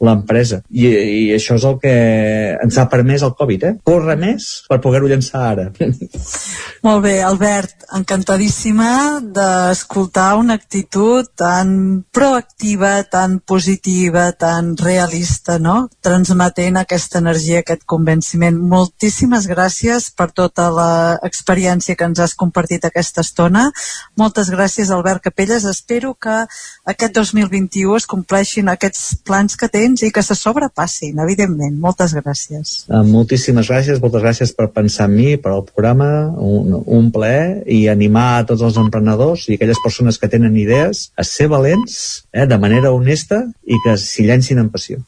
l'empresa. I, I això és el que ens ha permès el Covid, eh? Corre més per poder-ho llançar ara. Molt bé, Albert, encantadíssima d'escoltar una actitud tan proactiva, tan positiva, tan realista, no? Transmetent aquesta energia, aquest convenciment. Moltíssimes gràcies per tota l'experiència que ens has compartit aquesta estona. Moltes gràcies, Albert Capelles. Espero que aquest 2021 es compleixin aquests plans que tens i que se sobrepassin, evidentment. Moltes gràcies. Uh, moltíssimes gràcies, moltes gràcies per pensar en mi, per al programa, un, un plaer i animar a tots els emprenedors i aquelles persones que tenen idees a ser valents eh, de manera honesta i que s'hi llencin amb passió.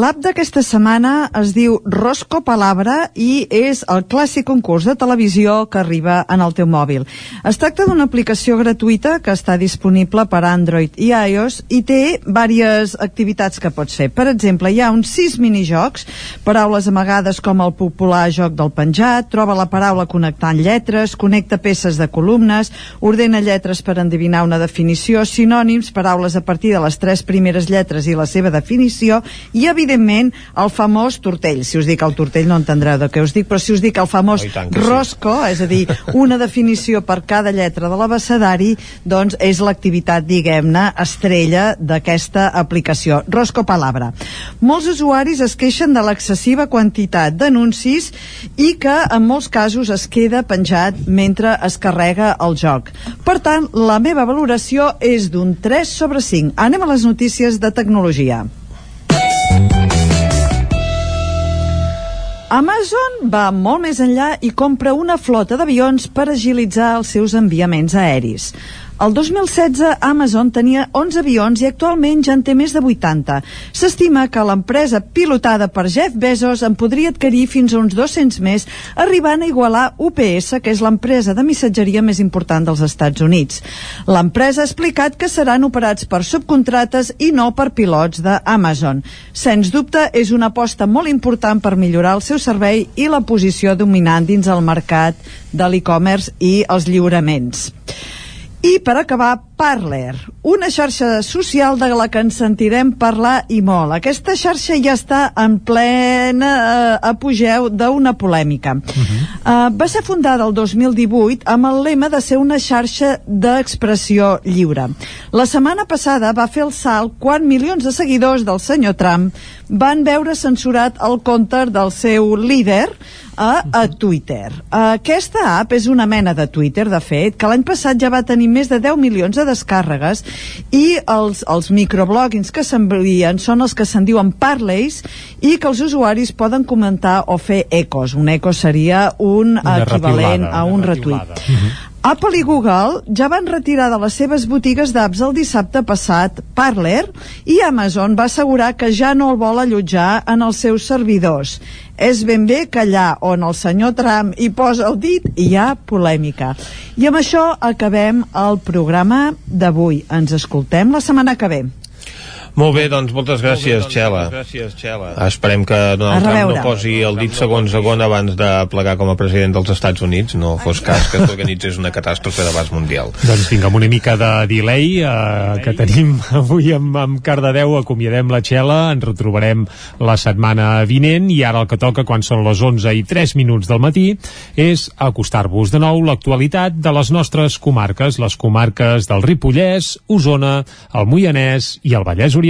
L'app d'aquesta setmana es diu Rosco Palabra i és el clàssic concurs de televisió que arriba en el teu mòbil. Es tracta d'una aplicació gratuïta que està disponible per Android i iOS i té diverses activitats que pots fer. Per exemple, hi ha uns sis minijocs, paraules amagades com el popular joc del penjat, troba la paraula connectant lletres, connecta peces de columnes, ordena lletres per endevinar una definició, sinònims, paraules a partir de les tres primeres lletres i la seva definició, i evidentment, el famós tortell. Si us dic el tortell no entendreu de què us dic, però si us dic el famós oh, rosco, sí. és a dir, una definició per cada lletra de l'abecedari, doncs és l'activitat, diguem-ne, estrella d'aquesta aplicació. Rosco Palabra. Molts usuaris es queixen de l'excessiva quantitat d'anuncis i que en molts casos es queda penjat mentre es carrega el joc. Per tant, la meva valoració és d'un 3 sobre 5. Anem a les notícies de tecnologia. Amazon va molt més enllà i compra una flota d'avions per agilitzar els seus enviaments aeris. El 2016 Amazon tenia 11 avions i actualment ja en té més de 80. S'estima que l'empresa pilotada per Jeff Bezos en podria adquirir fins a uns 200 més, arribant a igualar UPS, que és l'empresa de missatgeria més important dels Estats Units. L'empresa ha explicat que seran operats per subcontrates i no per pilots d'Amazon. Sens dubte, és una aposta molt important per millorar el seu servei i la posició dominant dins el mercat de l'e-commerce i els lliuraments. I per acabar, Parler, una xarxa social de la que ens sentirem parlar i molt. Aquesta xarxa ja està en plena eh, apogeu d'una polèmica. Uh -huh. uh, va ser fundada el 2018 amb el lema de ser una xarxa d'expressió lliure. La setmana passada va fer el salt quan milions de seguidors del senyor Trump van veure censurat el compte del seu líder a, a Twitter. Aquesta app és una mena de Twitter, de fet, que l'any passat ja va tenir més de 10 milions de descàrregues i els, els microbloggings que s'envien són els que se'n diuen parleys i que els usuaris poden comentar o fer ecos. Un eco seria un Una equivalent a un retuit. repiulada. Apple i Google ja van retirar de les seves botigues d'apps el dissabte passat Parler i Amazon va assegurar que ja no el vol allotjar en els seus servidors. És ben bé que allà on el senyor Trump hi posa el dit hi ha polèmica. I amb això acabem el programa d'avui. Ens escoltem la setmana que ve. Molt bé, doncs moltes gràcies, Xela. Gràcies, Xela. Esperem que Donald Trump no posi el dit segon segon abans de plegar com a president dels Estats Units, no fos cas que s'organitzés una catàstrofe d'abast mundial. Doncs vinga, amb una mica de delay eh, que tenim avui amb, amb Cardedeu, acomiadem la Xela, ens retrobarem la setmana vinent i ara el que toca quan són les 11 i 3 minuts del matí és acostar-vos de nou l'actualitat de les nostres comarques, les comarques del Ripollès, Osona, el Moianès i el Vallès Oriental.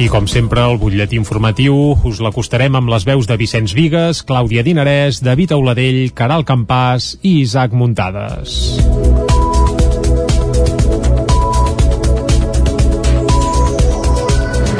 I com sempre, el butlletí informatiu us l'acostarem amb les veus de Vicenç Vigues, Clàudia Dinarès, David Auladell, Caral Campàs i Isaac Muntades.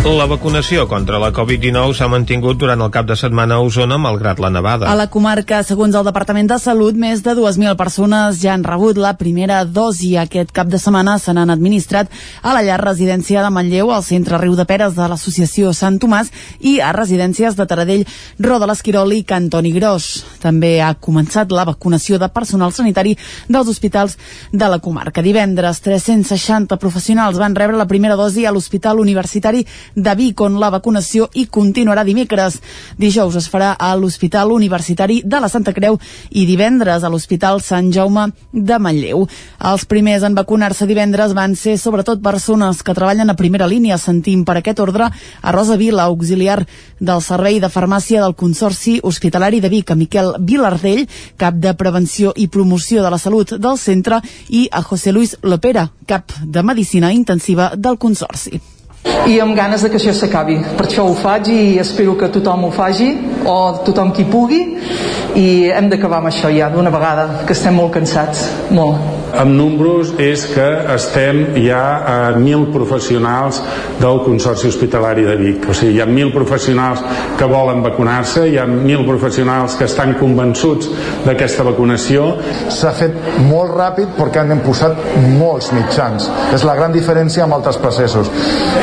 La vacunació contra la Covid-19 s'ha mantingut durant el cap de setmana a Osona, malgrat la nevada. A la comarca, segons el Departament de Salut, més de 2.000 persones ja han rebut la primera dosi. Aquest cap de setmana se n'han administrat a la llar residència de Manlleu, al centre Riu de Peres de l'Associació Sant Tomàs i a residències de Taradell, Roda l'Esquirol i Cantoni Gros. També ha començat la vacunació de personal sanitari dels hospitals de la comarca. Divendres, 360 professionals van rebre la primera dosi a l'Hospital Universitari de Vic, on la vacunació hi continuarà dimecres. Dijous es farà a l'Hospital Universitari de la Santa Creu i divendres a l'Hospital Sant Jaume de Manlleu. Els primers en vacunar-se divendres van ser sobretot persones que treballen a primera línia. Sentim per aquest ordre a Rosa Vila, auxiliar del Servei de Farmàcia del Consorci Hospitalari de Vic, a Miquel Vilardell, cap de Prevenció i Promoció de la Salut del centre, i a José Luis Lopera, cap de Medicina Intensiva del Consorci i amb ganes de que això s'acabi. Per això ho faig i espero que tothom ho faci, o tothom qui pugui, i hem d'acabar amb això ja d'una vegada, que estem molt cansats, molt. Amb números és que estem ja a 1.000 professionals del Consorci Hospitalari de Vic. O sigui, hi ha 1.000 professionals que volen vacunar-se, hi ha 1.000 professionals que estan convençuts d'aquesta vacunació. S'ha fet molt ràpid perquè han posat molts mitjans. És la gran diferència amb altres processos.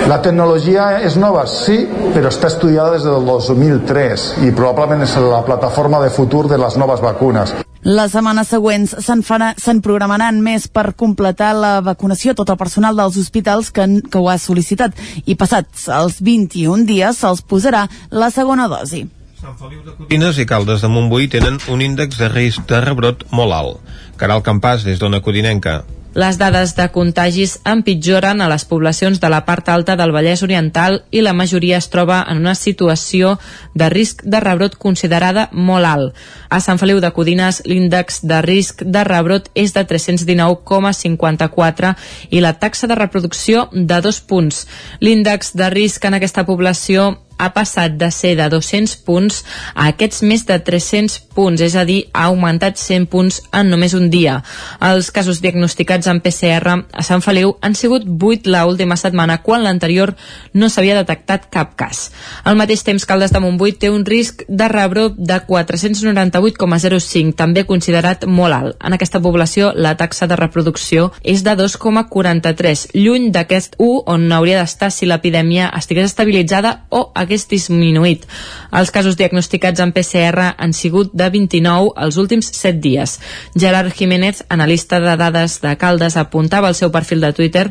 La tecnologia és nova, sí, però està estudiada des del 2003 i probablement és la plataforma de futur de les noves vacunes. Les setmanes següents se'n se'n programaran més per completar la vacunació a tot el personal dels hospitals que, que ho ha sol·licitat i passats els 21 dies se'ls posarà la segona dosi. Codines i Caldes de Montbui tenen un índex de risc de rebrot molt alt. Caral Campàs, des d'Ona Codinenca. Les dades de contagis empitjoren a les poblacions de la part alta del Vallès Oriental i la majoria es troba en una situació de risc de rebrot considerada molt alt. A Sant Feliu de Codines l'índex de risc de rebrot és de 319,54 i la taxa de reproducció de dos punts. L'índex de risc en aquesta població ha passat de ser de 200 punts a aquests més de 300 punts, és a dir, ha augmentat 100 punts en només un dia. Els casos diagnosticats en PCR a Sant Feliu han sigut 8 la última setmana, quan l'anterior no s'havia detectat cap cas. Al mateix temps, Caldes de Montbui té un risc de rebrot de 498,05, també considerat molt alt. En aquesta població, la taxa de reproducció és de 2,43, lluny d'aquest 1 on hauria d'estar si l'epidèmia estigués estabilitzada o hagués disminuït. Els casos diagnosticats en PCR han sigut de 29 els últims 7 dies. Gerard Jiménez, analista de dades de Caldes, apuntava al seu perfil de Twitter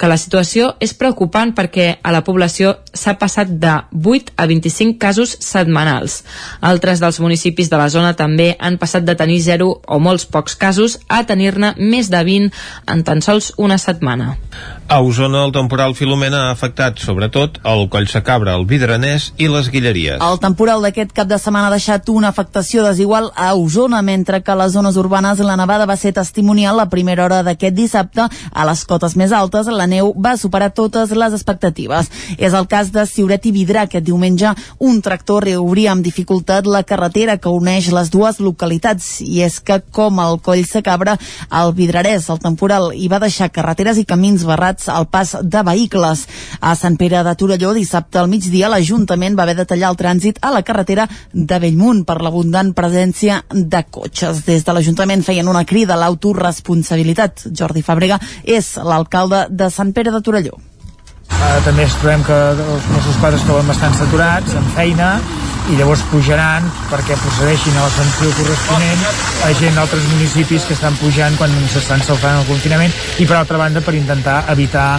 que la situació és preocupant perquè a la població s'ha passat de 8 a 25 casos setmanals. Altres dels municipis de la zona també han passat de tenir 0 o molts pocs casos a tenir-ne més de 20 en tan sols una setmana. A Osona, el temporal Filomena ha afectat, sobretot, el Coll Sacabra, el Vidranès i les Guilleries. El temporal d'aquest cap de setmana ha deixat una afectació desigual a Osona, mentre que a les zones urbanes la nevada va ser testimonial la primera hora d'aquest dissabte. A les cotes més altes, la neu va superar totes les expectatives. És el cas de Siuret i Vidrà, aquest diumenge un tractor reobria amb dificultat la carretera que uneix les dues localitats. I és que, com el Coll Sacabra, el Vidrarès, el temporal, hi va deixar carreteres i camins barrats limitats al pas de vehicles. A Sant Pere de Torelló, dissabte al migdia, l'Ajuntament va haver de tallar el trànsit a la carretera de Bellmunt per l'abundant presència de cotxes. Des de l'Ajuntament feien una crida a l'autoresponsabilitat. Jordi Fàbrega és l'alcalde de Sant Pere de Torelló. Uh, també ens trobem que els Mossos d'Esquadra es troben bastant saturats, amb feina, i llavors pujaran perquè procedeixin a la sanció corresponent a gent d'altres municipis que estan pujant quan s'estan saltant el confinament i per altra banda per intentar evitar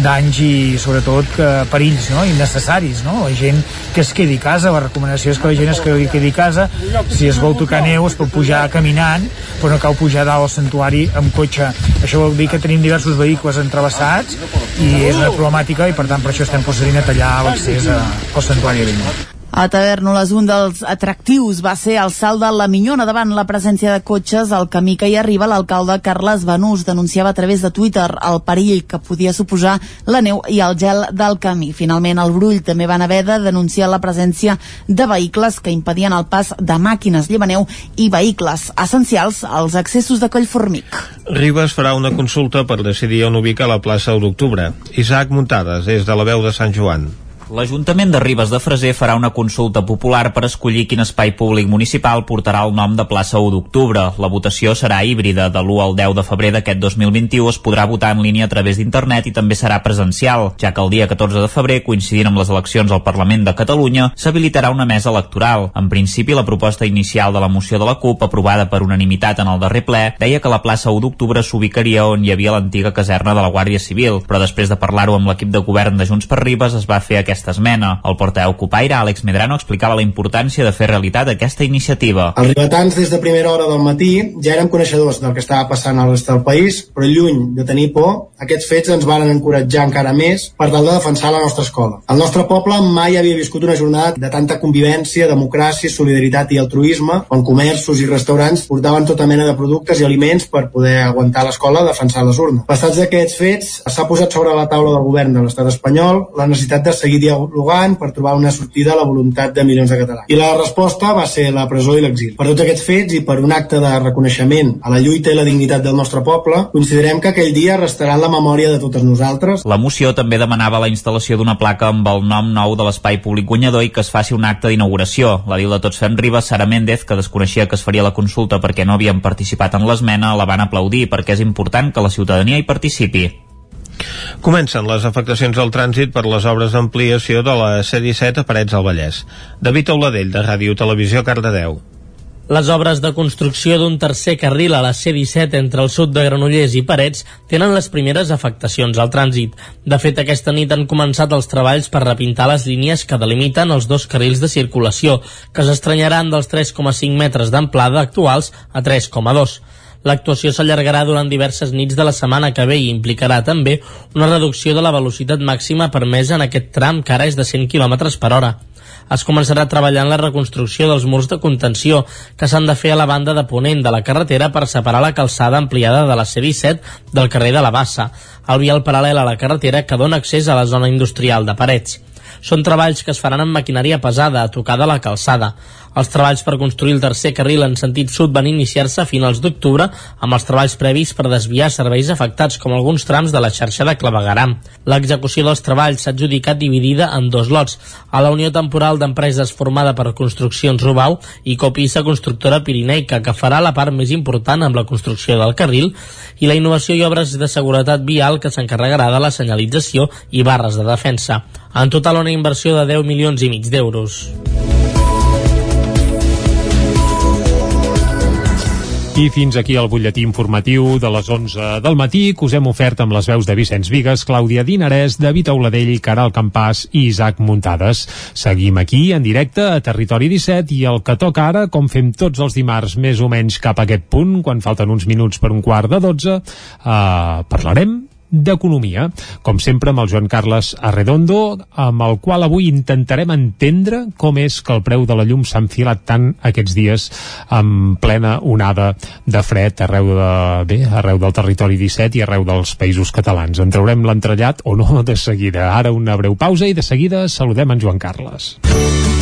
danys i sobretot que, perills no? innecessaris, no? la gent que es quedi a casa, la recomanació és que la gent es quedi a casa, si es vol tocar neu es pot pujar caminant però no cal pujar dalt al santuari amb cotxe això vol dir que tenim diversos vehicles entrevessats i és una problemàtica i per tant per això estem procedint a tallar l'accés al santuari de Bellmunt. A Tavernoles, un dels atractius va ser el salt de la Minyona davant la presència de cotxes al camí que hi arriba. L'alcalde Carles Benús denunciava a través de Twitter el perill que podia suposar la neu i el gel del camí. Finalment, el Brull també van haver de denunciar la presència de vehicles que impedien el pas de màquines llevaneu i vehicles essencials als accessos de Collformic. Ribes farà una consulta per decidir on ubicar la plaça d'octubre. Isaac Muntades, és de la veu de Sant Joan. L'Ajuntament de Ribes de Freser farà una consulta popular per escollir quin espai públic municipal portarà el nom de plaça 1 d'octubre. La votació serà híbrida. De l'1 al 10 de febrer d'aquest 2021 es podrà votar en línia a través d'internet i també serà presencial, ja que el dia 14 de febrer, coincidint amb les eleccions al Parlament de Catalunya, s'habilitarà una mesa electoral. En principi, la proposta inicial de la moció de la CUP, aprovada per unanimitat en el darrer ple, deia que la plaça 1 d'octubre s'ubicaria on hi havia l'antiga caserna de la Guàrdia Civil, però després de parlar-ho amb l'equip de govern de Junts per Ribes es va fer aquesta aquesta esmena. El portaveu Copaire, Àlex Medrano, explicava la importància de fer realitat aquesta iniciativa. Els ribetans des de primera hora del matí ja érem coneixedors del que estava passant al rest del país, però lluny de tenir por, aquests fets ens van encoratjar encara més per tal de defensar la nostra escola. El nostre poble mai havia viscut una jornada de tanta convivència, democràcia, solidaritat i altruisme, on comerços i restaurants portaven tota mena de productes i aliments per poder aguantar l'escola defensar les urnes. Passats aquests fets, s'ha posat sobre la taula del govern de l'estat espanyol la necessitat de seguir dialogant per trobar una sortida a la voluntat de milions de catalans. I la resposta va ser la presó i l'exili. Per tots aquests fets i per un acte de reconeixement a la lluita i la dignitat del nostre poble, considerem que aquell dia restarà en la memòria de totes nosaltres. La moció també demanava la instal·lació d'una placa amb el nom nou de l'espai públic guanyador i que es faci un acte d'inauguració. La diu de Tots Fem Ribes, Sara Méndez, que desconeixia que es faria la consulta perquè no havien participat en l'esmena, la van aplaudir perquè és important que la ciutadania hi participi. Comencen les afectacions al trànsit per les obres d'ampliació de la C-17 a Parets del Vallès. David Auladell, de Ràdio Televisió, Cardedeu. Les obres de construcció d'un tercer carril a la C-17 entre el sud de Granollers i Parets tenen les primeres afectacions al trànsit. De fet, aquesta nit han començat els treballs per repintar les línies que delimiten els dos carrils de circulació, que s'estranyaran dels 3,5 metres d'amplada actuals a 3,2. L'actuació s'allargarà durant diverses nits de la setmana que ve i implicarà també una reducció de la velocitat màxima permesa en aquest tram que ara és de 100 km per hora. Es començarà a treballar en la reconstrucció dels murs de contenció que s'han de fer a la banda de ponent de la carretera per separar la calçada ampliada de la C-17 del carrer de la Bassa, el vial paral·lel a la carretera que dona accés a la zona industrial de Parets. Són treballs que es faran amb maquinària pesada, a tocar de la calçada. Els treballs per construir el tercer carril en sentit sud van iniciar-se a finals d'octubre amb els treballs previs per desviar serveis afectats com alguns trams de la xarxa de clavegaram. L'execució dels treballs s'ha adjudicat dividida en dos lots. A la Unió Temporal d'Empreses formada per Construccions Rubau i Copissa Constructora Pirineica, que farà la part més important amb la construcció del carril, i la Innovació i Obres de Seguretat Vial, que s'encarregarà de la senyalització i barres de defensa. En total, una inversió de 10 milions i mig d'euros. I fins aquí el butlletí informatiu de les 11 del matí que us hem ofert amb les veus de Vicenç Vigues, Clàudia Dinarès, David Auladell, Caral Campàs i Isaac Muntades. Seguim aquí en directe a Territori 17 i el que toca ara, com fem tots els dimarts més o menys cap a aquest punt, quan falten uns minuts per un quart de 12, eh, parlarem d'Economia, com sempre amb el Joan Carles Arredondo, amb el qual avui intentarem entendre com és que el preu de la llum s'ha enfilat tant aquests dies en plena onada de fred arreu, de, bé, arreu del territori 17 i arreu dels països catalans. En traurem l'entrellat o no de seguida. Ara una breu pausa i de seguida saludem en Joan Carles.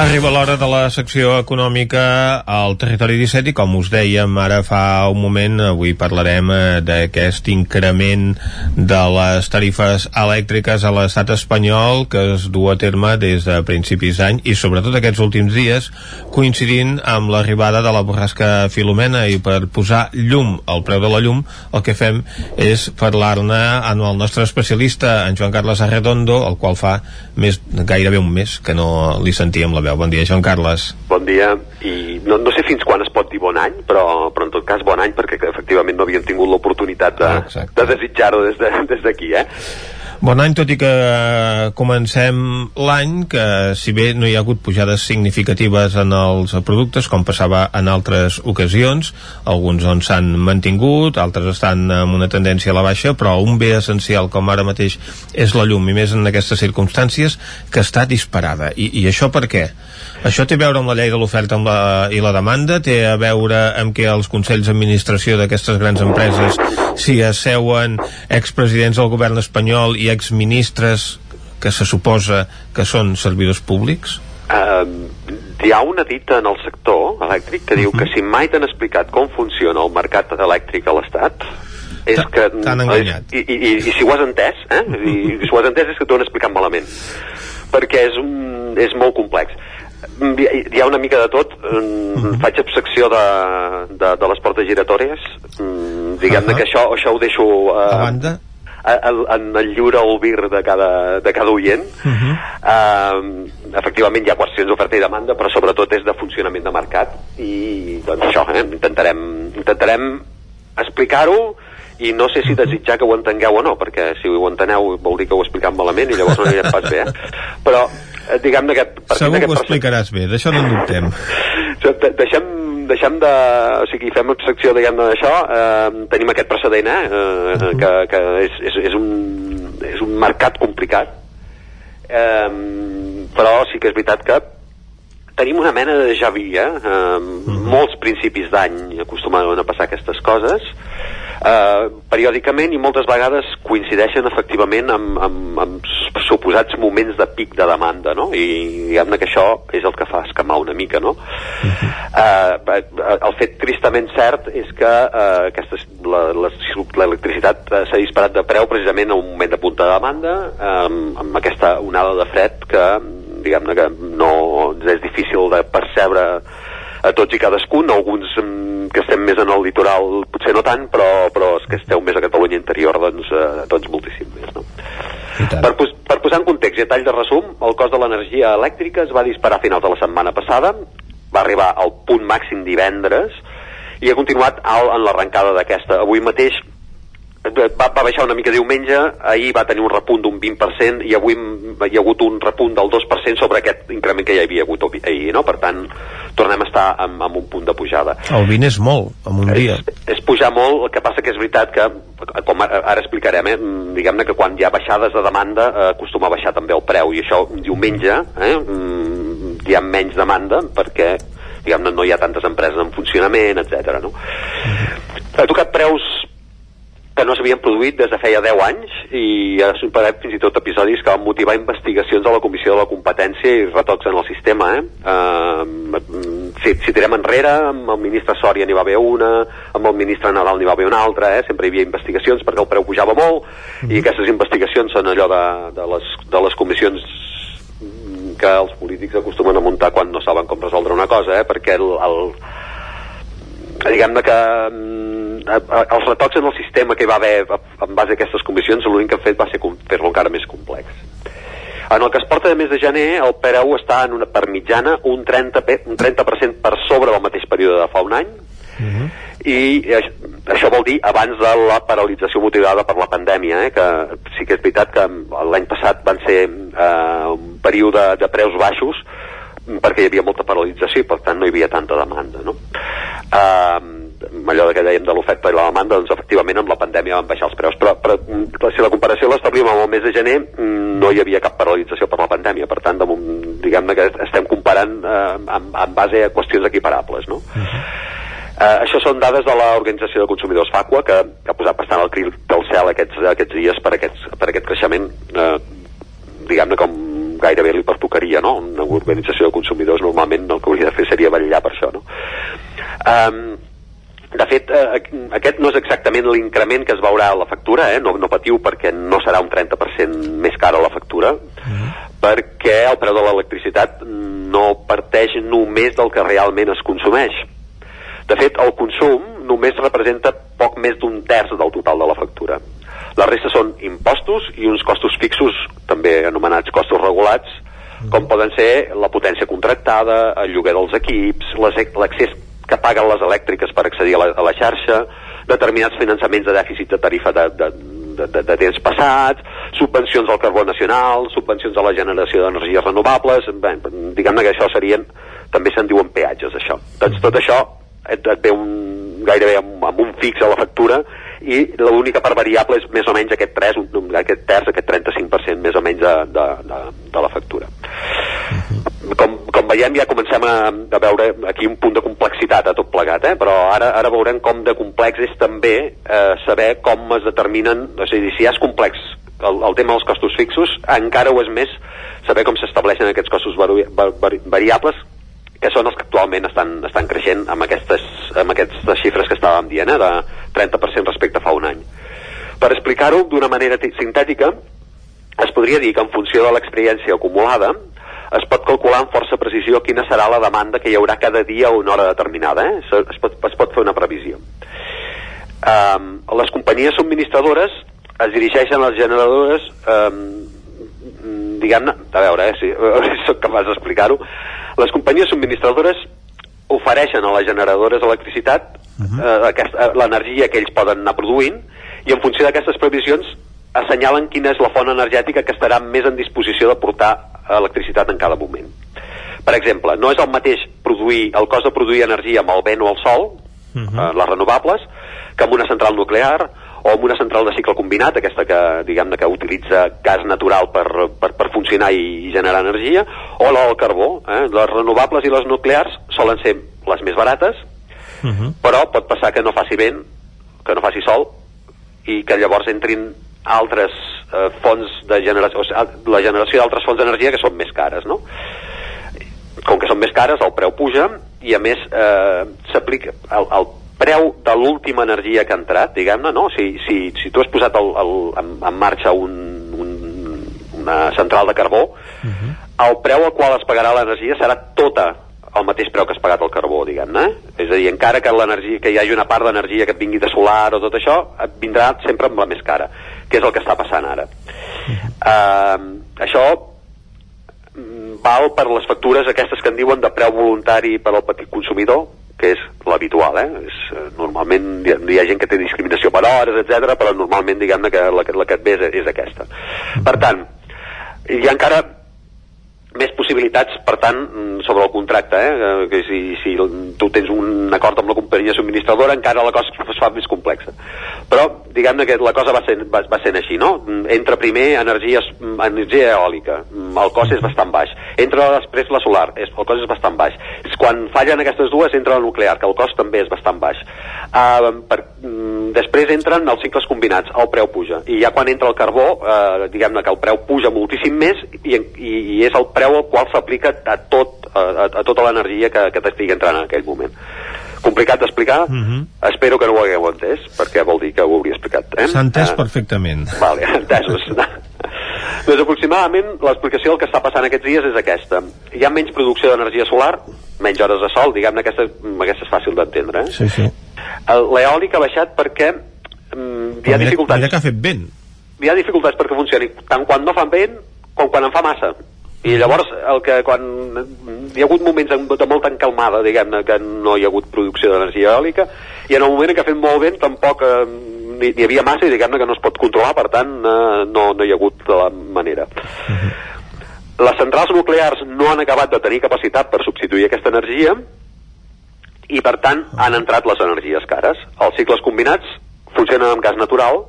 Arriba l'hora de la secció econòmica al territori 17 i com us dèiem ara fa un moment, avui parlarem eh, d'aquest increment de les tarifes elèctriques a l'estat espanyol que es du a terme des de principis d'any i sobretot aquests últims dies coincidint amb l'arribada de la borrasca Filomena i per posar llum al preu de la llum el que fem és parlar-ne amb el nostre especialista en Joan Carles Arredondo el qual fa més, gairebé un mes que no li sentíem la veu. Bon dia, Joan Carles. Bon dia, i no, no sé fins quan es pot dir bon any, però, però en tot cas bon any perquè efectivament no havien tingut l'oportunitat de, Ah, de desitjar-ho des d'aquí, de, des eh? Bon any, tot i que comencem l'any, que si bé no hi ha hagut pujades significatives en els productes, com passava en altres ocasions, alguns on s'han mantingut, altres estan amb una tendència a la baixa, però un bé essencial com ara mateix és la llum, i més en aquestes circumstàncies, que està disparada. I, i això per què? Això té a veure amb la llei de l'oferta i la demanda, té a veure amb que els consells d'administració d'aquestes grans empreses s'hi asseuen expresidents del govern espanyol i exministres que se suposa que són servidors públics? Uh, hi ha una dita en el sector elèctric que diu que si mai t'han explicat com funciona el mercat elèctric a l'Estat és que... T'han enganyat. I, i, i, I si ho has entès, eh? I si ho has entès és que t'ho han explicat malament. Perquè és, un, és molt complex. Hi ha una mica de tot. Mm, Faig absecció de, de, de les portes giratòries. Mm, Diguem-ne Ahà. que això, això ho deixo... A Eh, banda? a- a- en el lliure albir de cada, de cada oient uh, efectivament hi ha qüestions d'oferta i demanda però sobretot és de funcionament de mercat i doncs això, eh? intentarem intentarem explicar-ho i no sé si desitjar que ho entengueu o no perquè si ho enteneu vol dir que ho he explicat malament i llavors no anirem pas bé eh? però diguem-ne que Segur que ho explicaràs bé, d'això no en dubtem. de- de- deixem, deixem de... O sigui, fem secció, diguem-ne, d'això. Eh, tenim aquest precedent, eh? eh que, que és, és, és, un, és un mercat complicat. Eh, però sí que és veritat que tenim una mena de déjà vu, eh? eh Molts principis d'any acostumaven a passar aquestes coses, eh, periòdicament i moltes vegades coincideixen efectivament amb, amb, amb suposats moments de pic de demanda, no? I diguem-ne que això és el que fa escamar una mica, no? eh, el fet tristament cert és que eh, la, l'electricitat eh, s'ha disparat de preu precisament en un moment de punta de demanda eh, amb aquesta onada de fred que diguem-ne que no és difícil de percebre a tots i cadascun, alguns mm, que estem més en el litoral potser no tant, però, però els que esteu més a Catalunya interior doncs, eh, doncs moltíssim més, no? Per, pos per posar en context i a tall de resum, el cost de l'energia elèctrica es va disparar a finals de la setmana passada, va va arribar al punt màxim divendres i ha continuat alt en l'arrencada d'aquesta. Avui mateix va, va baixar una mica diumenge, ahir va tenir un repunt d'un 20% i avui hi ha hagut un repunt del 2% sobre aquest increment que ja hi havia hagut ahir, no? Per tant, tornem a estar amb, amb un punt de pujada. El 20 és molt, en un dia. És, és pujar molt, el que passa que és veritat que, com ara, ara explicarem, eh, diguem-ne que quan hi ha baixades de demanda eh, acostuma a baixar també el preu, i això diumenge eh, mm, hi ha menys demanda perquè diguem-ne no hi ha tantes empreses en funcionament, etc. no? Ha tocat preus que no s'havien produït des de feia 10 anys i ha superat fins i tot episodis que van motivar investigacions a la Comissió de la Competència i retocs en el sistema. Eh? Uh, si, si tirem enrere, amb el ministre Sòria n'hi va haver una, amb el ministre Nadal n'hi va haver una altra, eh? sempre hi havia investigacions perquè el preu pujava molt mm -hmm. i aquestes investigacions són allò de, de, les, de les comissions que els polítics acostumen a muntar quan no saben com resoldre una cosa, eh? perquè el, el diguem-ne que els retocs en el sistema que hi va haver en base a aquestes comissions l'únic que han fet va ser fer-lo encara més complex en el que es porta de mes de gener el preu està en una per mitjana un 30%, un 30 per sobre del mateix període de fa un any uh -huh. i això vol dir abans de la paralització motivada per la pandèmia eh, que sí que és veritat que l'any passat van ser eh, un període de preus baixos perquè hi havia molta paralització i per tant no hi havia tanta demanda no? Uh, allò que dèiem de l'oferta i la demanda, doncs efectivament amb la pandèmia van baixar els preus, però, però si la comparació l'establim amb el mes de gener no hi havia cap paralització per la pandèmia, per tant diguem-ne que estem comparant eh, amb, amb base a qüestions equiparables no? Uh -huh. eh, això són dades de l'Organització de Consumidors FACUA que, que ha posat bastant el crit del cel aquests, aquests dies per, aquests, per aquest creixement eh, diguem-ne com gairebé li pertocaria no? una organització de consumidors normalment el que hauria de fer seria vetllar per això no? Um, de fet, eh, aquest no és exactament l'increment que es veurà a la factura, eh? no, no patiu perquè no serà un 30% més cara la factura, mm. perquè el preu de l'electricitat no parteix només del que realment es consumeix. De fet, el consum només representa poc més d'un terç del total de la factura. La resta són impostos i uns costos fixos, també anomenats costos regulats, com poden ser la potència contractada, el lloguer dels equips, l'accés que paguen les elèctriques per accedir a la, a la xarxa, determinats finançaments de dèficit de tarifa de, de, de, de, de temps passats, subvencions al carbó nacional, subvencions a la generació d'energies renovables, diguem-ne que això serien, també se'n diuen peatges, això. Doncs tot això et, et ve un, gairebé amb, amb un fix a la factura i l'única per variable és més o menys aquest 3, un, aquest terç, aquest 35% més o menys de, de, de, de la factura. Com, com veiem ja comencem a, a veure aquí un punt de complexitat a tot plegat, eh? però ara, ara veurem com de complex és també eh, saber com es determinen, és a dir, si ja és complex el, el tema dels costos fixos, encara ho és més saber com s'estableixen aquests costos vari, vari, variables que són els que actualment estan, estan creixent amb aquestes, amb aquestes xifres que estàvem dient, eh, de 30% respecte a fa un any. Per explicar-ho d'una manera sintètica, es podria dir que en funció de l'experiència acumulada, es pot calcular amb força precisió quina serà la demanda que hi haurà cada dia a una hora determinada. Eh? Es, pot, es pot fer una previsió. Um, les companyies subministradores es dirigeixen a les generadores um, diguem-ne, a veure, eh, si, soc capaç d'explicar-ho, les companyies subministradores ofereixen a les generadores d'electricitat uh -huh. eh, l'energia que ells poden anar produint i en funció d'aquestes previsions assenyalen quina és la font energètica que estarà més en disposició de portar electricitat en cada moment. Per exemple, no és el mateix produir el cost de produir energia amb el vent o el sol, uh -huh. eh, les renovables, que amb una central nuclear o amb una central de cicle combinat, aquesta que, diguem-ne, que utilitza gas natural per, per, per funcionar i, i generar energia, o la del carbó. Eh? Les renovables i les nuclears solen ser les més barates, uh -huh. però pot passar que no faci vent, que no faci sol, i que llavors entrin altres eh, fonts de generació, o sigui, la generació d'altres fonts d'energia que són més cares, no? Com que són més cares, el preu puja, i a més eh, s'aplica el, el preu de l'última energia que ha entrat, diguem-ne, no? Si, si, si tu has posat el, el, en, en marxa un, un, una central de carbó, uh. -huh. el preu al qual es pagarà l'energia serà tota el mateix preu que has pagat el carbó, diguem-ne. És a dir, encara que l'energia que hi hagi una part d'energia que et vingui de solar o tot això, et vindrà sempre amb la més cara, que és el que està passant ara. Uh això val per les factures aquestes que en diuen de preu voluntari per al petit consumidor, que és l'habitual, eh? És, eh, normalment hi ha, gent que té discriminació per hores, etc, però normalment diguem-ne que la, la que et ve és, és aquesta. Per tant, hi ha encara més possibilitats, per tant, mm, sobre el contracte, eh? eh? que si, si tu tens un acord amb la companyia subministradora encara la cosa es fa més complexa. Però, diguem-ne que la cosa va sent, va, va sent així, no? Mm, Entra primer energies, mm, energia eòlica, el cost és bastant baix. Entra després la solar, és, el cost és bastant baix. Quan fallen aquestes dues, entra la nuclear, que el cost també és bastant baix. Uh, per, després entren els cicles combinats, el preu puja. I ja quan entra el carbó, uh, diguem-ne que el preu puja moltíssim més i, i, i és el preu al qual s'aplica a, tot, a, a, tota l'energia que, que t'estigui entrant en aquell moment. Complicat d'explicar? Mm -hmm. Espero que no ho hagueu entès, perquè vol dir que ho hauria explicat. Eh? S'ha entès Eh, perfectament. Vale, entesos. doncs aproximadament l'explicació del que està passant aquests dies és aquesta. Hi ha menys producció d'energia solar, menys hores de sol, diguem-ne aquesta, aquesta és fàcil d'entendre. Eh? Sí, sí. L'eòlic ha baixat perquè mm, hi ha mira, dificultats mira que ha fet vent. hi ha dificultats perquè funcioni tant quan no fan vent com quan en fa massa i llavors el que quan hi ha hagut moments de molta encalmada diguem-ne que no hi ha hagut producció d'energia eòlica i en el moment en què ha fet molt vent tampoc eh, n'hi havia massa i diguem-ne que no es pot controlar per tant eh, no, no hi ha hagut de la manera. Les centrals nuclears no han acabat de tenir capacitat per substituir aquesta energia i per tant han entrat les energies cares. Els cicles combinats funcionen amb gas natural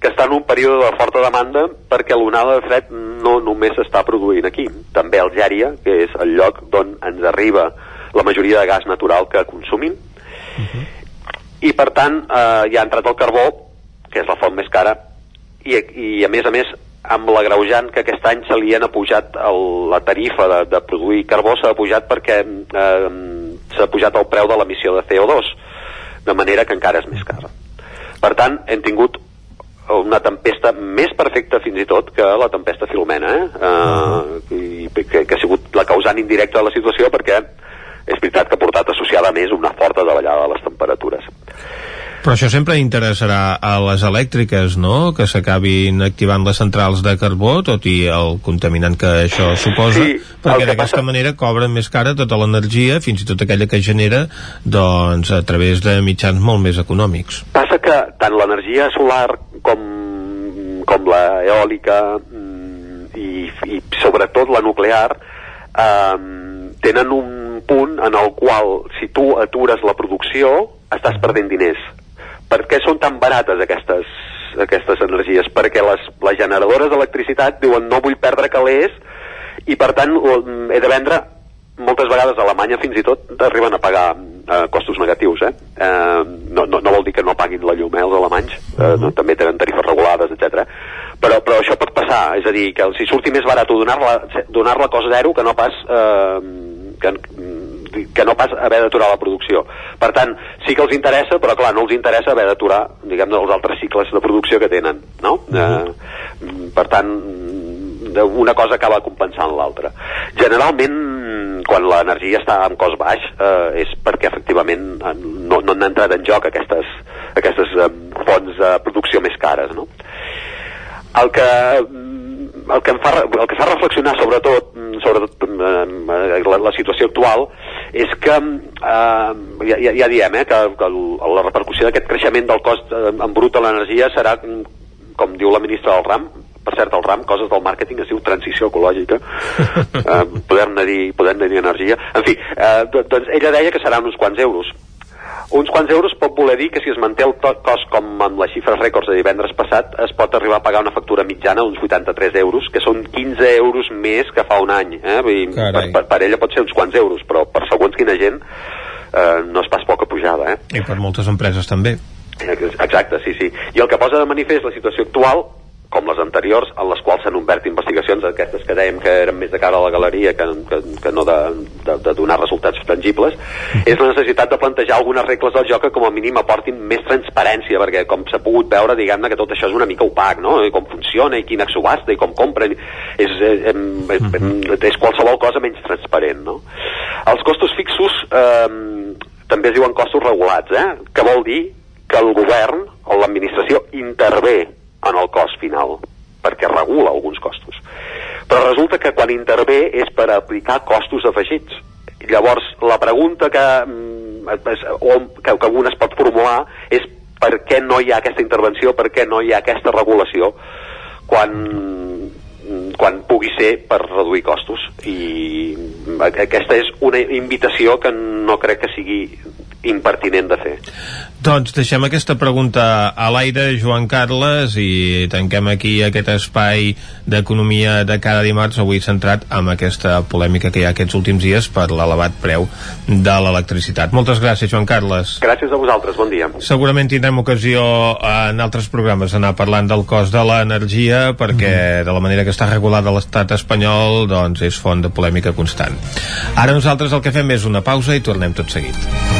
que està en un període de forta demanda perquè l'onada de fred no només s'està produint aquí, també a Algèria, que és el lloc d'on ens arriba la majoria de gas natural que consumim, i per tant eh, ja ha entrat el carbó, que és la font més cara, i, i a més a més amb l'agreujant que aquest any se li han apujat el, la tarifa de, de produir carbó s'ha pujat perquè eh, s'ha pujat el preu de l'emissió de CO2 de manera que encara és més cara. Per tant hem tingut una tempesta més perfecta fins i tot que la tempesta Filomena eh? Uh, i que, que ha sigut la causant indirecta de la situació perquè és veritat que ha portat associada a més una forta davallada de les temperatures Però això sempre interessarà a les elèctriques, no?, que s'acabin activant les centrals de carbó, tot i el contaminant que això suposa, Sí, perquè que d'aquesta passa- manera cobren més cara tota l'energia, fins i tot aquella que genera, doncs, a través de mitjans molt més econòmics. Passa que tant l'energia solar com, com la eòlica mm, i, i sobretot la nuclear eh, tenen un punt en el qual si tu atures la producció estàs perdent diners. Per què són tan barates aquestes, aquestes energies? Perquè les, les generadores d'electricitat diuen no vull perdre calés i per tant he de vendre moltes vegades a Alemanya fins i tot arriben a pagar eh, costos negatius eh? Eh, no, no, no vol dir que no paguin la llum eh, els alemanys eh, no, també tenen tarifes regulades etc. Però, però això pot passar és a dir, que si surti més barat donar-la donar a cost zero que no pas eh, que, que no pas haver d'aturar la producció. Per tant, sí que els interessa, però clar, no els interessa haver d'aturar, diguem els altres cicles de producció que tenen, no? Eh, per tant, una cosa acaba compensant l'altra. Generalment, quan l'energia està en cost baix, eh, és perquè efectivament eh, no, no han entrat en joc aquestes, aquestes eh, fonts de producció més cares, no? El que, el que, em fa, el que fa reflexionar sobretot, sobretot eh, la, la situació actual és que eh, ja, ja, diem eh, que, que la repercussió d'aquest creixement del cost eh, en brut de l'energia serà mm, com diu la ministra del RAM per cert, el RAM, coses del màrqueting es diu transició ecològica eh, podem-ne dir, podem dir energia en fi, eh, do- doncs ella deia que seran uns quants euros uns quants euros pot voler dir que si es manté el cost com amb les xifres rècords de divendres passat es pot arribar a pagar una factura mitjana d'uns 83 euros, que són 15 euros més que fa un any. Eh? Vull dir, per, per, per ella pot ser uns quants euros, però per segons quina gent eh, no és pas poca pujada. Eh? I per moltes empreses també. Exacte, sí, sí. I el que posa de manifest la situació actual, com les anteriors, en les quals s'han obert investigacions, aquestes que dèiem que eren més de cara a la galeria que, que, que no de, de, de donar resultats tangibles, és la necessitat de plantejar algunes regles del joc que com a mínim aportin més transparència, perquè com s'ha pogut veure, diguem-ne que tot això és una mica opac, no? I com funciona, i quina subhasta, i com compren, és, és, és, és qualsevol cosa menys transparent, no? Els costos fixos eh, també es diuen costos regulats, eh? que vol dir que el govern o l'administració intervé en el cost final perquè regula alguns costos però resulta que quan intervé és per aplicar costos afegits. Llavors, la pregunta que, mm, que, que un es pot formular és per què no hi ha aquesta intervenció, per què no hi ha aquesta regulació, quan, quan pugui ser per reduir costos. I aquesta és una invitació que no crec que sigui impertinent de fer. Doncs deixem aquesta pregunta a l'aire, Joan Carles, i tanquem aquí aquest espai d'economia de cada dimarts, avui centrat amb aquesta polèmica que hi ha aquests últims dies per l'elevat preu de l'electricitat. Moltes gràcies, Joan Carles. Gràcies a vosaltres, bon dia. Segurament tindrem ocasió en altres programes d'anar parlant del cost de l'energia, perquè mm. de la manera que està regulada l'estat espanyol, doncs és font de polèmica constant. Ara nosaltres el que fem és una pausa i tornem tot seguit.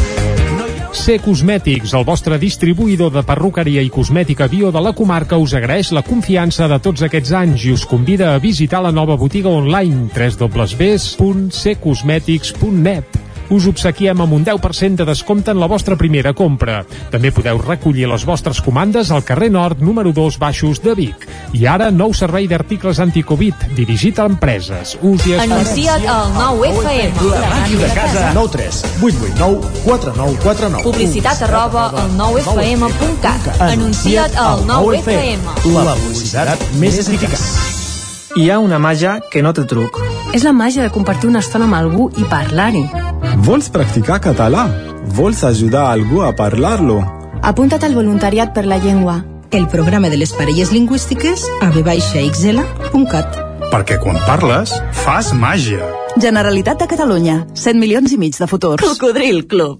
C Cosmètics, el vostre distribuïdor de perruqueria i cosmètica bio de la comarca, us agraeix la confiança de tots aquests anys i us convida a visitar la nova botiga online www.ccosmetics.net us obsequiem amb un 10% de descompte en la vostra primera compra. També podeu recollir les vostres comandes al carrer Nord, número 2, Baixos de Vic. I ara, nou servei d'articles anticovid, dirigit a empreses. Us hi esperem. Anuncia't al 9FM. La màquina de casa. 9 3 8 8 9 4 9 4 9. Publicitat arroba al 9FM.cat. Anuncia't al 9FM. La publicitat més eficaç. Hi ha una màgia que no té truc. És la màgia de compartir una estona amb algú i parlar-hi. Vols practicar català? Vols ajudar algú a parlar-lo? Apunta't al voluntariat per la llengua. El programa de les parelles lingüístiques a vxl.cat. Perquè quan parles, fas màgia. Generalitat de Catalunya. 100 milions i mig de futurs. Cocodril Club.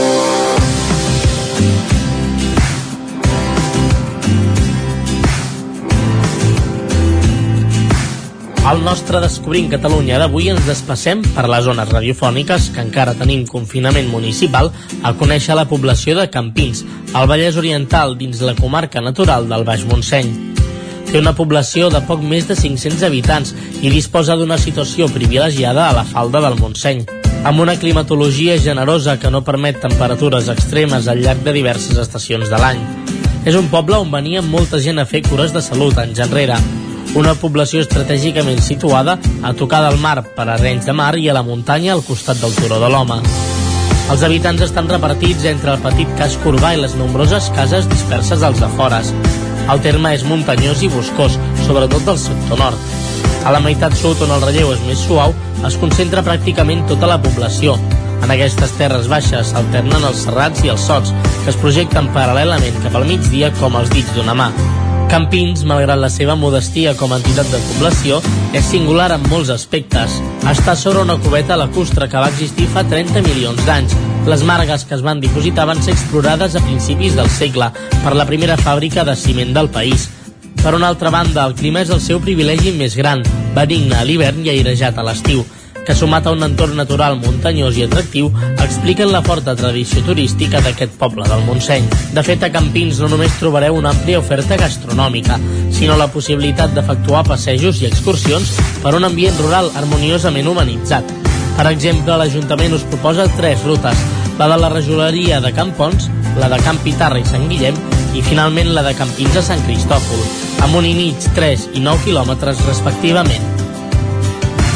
Al nostre Descobrint Catalunya d'avui ens desplacem per les zones radiofòniques que encara tenim confinament municipal a conèixer la població de Campins, al Vallès Oriental, dins la comarca natural del Baix Montseny. Té una població de poc més de 500 habitants i disposa d'una situació privilegiada a la falda del Montseny, amb una climatologia generosa que no permet temperatures extremes al llarg de diverses estacions de l'any. És un poble on venia molta gent a fer cures de salut anys enrere, una població estratègicament situada a tocar del mar per a Arenys de Mar i a la muntanya al costat del Turó de l'Home. Els habitants estan repartits entre el petit casc urbà i les nombroses cases disperses als afores. El terme és muntanyós i boscós, sobretot del sector nord. A la meitat sud, on el relleu és més suau, es concentra pràcticament tota la població. En aquestes terres baixes s'alternen els serrats i els sots, que es projecten paral·lelament cap al migdia com els dits d'una mà. Campins, malgrat la seva modestia com a entitat de població, és singular en molts aspectes. Està sobre una cubeta lacustre que va existir fa 30 milions d'anys. Les margues que es van dipositar van ser explorades a principis del segle per la primera fàbrica de ciment del país. Per una altra banda, el clima és el seu privilegi més gran, benigne a l'hivern i airejat a l'estiu que sumat a un entorn natural muntanyós i atractiu, expliquen la forta tradició turística d'aquest poble del Montseny. De fet, a Campins no només trobareu una àmplia oferta gastronòmica, sinó la possibilitat d'efectuar passejos i excursions per un ambient rural harmoniosament humanitzat. Per exemple, l'Ajuntament us proposa tres rutes, la de la rajoleria de Campons, la de Camp Pitarra i Sant Guillem i finalment la de Campins a Sant Cristòfol, amb un i mig, 3 i 9 quilòmetres respectivament.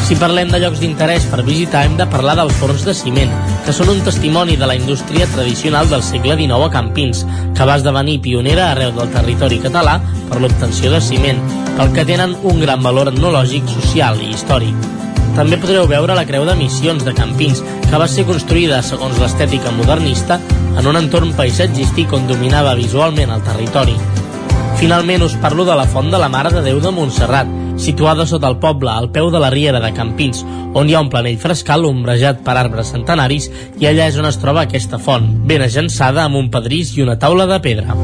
Si parlem de llocs d'interès per visitar, hem de parlar dels forns de ciment, que són un testimoni de la indústria tradicional del segle XIX a Campins, que va esdevenir pionera arreu del territori català per l'obtenció de ciment, pel que tenen un gran valor etnològic, social i històric. També podreu veure la Creu de Missions de Campins, que va ser construïda segons l'estètica modernista en un entorn paisatgístic on dominava visualment el territori. Finalment us parlo de la Font de la Mare de Déu de Montserrat, situada sota el poble, al peu de la riera de Campins, on hi ha un planell frescal ombrejat per arbres centenaris i allà és on es troba aquesta font, ben agençada amb un pedrís i una taula de pedra.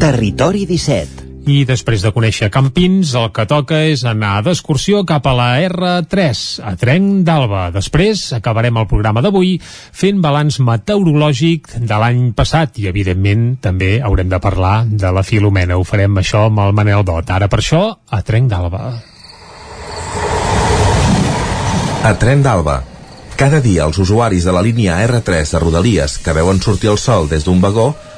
Territori 17 i després de conèixer Campins, el que toca és anar d'excursió cap a la R3, a Trenc d'Alba. Després acabarem el programa d'avui fent balanç meteorològic de l'any passat i, evidentment, també haurem de parlar de la Filomena. Ho farem això amb el Manel Dot. Ara, per això, a Trenc d'Alba. A Trenc d'Alba. Cada dia els usuaris de la línia R3 de Rodalies que veuen sortir el sol des d'un vagó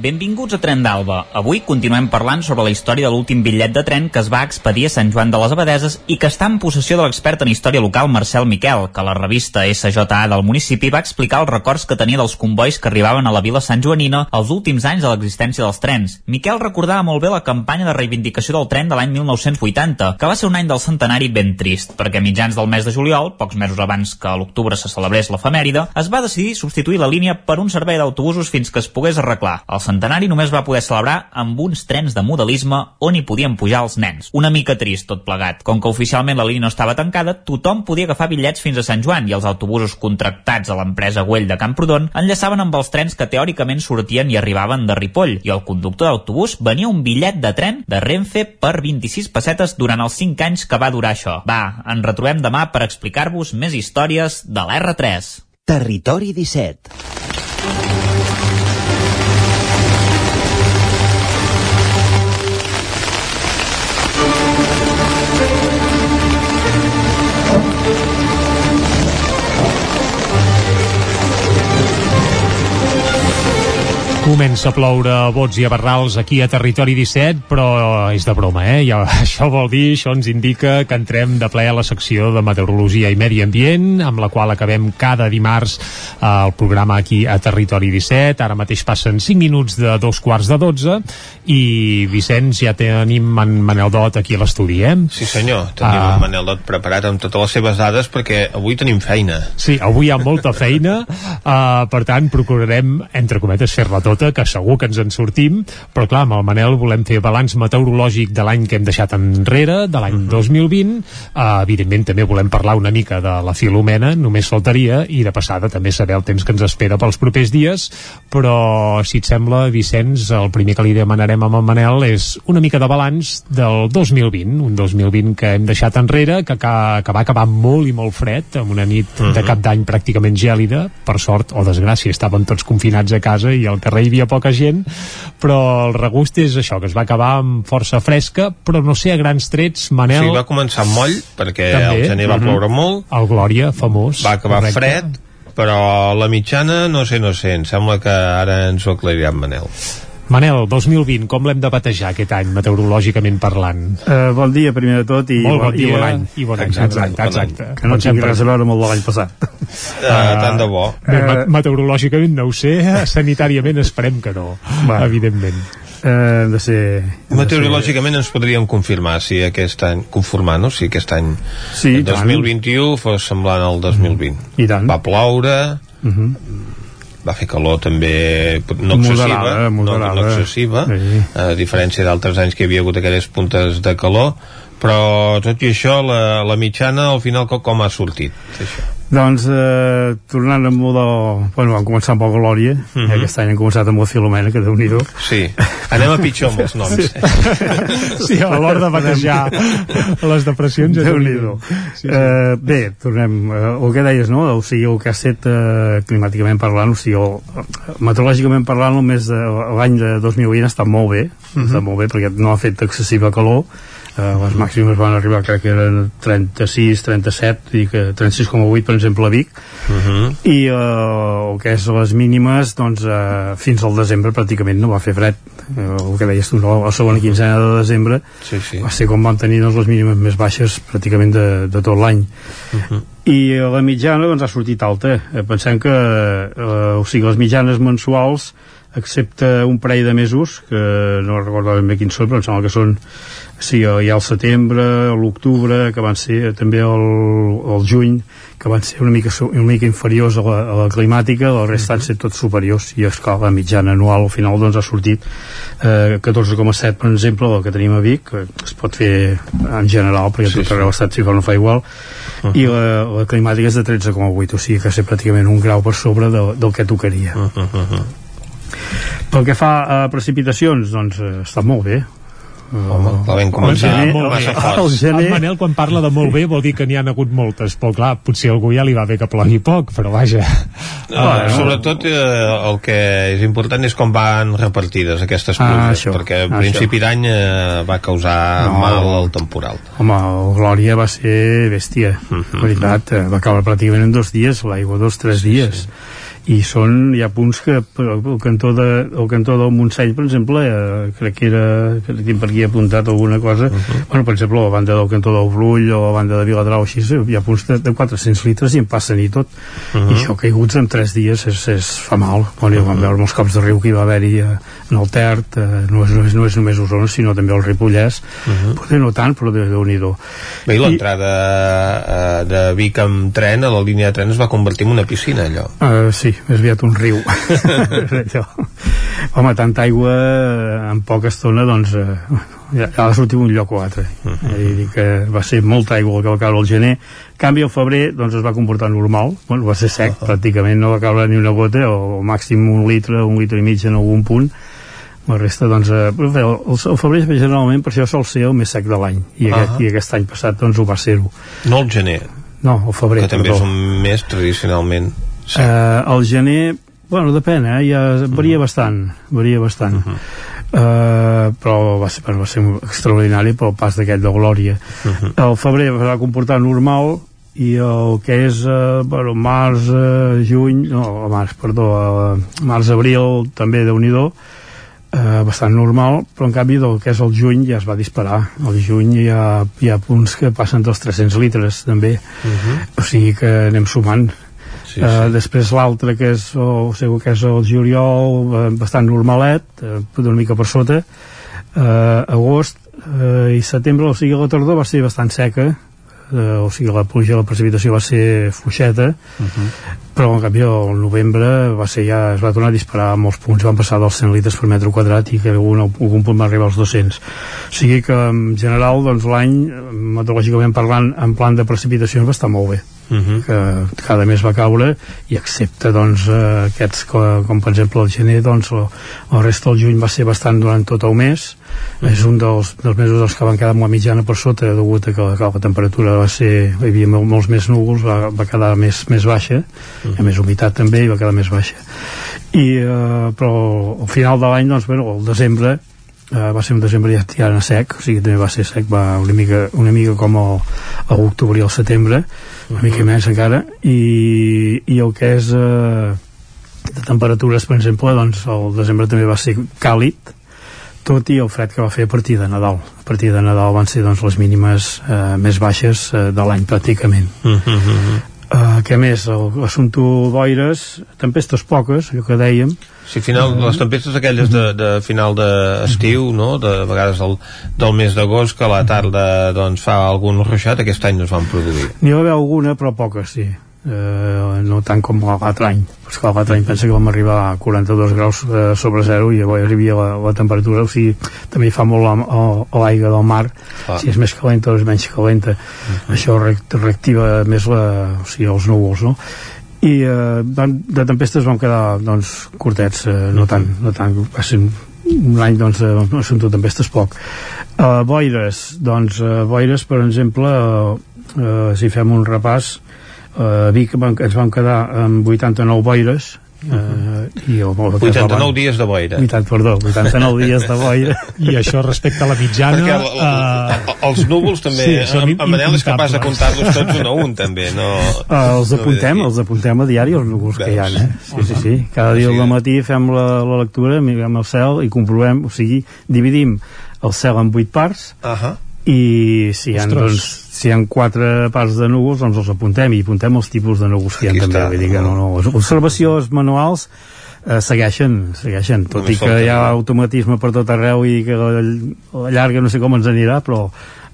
Benvinguts a Tren d'Alba. Avui continuem parlant sobre la història de l'últim bitllet de tren que es va expedir a Sant Joan de les Abadeses i que està en possessió de l'expert en història local Marcel Miquel, que la revista SJA del municipi va explicar els records que tenia dels combois que arribaven a la vila Sant Joanina els últims anys de l'existència dels trens. Miquel recordava molt bé la campanya de reivindicació del tren de l'any 1980, que va ser un any del centenari ben trist, perquè a mitjans del mes de juliol, pocs mesos abans que a l'octubre se celebrés l'efemèride, es va decidir substituir la línia per un servei d'autobusos fins que es pogués arreglar. El centenari només va poder celebrar amb uns trens de modelisme on hi podien pujar els nens. Una mica trist tot plegat. Com que oficialment la línia no estava tancada, tothom podia agafar bitllets fins a Sant Joan i els autobusos contractats a l'empresa Güell de Camprodon enllaçaven amb els trens que teòricament sortien i arribaven de Ripoll i el conductor d'autobús venia un bitllet de tren de Renfe per 26 pessetes durant els 5 anys que va durar això. Va, ens retrobem demà per explicar-vos més històries de l'R3. Territori 17 Comença a ploure a bots i a barrals aquí a Territori 17, però és de broma, eh? Ja, això vol dir, això ens indica que entrem de ple a la secció de Meteorologia i Medi Ambient, amb la qual acabem cada dimarts eh, el programa aquí a Territori 17. Ara mateix passen 5 minuts de dos quarts de 12 i, Vicenç, ja tenim en Manel Dot aquí a l'estudi, eh? Sí senyor, tenim uh, en Manel Dot preparat amb totes les seves dades perquè avui tenim feina. Sí, avui hi ha molta feina, uh, per tant procurarem, entre cometes, fer-la tota, que segur que ens en sortim, però clar, amb el Manel volem fer balanç meteorològic de l'any que hem deixat enrere, de l'any uh -huh. 2020, uh, evidentment també volem parlar una mica de la Filomena, només faltaria, i de passada també saber el temps que ens espera pels propers dies, però si et sembla, Vicenç, el primer que li demanarem amb el Manel és una mica de balanç del 2020, un 2020 que hem deixat enrere, que, que, que va acabar molt i molt fred, amb una nit uh -huh. de cap d'any pràcticament gèlida, per sort o desgràcia, estàvem tots confinats a casa i al carrer hi havia poca gent, però el regust és això, que es va acabar amb força fresca, però no sé, a grans trets, Manel... Sí, va començar amb moll, perquè També, el gener va uh. -huh. ploure molt. El Glòria, famós. Va acabar correcte. fred, però la mitjana, no sé, no sé, em sembla que ara ens ho aclarirà en Manel. Manel, 2020, com l'hem de batejar aquest any, meteorològicament parlant? Uh, bon dia, primer de tot, i Molt bon dia i bon any. i bon any, exacte, exacte. Que no Com tingui sempre. res a veure amb el de l'any passat. Uh, tant de bo. Bé, me- meteorològicament no ho sé, sanitàriament esperem que no, Va. evidentment. Uh, de ser... Meteorològicament ens podríem confirmar si aquest any, conformar, no? Si aquest any Sí, el i tant. 2021 fos semblant al 2020. I tant. Va ploure, Uh -huh. Va fer calor també no excessiva, Moderada, no, moderada. no excessiva Sí. a diferència d'altres anys que hi havia hagut aquelles puntes de calor però tot i això la, la mitjana al final com, com ha sortit això? Doncs, eh, tornant amb el de... Bueno, vam començar amb el Glòria, Mhm. -huh. aquest any hem començat amb el Filomena, que déu nhi sí, anem a pitjor amb els noms Sí. Sí, a l'hora de batejar les depressions déu nhi sí, sí. eh, Bé, tornem eh, el que deies, no? O sigui, el que ha estat eh, climàticament parlant, o sigui, el, meteorològicament parlant, l'any de 2020 ha estat molt bé, uh -huh. ha estat molt bé, perquè no ha fet excessiva calor, eh, les màximes van arribar crec que eren 36, 37 i que 36,8 per exemple a Vic uh -huh. i eh, el que és les mínimes doncs eh, fins al desembre pràcticament no va fer fred eh, el que deies tu, no? la segona quinzena de desembre sí, sí. va ser com vam tenir doncs, les mínimes més baixes pràcticament de, de tot l'any Uh -huh. i eh, la mitjana doncs, ha sortit alta eh, pensem que eh, o sigui, les mitjanes mensuals excepte un parell de mesos que no recordo ben bé quins són però em sembla que són sí, hi ha el setembre, l'octubre que van ser eh, també el, el juny que van ser una mica, una mica inferiors a la, a la climàtica, el rest han set tots superiors i esclar, la mitjana anual al final doncs ha sortit eh, 14,7 per exemple, el que tenim a Vic que es pot fer en general perquè Sí, sí, tot sí. arreu l'estat sí que no fa igual i la, la climàtica és de 13,8 o sigui que ser pràcticament un grau per sobre de, del que tocaria Uh -huh. Pel que fa a precipitacions doncs eh, està molt bé Home, clar, vam començar gener- molt massa el gener- En Manel, quan parla de molt bé, vol dir que n'hi han hagut moltes, però clar, potser a algú ja li va bé que plogui poc, però vaja. Uh, sobretot eh, el que és important és com van repartides aquestes Ah, pluges, això, perquè a això. principi d'any eh, va causar No. mal el temporal. Home, el Glòria va ser bèstia, uh -huh. veritat, eh, va caure pràcticament en dos dies, l'aigua, dos, tres dies. I són, hi ha punts que el cantó, de, el cantó del Montseny, per exemple, eh, crec que era, que tinc per aquí apuntat alguna cosa, uh -huh. bueno, per exemple, la banda del cantó del Brull o la banda de Viladrau, així, hi ha punts de, de 400 litres i en passen i tot. Uh -huh. I això caiguts en tres dies és, és fa mal. Bueno, uh -huh. vam veure molts cops de riu que hi va haver-hi eh, en el Tert, eh, no, és, no, és, no és només Osona, sinó també el Ripollès, uh -huh. potser no tant, però de déu nhi Bé, i l'entrada eh, de Vic amb tren, a la línia de tren es va convertir en una piscina, allò. Uh, sí, més aviat un riu Allò. home, tanta aigua eh, en poca estona doncs eh, ja, de sortir un lloc o altre uh -huh. dir que va ser molta aigua el que va caure al gener en canvi al febrer doncs es va comportar normal bueno, va ser sec, uh -huh. pràcticament no va caure ni una gota o, o màxim un litre un litre i mig en algun punt la resta, doncs, eh, bé, el, el febrer generalment per això sol ser el més sec de l'any i, uh -huh. aquest, i aquest any passat doncs ho va ser-ho No el gener, no, el febrer, que també perdó. és un mes tradicionalment Eh, el gener, bueno, depèn, eh? Ja varia bastant, varia bastant. Uh -huh. Uh, però va ser, va ser extraordinari pel pas d'aquest de Glòria. Uh -huh. El febrer va comportar normal i el que és eh, bueno, març, eh, juny no, març, perdó eh, març, abril també de nhi eh, bastant normal, però en canvi del que és el juny ja es va disparar. El juny hi ha, hi ha punts que passen dels 300 litres també. Uh -huh. o sigui que anem sumant. Sí, Uh, després l'altre que és o sigui, que és el juliol eh, bastant normalet eh, una mica per sota. Uh, agost eh, i setembre o sigui la tardor va ser bastant seca eh, o sigui la pluja la precipitació va ser fluixeta Uh -huh. però en canvi el novembre va ser ja, es va tornar a disparar molts punts, van passar dels 100 litres per metre quadrat i que algun, algun punt va arribar als 200 o sigui que en general doncs l'any meteorològicament parlant en plan de precipitacions va estar molt bé Uh -huh. que cada mes va caure i excepte doncs eh, aquests com, com per exemple el gener doncs el, el resta del juny va ser bastant durant tot el mes uh -huh. és un dels, dels mesos doncs, que van quedar amb la mitjana per sota degut a que la, que la temperatura va ser hi havia mol, molts més núvols va, va quedar més, més baixa uh -huh. i a més humitat també i va quedar més baixa i, eh, però al final de l'any doncs, bueno, el desembre eh, va ser un desembre ja tirant a sec o sigui també va ser sec, va una mica, una mica com a l'octubre i el setembre una mica més encara i, i el que és eh, de temperatures, per exemple, doncs el desembre també va ser càlid, tot i el fred que va fer a partir de Nadal. A partir de Nadal van ser doncs, les mínimes eh, més baixes eh, de l'any pràcticament. Mm -hmm. Uh, què més? L'assumpte boires, tempestes poques, allò que dèiem. Sí, final, les tempestes aquelles de, de final d'estiu, no? De vegades del, del mes d'agost, que a la tarda doncs, fa algun ruixat, aquest any no es van produir. N'hi va haver alguna, però poques, sí eh, no tant com l'altre any però que l'altre any pensa que vam arribar a 42 graus eh, sobre zero i llavors hi havia la, la temperatura, o sigui, també fa molt l'aigua del mar ah. si és més calenta o és menys calenta uh -huh. això reactiva més la, o sigui, els núvols no? i eh, de tempestes vam quedar doncs, curtets, eh, no, tant, no tant va ser un any doncs, eh, no són tot tempestes poc uh, boires, doncs uh, boires per exemple uh, uh, si fem un repàs a Vic ens vam quedar amb 89 boires Uh, i el, el 89 van... dies de boira 80, perdó, 89 dies de boira i això respecte a la mitjana perquè el, el, uh... els núvols també sí, en, en Manel és capaç de comptar-los tots un a un també no, uh, els apuntem no els apuntem a diari els núvols Veus? que hi ha eh? sí, sí, sí. cada dia al matí fem la, la lectura mirem el cel i comprovem o sigui, dividim el cel en 8 parts uh -huh. I si hi ha doncs, si hi ha quatre parts de núvols doncs els apuntem i apuntem els tipus de núvols que hi ha Aquí també. vull dir que no, no. Les observacions manuals eh, segueixen, segueixen. Tot i que hi ha automatisme per tot arreu i que la, la llarga no sé com ens anirà però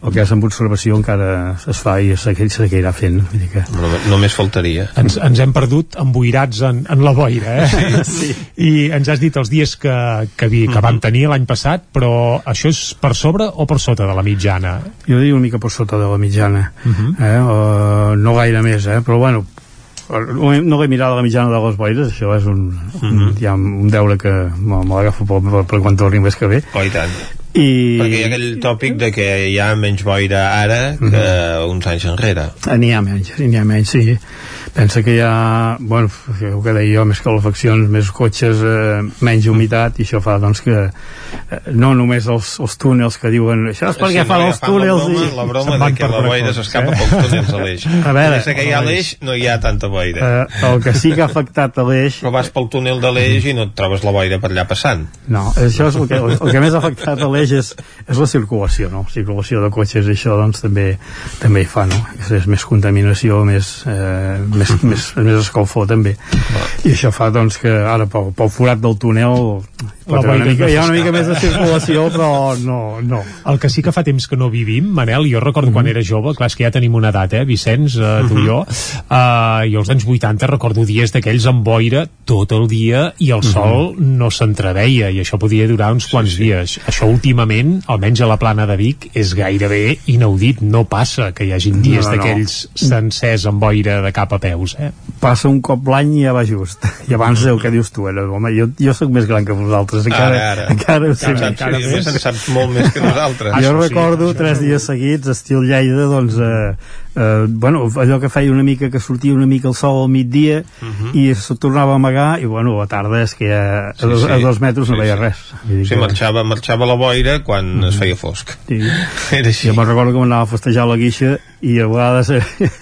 el que és amb observació encara es fa i es seguirà fent vull dir que... no, només faltaria ens, ens hem perdut emboirats en, en la boira eh? sí, sí. i ens has dit els dies que, que, vi, que vam mhm. tenir l'any passat però això és per sobre o per sota de la mitjana? jo diria una mica per sota de la mitjana uh mhm. -huh. eh? uh, no gaire més eh? però bueno no he mirat la mitjana de les boires això és un, uh -huh. un, mhm. ja un deure que me l'agafo per, per, per quan torni més que ve oh, i tant i... Perquè hi ha aquell tòpic de que hi ha menys boira ara que mm -hmm. uns anys enrere. N'hi ha menys, n'hi ha menys, sí pensa que hi ha, bueno, el que deia jo, més calefaccions, més cotxes, eh, menys humitat, i això fa doncs que eh, no només els, els túnels que diuen això és perquè sí, fan no, els túnels la broma, i... la broma de que la boira s'escapa eh? pels túnels a l'eix a veure, Des que hi ha l'eix no hi ha tanta boira eh, el que sí que ha afectat a l'eix però vas pel túnel de l'eix i no et trobes la boira per allà passant no, això és el que, el que més ha afectat a l'eix és, és la circulació no? circulació de cotxes, això doncs també també hi fa, no? és més contaminació més, eh, més més, més, més escalfor també i això fa doncs que ara pel, pel forat del túnel pot una mica, hi ha una mica més de circulació però no, no el que sí que fa temps que no vivim Manel, jo recordo mm -hmm. quan era jove clar, és que ja tenim una edat, eh, Vicenç, uh, tu mm -hmm. i jo uh, i als anys 80 recordo dies d'aquells amb boira tot el dia i el mm -hmm. sol no s'entreveia i això podia durar uns quants sí, sí. dies això últimament, almenys a la plana de Vic és gairebé inaudit, no passa que hi hagin dies no, no, d'aquells no. sencers amb boira de cap a peu veus, eh? Passa un cop l'any i ja va just. I abans el que dius tu, era, home, jo, jo sóc més gran que vosaltres, encara, ara, ara. encara, ho sé, encara, encara, encara més. saps molt més que nosaltres. Jo recordo sí, tres dies seguits, estil Lleida, doncs, eh, eh, bueno, allò que feia una mica que sortia una mica el sol al migdia uh mhm. -huh. i se tornava a amagar i bueno, a la tarda és que a, sí, a, dos, sí. a dos metres sí, no veia sí. res sí, que... marxava, marxava la boira quan uh -huh. es mhm. feia fosc sí. era així jo me'n recordo que m'anava a festejar la guixa i a vegades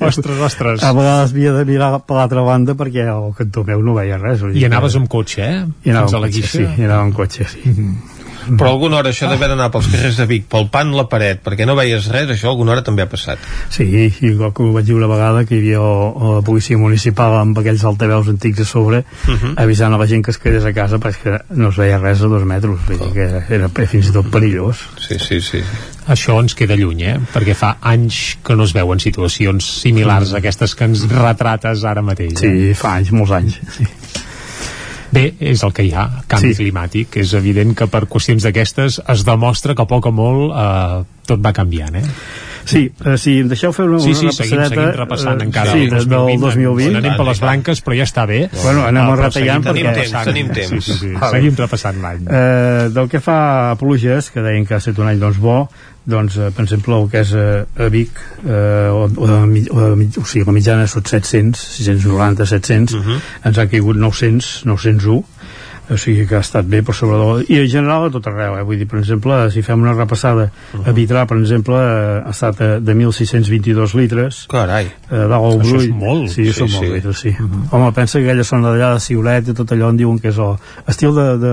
ostres, ostres. a vegades havia de mirar per l'altra banda perquè al cantó meu no veia res i anaves que... amb cotxe, eh? I anava amb cotxe, sí, i anava amb cotxe, sí. Uh mhm. -huh però alguna hora això d'haver d'anar pels carrers de Vic pan la paret perquè no veies res, això alguna hora també ha passat sí, i com ho vaig dir una vegada que hi havia la policia municipal amb aquells altaveus antics a sobre uh mhm. -huh. avisant a la gent que es quedés a casa perquè no es veia res a dos metres vull dir que era fins i tot perillós sí, sí, sí això ens queda lluny, eh? perquè fa anys que no es veuen situacions similars a aquestes que ens retrates ara mateix. Sí, eh? fa anys, molts anys. Sí. Bé, és el que hi ha, canvi sí. climàtic. És evident que per qüestions d'aquestes es demostra que a poc o molt eh, tot va canviant, eh? Sí, eh, si em deixeu fer una, sí, sí, una seguim, seguim repassant eh, encara sí, el 2020. Del 2020. Anem per les branques, però ja està bé. Bueno, anem ah, retallant perquè... Tenim temps, tenim temps. Sí, sí, sí. Seguim repassant l'any. Eh, del que fa a pluges, que deien que ha estat un any doncs, bo, doncs, eh, per exemple, el que és eh, a Vic, eh, o, o, de, o, de, o sigui, la mitjana són 700, 690, 700, uh -huh. ens han caigut 900, 901, o sigui que ha estat bé per sobre de... i en general a tot arreu, eh? vull dir, per exemple si fem una repassada, uh -huh. a Vitrà per exemple ha estat eh, de 1.622 litres carai, eh, al Això Brull és molt. sí, Sí, són sí. molts litres, sí uh -huh. home, pensa que aquella zona d'allà de Ciulet i tot allò en diuen que és el estil de, de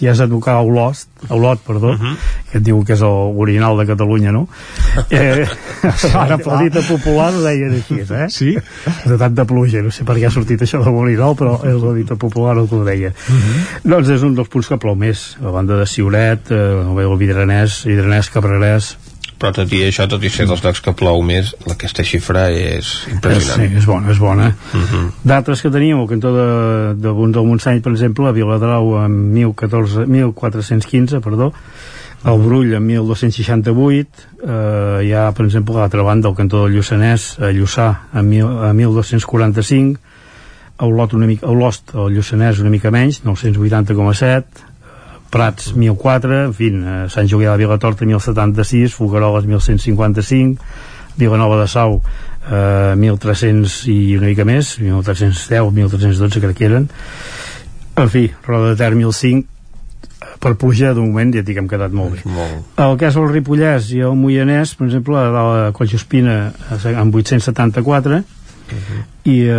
ja és a tocar a Olot, a Olot perdó, uh -huh. que et diuen que és el orinal de Catalunya no? eh, ara per dita popular ho deien així, eh? Sí? de tant de pluja, no sé per què ha sortit això de l'orinal, però és la dita popular el que ho deia. Uh -huh. Doncs és un dels punts que plou més, a banda de Ciuret, eh, el Vidranès, Vidranès, Cabrerès, però tot i això, tot i ser dels llocs que plou més aquesta xifra és impressionant Sí, és bona, és bona. Uh -huh. D'altres que teníem, al cantó de, de Bons del Montseny, per exemple, a Viladrau amb 1014, 1415, perdó, el Brull amb 1268, eh, hi ha, per exemple, a l'altra banda, al cantó del Lluçanès, a Lluçà, mil, a 1245, a Olot una mica, a Olost, al Lluçanès una mica menys, 980,7, Prats 1004, en fi, a Sant Julià de Vilatorta 1076, Fogaroles 1155, Vilanova de Sau eh, 1300 i una mica més 1310, 1312 crec que eren en fi, Roda de Ter 1005 per pluja de moment ja dic que hem quedat molt bé molt. el que és el Ripollès i el Moianès per exemple a la Collsospina amb 874 Uh -huh. i eh,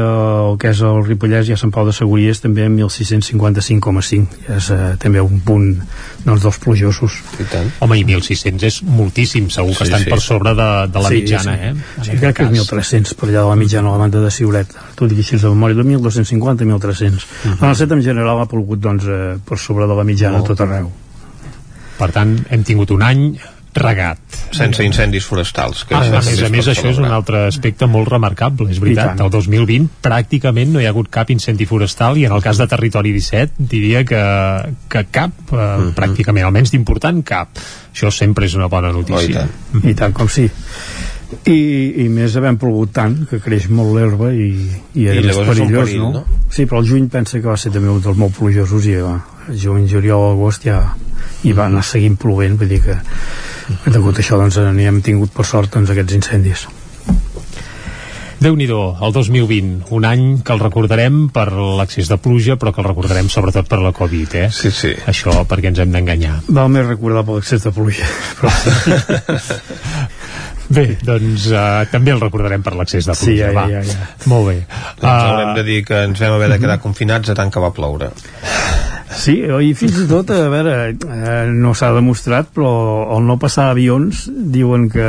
el que és el Ripollès i a Sant Pau de Segúries també amb 1655,5 és eh, també un punt doncs, dels plujosos I tant. Home, i 1.600 és moltíssim, segur que Sí, estan sí. per sobre de, de la Sí, mitjana, sí. eh? Sí, crec que és aquest cas. 1.300 per allà de la mitjana a la banda de Ciuret tu dic així de memòria, de 1.250 a 1.300 uh -huh. en el set en general ha plogut doncs, eh, per sobre de la mitjana Molt. tot arreu Per tant, hem tingut un any regat. sense incendis forestals que Ah, a més a es més, això és un altre aspecte molt remarcable, és veritat. El 2020 pràcticament no hi ha hagut cap incendi forestal i en el cas de Territori 17 diria que, que cap, eh, pràcticament, almenys d'important cap. Això sempre és una bona Oh, i notícia. tant. i tant com sí i, i més havent plogut tant que creix molt l'herba i, i I és perillós perill, no? no? sí, però el juny pensa que va ser també un dels molt plujosos i va, juny, juliol, agost ja i va anar seguint plovent vull dir que degut a això doncs n'hi hem tingut per sort doncs, aquests incendis déu nhi el 2020, un any que el recordarem per l'accés de pluja, però que el recordarem sobretot per la Covid, eh? Sí, sí. Això perquè ens hem d'enganyar. val més recordar per l'excés de pluja però Bé, doncs uh, també el recordarem per l'accés de pluja, Sí, ja, ja, va. ja, ja. Molt bé. Doncs haurem de dir que ens vam haver de quedar confinats a tant que va ploure. Sí, i fins i tot, a veure, eh, no s'ha demostrat, però el no passar avions diuen que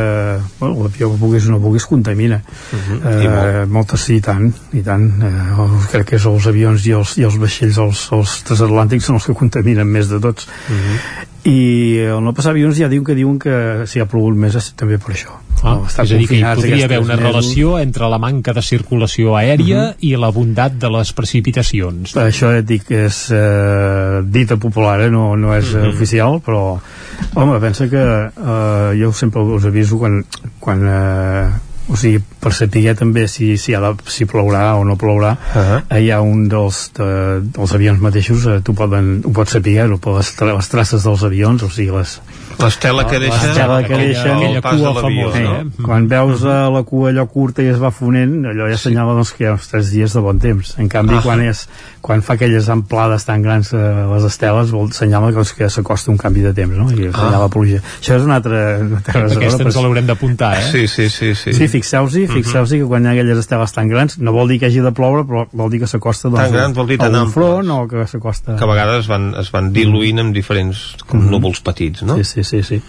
bueno, l'avió que puguis o no puguis contamina. Uh Mhm. -huh. I eh, molt. moltes, sí, i tant, i tant. Eh, crec que és els avions i els, i els vaixells, els, els transatlàntics són els que contaminen més de tots. Uh Mhm. -huh. I el no passar avions ja diu que diuen que si ha plogut més és també per això. Ah, No, és a dir, que hi podria haver una mesos. relació entre la manca de circulació aèria i la bondat de les precipitacions. això ja et dic que és eh, dita popular, eh? no, no és eh, oficial, però home, pensa que eh, jo sempre us aviso quan, quan eh, o sigui, per saber també si, si, ha de, si plourà o no plourà uh -huh. eh, hi ha un dels, de, dels avions mateixos eh, tu poden, ho pots saber tra les traces dels avions o sigui, les, L'estela que deixa L'estela que deixa aquella de cua l'avió, famosa, no? eh? quan veus uh, la cua allò curta i es va fonent allò ja assenyala doncs, que hi ha uns 3 dies de bon temps en canvi Ah. quan, és, quan fa aquelles amplades tan grans uh, les esteles vol assenyala doncs, que s'acosta un canvi de temps no? i assenyala Ah. pluja això és una altra, una altra Aquesta ens l'haurem d'apuntar, eh? Sí, sí, sí. sí. Sí, fixeu-s'hi, fixeu-s'hi que quan hi ha aquelles esteles tan grans, no vol dir que hagi de ploure, però vol dir que s'acosta doncs, Tan grans vol dir tan a un front o que s'acosta... que a vegades es van, es van diluint amb diferents com núvols petits, no? Sí, sí, sí, sí.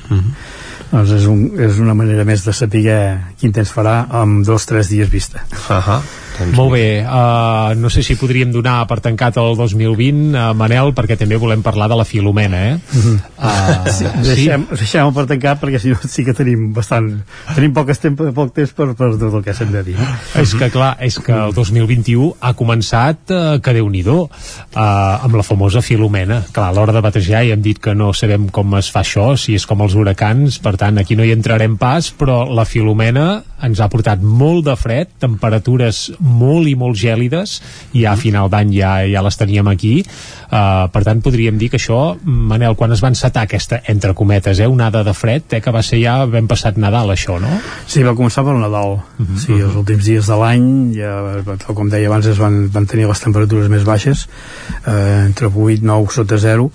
Doncs és, un, és una manera més de saber quin temps farà amb dos tres dies vista. Ahà. Doncs Molt bé, uh, no sé si podríem donar per tancat el 2020, uh, Manel, perquè també volem parlar de la Filomena, eh? Uh, sí, Deixem, deixem per tancar perquè si no sí que tenim bastant tenim poc temps, poc temps per, per tot el que s'hem de dir no? És que clar, és que el 2021 ha començat eh, que déu nhi uh, amb la famosa Filomena. Clar, a l'hora de batejar ja hem dit que no sabem com es fa això, si és com els huracans, per tant aquí no hi entrarem pas, però la Filomena ens ha portat molt de fred, temperatures molt i molt gèlides i a final d'any ja, ja les teníem aquí uh, per tant podríem dir que això Manel, quan es va encetar aquesta entre cometes, eh, onada de fred eh, que va ser ja ben passat Nadal això, no? Sí, va començar pel Nadal uh Mhm. -huh. sí, els últims dies de l'any ja, com deia abans es van, van tenir les temperatures més baixes eh, entre 8 9 sota 0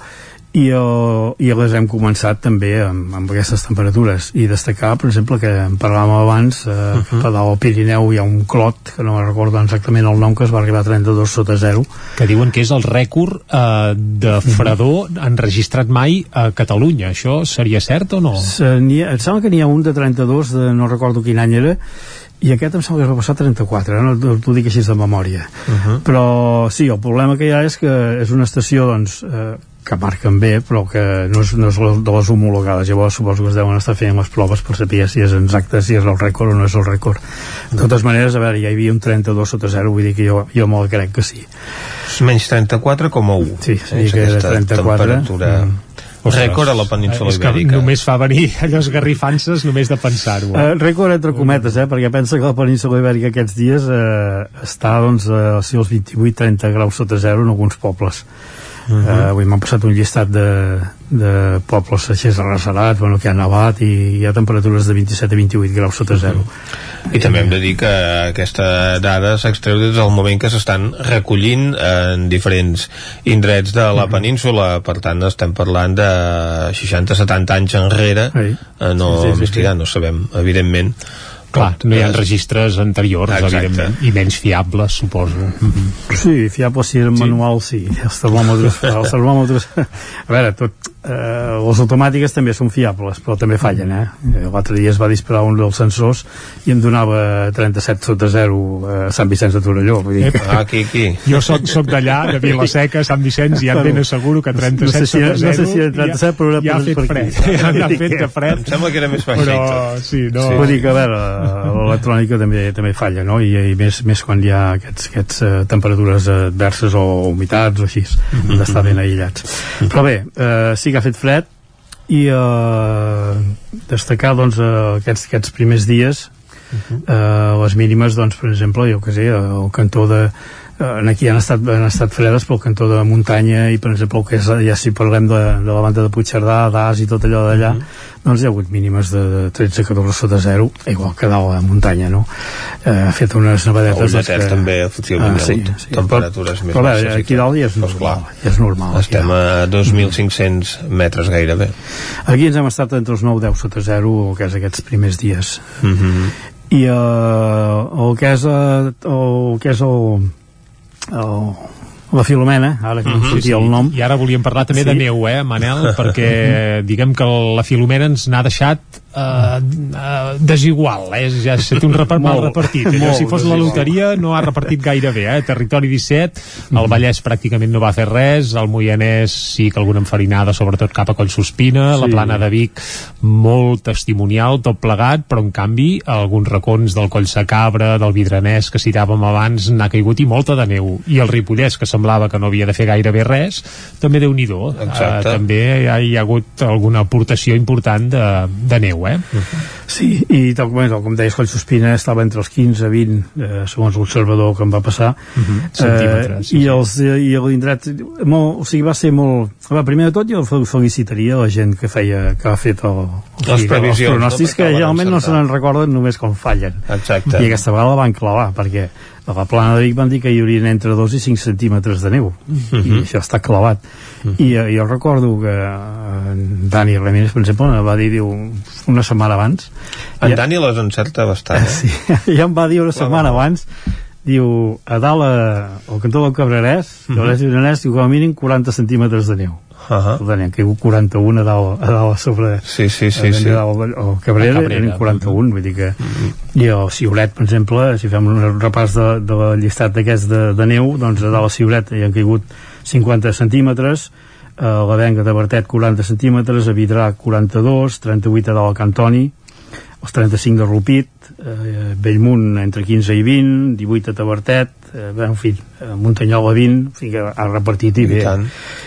i, uh, i les hem començat també amb, amb aquestes temperatures i destacar, per exemple, que en parlàvem abans eh, uh -huh. que a dalt al Pirineu hi ha un clot, que no me'n recordo exactament el nom que es va arribar a 32 sota 0 que diuen que és el rècord eh, de fredor enregistrat mai a Catalunya. Això seria cert o no? Se, ha, em sembla que n'hi ha un de 32 de no recordo quin any era i aquest em sembla que es va passar 34 eh? no t'ho dic així de memòria Uh -huh. però sí, el problema que hi ha és que és una estació doncs, eh, que marquen bé però que no és, no és de les homologades llavors suposo que es deuen estar fent les proves per saber si és exacte, si és el rècord o no és el rècord de totes maneres, a veure, ja hi havia un 32 sota 0 vull dir que jo, jo me'l crec que sí menys 34,1 sí, sí és que era aquesta 34 temperatura mm. rècord a la península és que Ibèrica només fa venir allò esgarrifances només de pensar-ho. Eh? Uh, rècord entre cometes, eh? perquè pensa que la península ibèrica aquests dies eh, està doncs, a si els 28-30 graus sota zero en alguns pobles. Uh -huh. uh, avui m'han passat un llistat de, de pobles així arrasarats, bueno, que ha nevat i hi ha temperatures de 27 a 28 graus sota zero. Uh -huh. I també hem de dir que aquesta dada s'extreu des del moment que s'estan recollint en diferents indrets de la península, per tant estem parlant de 60-70 anys enrere, Sí. eh, no Sí, sí, sí, investigar, no sabem, evidentment. Clar, no hi ha Eh, registres anteriors, Exacte. evidentment, i menys fiables, suposo. Sí, fiable si era manual, sí. Els termòmetres, els termòmetres... A veure, tot, eh, les automàtiques també són fiables, però també fallen, eh? Eh, L'altre dia es va disparar un dels sensors i em donava 37 sota 0 a Sant Vicenç de Torelló. Vull dir, Ah, aquí, aquí. Jo soc, soc d'allà, de Vilaseca, Sant Vicenç, i ja ben asseguro que 37 no sé si, sota 0 no sé si era 37, però era ja ha per- fet per fred. Ja ha fet de fred. Em sembla que era més i Però, sí, no... Vull dir que, a veure, l'electrònica també també falla, no? I, i més, més quan hi ha aquests, aquests uh, temperatures adverses o humitats o així, han d'estar ben aïllats. Però bé, uh, sí que ha fet fred i uh, destacar doncs, uh, aquests, aquests primers dies uh, les mínimes, doncs, per exemple, jo que sé, el cantó de eh, aquí han estat, han estat fredes pel cantó de muntanya i per exemple el que és, ja si parlem de, de la banda de Puigcerdà, d'As i tot allò d'allà mm -hmm. doncs hi ha hagut mínimes de, de 13-14 sota 0 igual que dalt a muntanya no? eh, ha fet unes nevadetes doncs, desert també, efectivament, ah, sí, sí. temperatures però, més però, baixes aquí dalt ja és normal, clar. ja és normal Estem a 2.500 metres gairebé. Aquí ens hem estat entre els 9-10 sota 0 el que és aquests primers dies Mm -hmm. i uh, el que és uh, el que és el, el la Filomena, ara que no em sortia el nom I ara volíem parlar també Sí. de neu, eh, Manel? Perquè diguem que la Filomena ens n'ha deixat eh, eh, desigual, eh? Ja se té un repart mal repartit. Allò, si fos la desigual. loteria no ha repartit gaire bé, eh? Territori 17, el Vallès pràcticament no va fer res, el Moianès sí que alguna enfarinada, sobretot cap a Collsospina, la Sí. Plana de Vic molt testimonial, tot plegat, però en canvi alguns racons del Coll Sacabra, del Vidranès que citàvem abans, n'ha caigut i molta de neu. I el Ripollès, que semblava que no havia de fer gairebé res, també déu nhi uh, Exacte. També hi ha, hi ha hagut alguna aportació important de, de neu, eh? Sí, i tal com, tal com deies, Collsospina estava entre els 15 i 20, eh, segons l'observador que em va passar. Centímetres, sí, I, els, I l'indret, molt, o sigui, va ser molt... Va, primer de tot, jo fel- felicitaria la gent que feia, que ha fet el, el, Les previsions, els pronòstics, no? que generalment no se n'en recorden només quan fallen. Exacte. I aquesta vegada la van clavar, perquè a la plana de Vic van dir que hi haurien entre 2 i 5 centímetres de neu. I això està clavat. I eh, jo recordo que eh, en Dani Ramírez per exemple va dir diu, una setmana abans En ja, Dani les encerta bastant. sí, ja em va dir una setmana abans diu, a dalt a, al cantó del Cabrerès, uh -huh. del Cabrerès diu, com a mínim 40 centímetres de neu Uh -huh. per tant, hi han caigut 41 a dalt, a dalt a sobre Sí, sí, sí, sí. dalt, el Cabrera, A Cabrera. eren 41 vull dir que i el Ciuret, per exemple si fem un repàs de, de la llistat d'aquests de, de neu, doncs a dalt a Ciuret hi han caigut 50 centímetres a la Venga de Bertet 40 centímetres a Vidrà 42, 38 a dalt a Cantoni els 35 de Rupit, eh, Bellmunt entre 15 i 20, 18 a Tabertet, eh, bé, en fi, eh, Muntanyola 20, en fi, ha repartit i bé,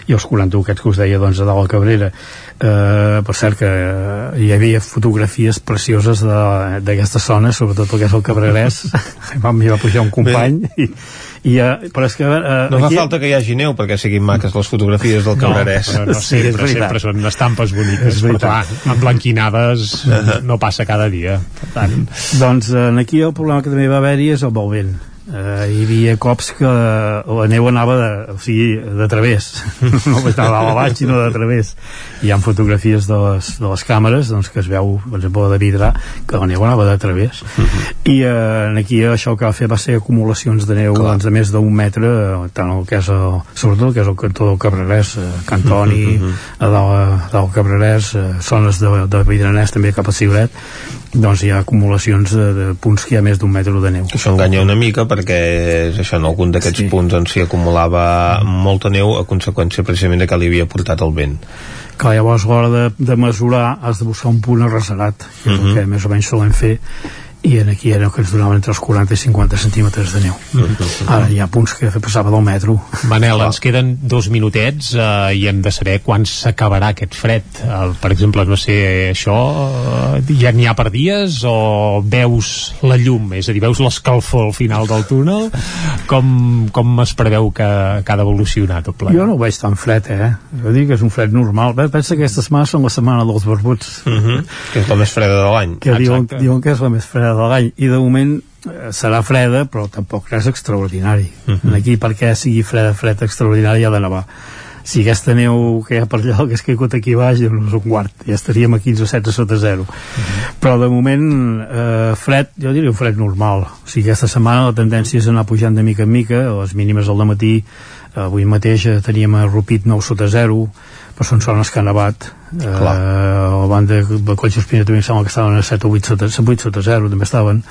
i els 41 aquests que us deia, doncs, a dalt a Cabrera. Eh, per cert que eh, hi havia fotografies precioses d'aquesta zona, sobretot el que és el Cabrerès, m'hi va pujar un company, i, i, eh, però és que... Eh, No fa aquí- falta que hi hagi neu perquè siguin maques les fotografies del Cabrerès. No, però no Sí, sempre, veritat. sempre són estampes boniques, És però veritat. clar, emblanquinades no passa cada dia. Per tant, Doncs eh, aquí el problema que també va haver-hi és el vent. Eh, hi havia cops que la neu anava de, o sigui, de través. No anar a baix sinó de través. Hi ha fotografies de les, de les càmeres doncs, que es veu, per exemple, de vidre que la neu anava de través. I eh, aquí això que va fer va ser acumulacions de neu doncs, de més d'un metre tant el que és el, sobretot el que és el cantó del Cabrerès eh, Cantoni, a dalt, a dalt Cabrerès eh, zones de, de Vidranès també cap a Cibret doncs hi ha acumulacions de, de punts que hi ha més d'un metre de neu. Això enganya una mica perquè és això, en algun d'aquests sí. punts on s'hi acumulava molta neu a conseqüència precisament de que li havia portat el vent. Clar, llavors a l'hora de, de mesurar has de buscar un punt arrasarat, que és Mhm. el que més o menys solem fer, i en aquí era que ens donaven entre els 40 i 50 centímetres de neu. Ara hi ha punts que passava del metro. Manel, ens queden dos minutets eh, i hem de saber quan s'acabarà aquest fred. Eh, per exemple, no sé, això eh, ja n'hi ha per dies o veus la llum, és a dir, veus l'escalfor al final del túnel? Com, com es preveu que, que ha d'evolucionar tot plegat? Jo no ho veig tan fred, eh? Jo dic que és un fred normal. Bé, Pensa que aquesta setmana són la setmana dels barbuts. Uh -huh. Que és la més freda de l'any. que diuen, diuen que és la més freda de l'any i de moment eh, serà freda però tampoc res extraordinari. Uh Mhm. -huh. aquí perquè sigui freda, fred extraordinari ha de nevar si aquesta neu que hi ha per allà el que és caigut aquí baix doncs un quart, ja estaríem a 15 o 16 sota zero. Però de moment eh, fred, jo diria un fred normal. O sigui aquesta setmana la tendència és anar pujant de mica en mica, les mínimes al matí avui mateix eh, teníem a Rupit 9 sota 0 però són zones que han nevat eh, la banda de Colls Espina també em sembla que estaven a 7 o 8 sota, 8 sota 0 també estaven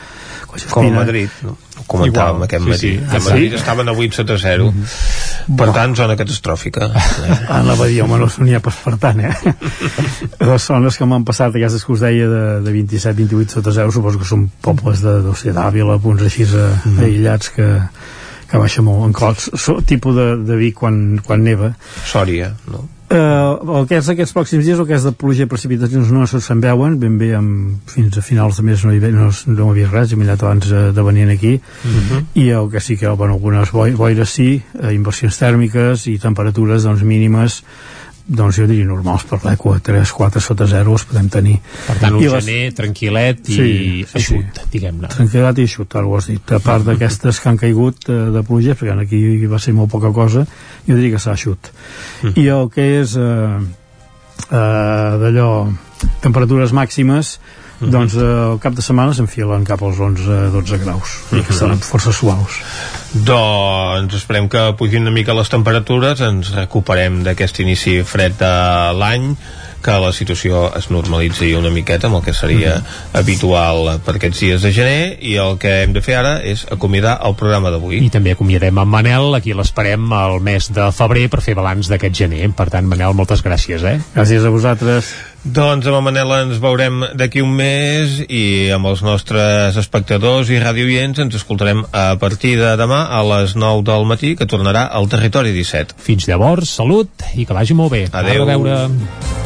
Com a Madrid, no? Ho comentàvem Igual, aquest sí, matí. sí. A Ah, Madrid sí? estaven a 8 sota 0. Per tant, zona catastròfica. Anava a dir, home, no n'hi ha pas per tant, eh? Les zones que m'han passat, aquestes que us deia de, de 27-28 sota 0, suposo que són pobles de, no sé, d'Àvila, punts així eh, aïllats que, que baixa molt en cots, so, tipus de, de Vic quan, quan neva. Sòria, no? Uh, el que és aquests pròxims dies, el que és de pluja i precipitacions no se'n veuen, ben bé amb, fins a finals de mes no hi, ve- no, no hi havia res, he mirat abans eh, de venir aquí, i el que sí que, bueno, algunes boi, boires sí, eh, inversions tèrmiques i temperatures doncs, mínimes doncs jo diria normals per l'equa 3, 4 sota 0 els podem tenir. Per tant, un I les- gener tranquil·let i Sí, sí, eixut, diguem-ne. tranquil·litat i eixut, ara ho has dit. A part d'aquestes que han caigut eh, de pluja perquè aquí va ser molt poca cosa jo diria que s'ha eixut. I el que és eh, eh, d'allò temperatures màximes doncs eh, el cap de setmana s'enfilen cap als 11-12 graus. I que seran força suaus. Doncs esperem que pugin una mica les temperatures, ens recuperem d'aquest inici fred de l'any, que la situació es normalitzi una miqueta amb el que seria habitual per aquests dies de gener i el que hem de fer ara és acomiadar el programa d'avui. I també acomiadem en Manel, aquí l'esperem al mes de febrer per fer balanç d'aquest gener. Per tant, Manel, moltes gràcies, eh? Gràcies a vosaltres. Doncs amb en Manel ens veurem d'aquí un mes i amb els nostres espectadors i radioients ens escoltarem a partir de demà a les 9 del matí que tornarà al Territori 17. Fins llavors, salut i que vagi molt bé. Adeu. A veure.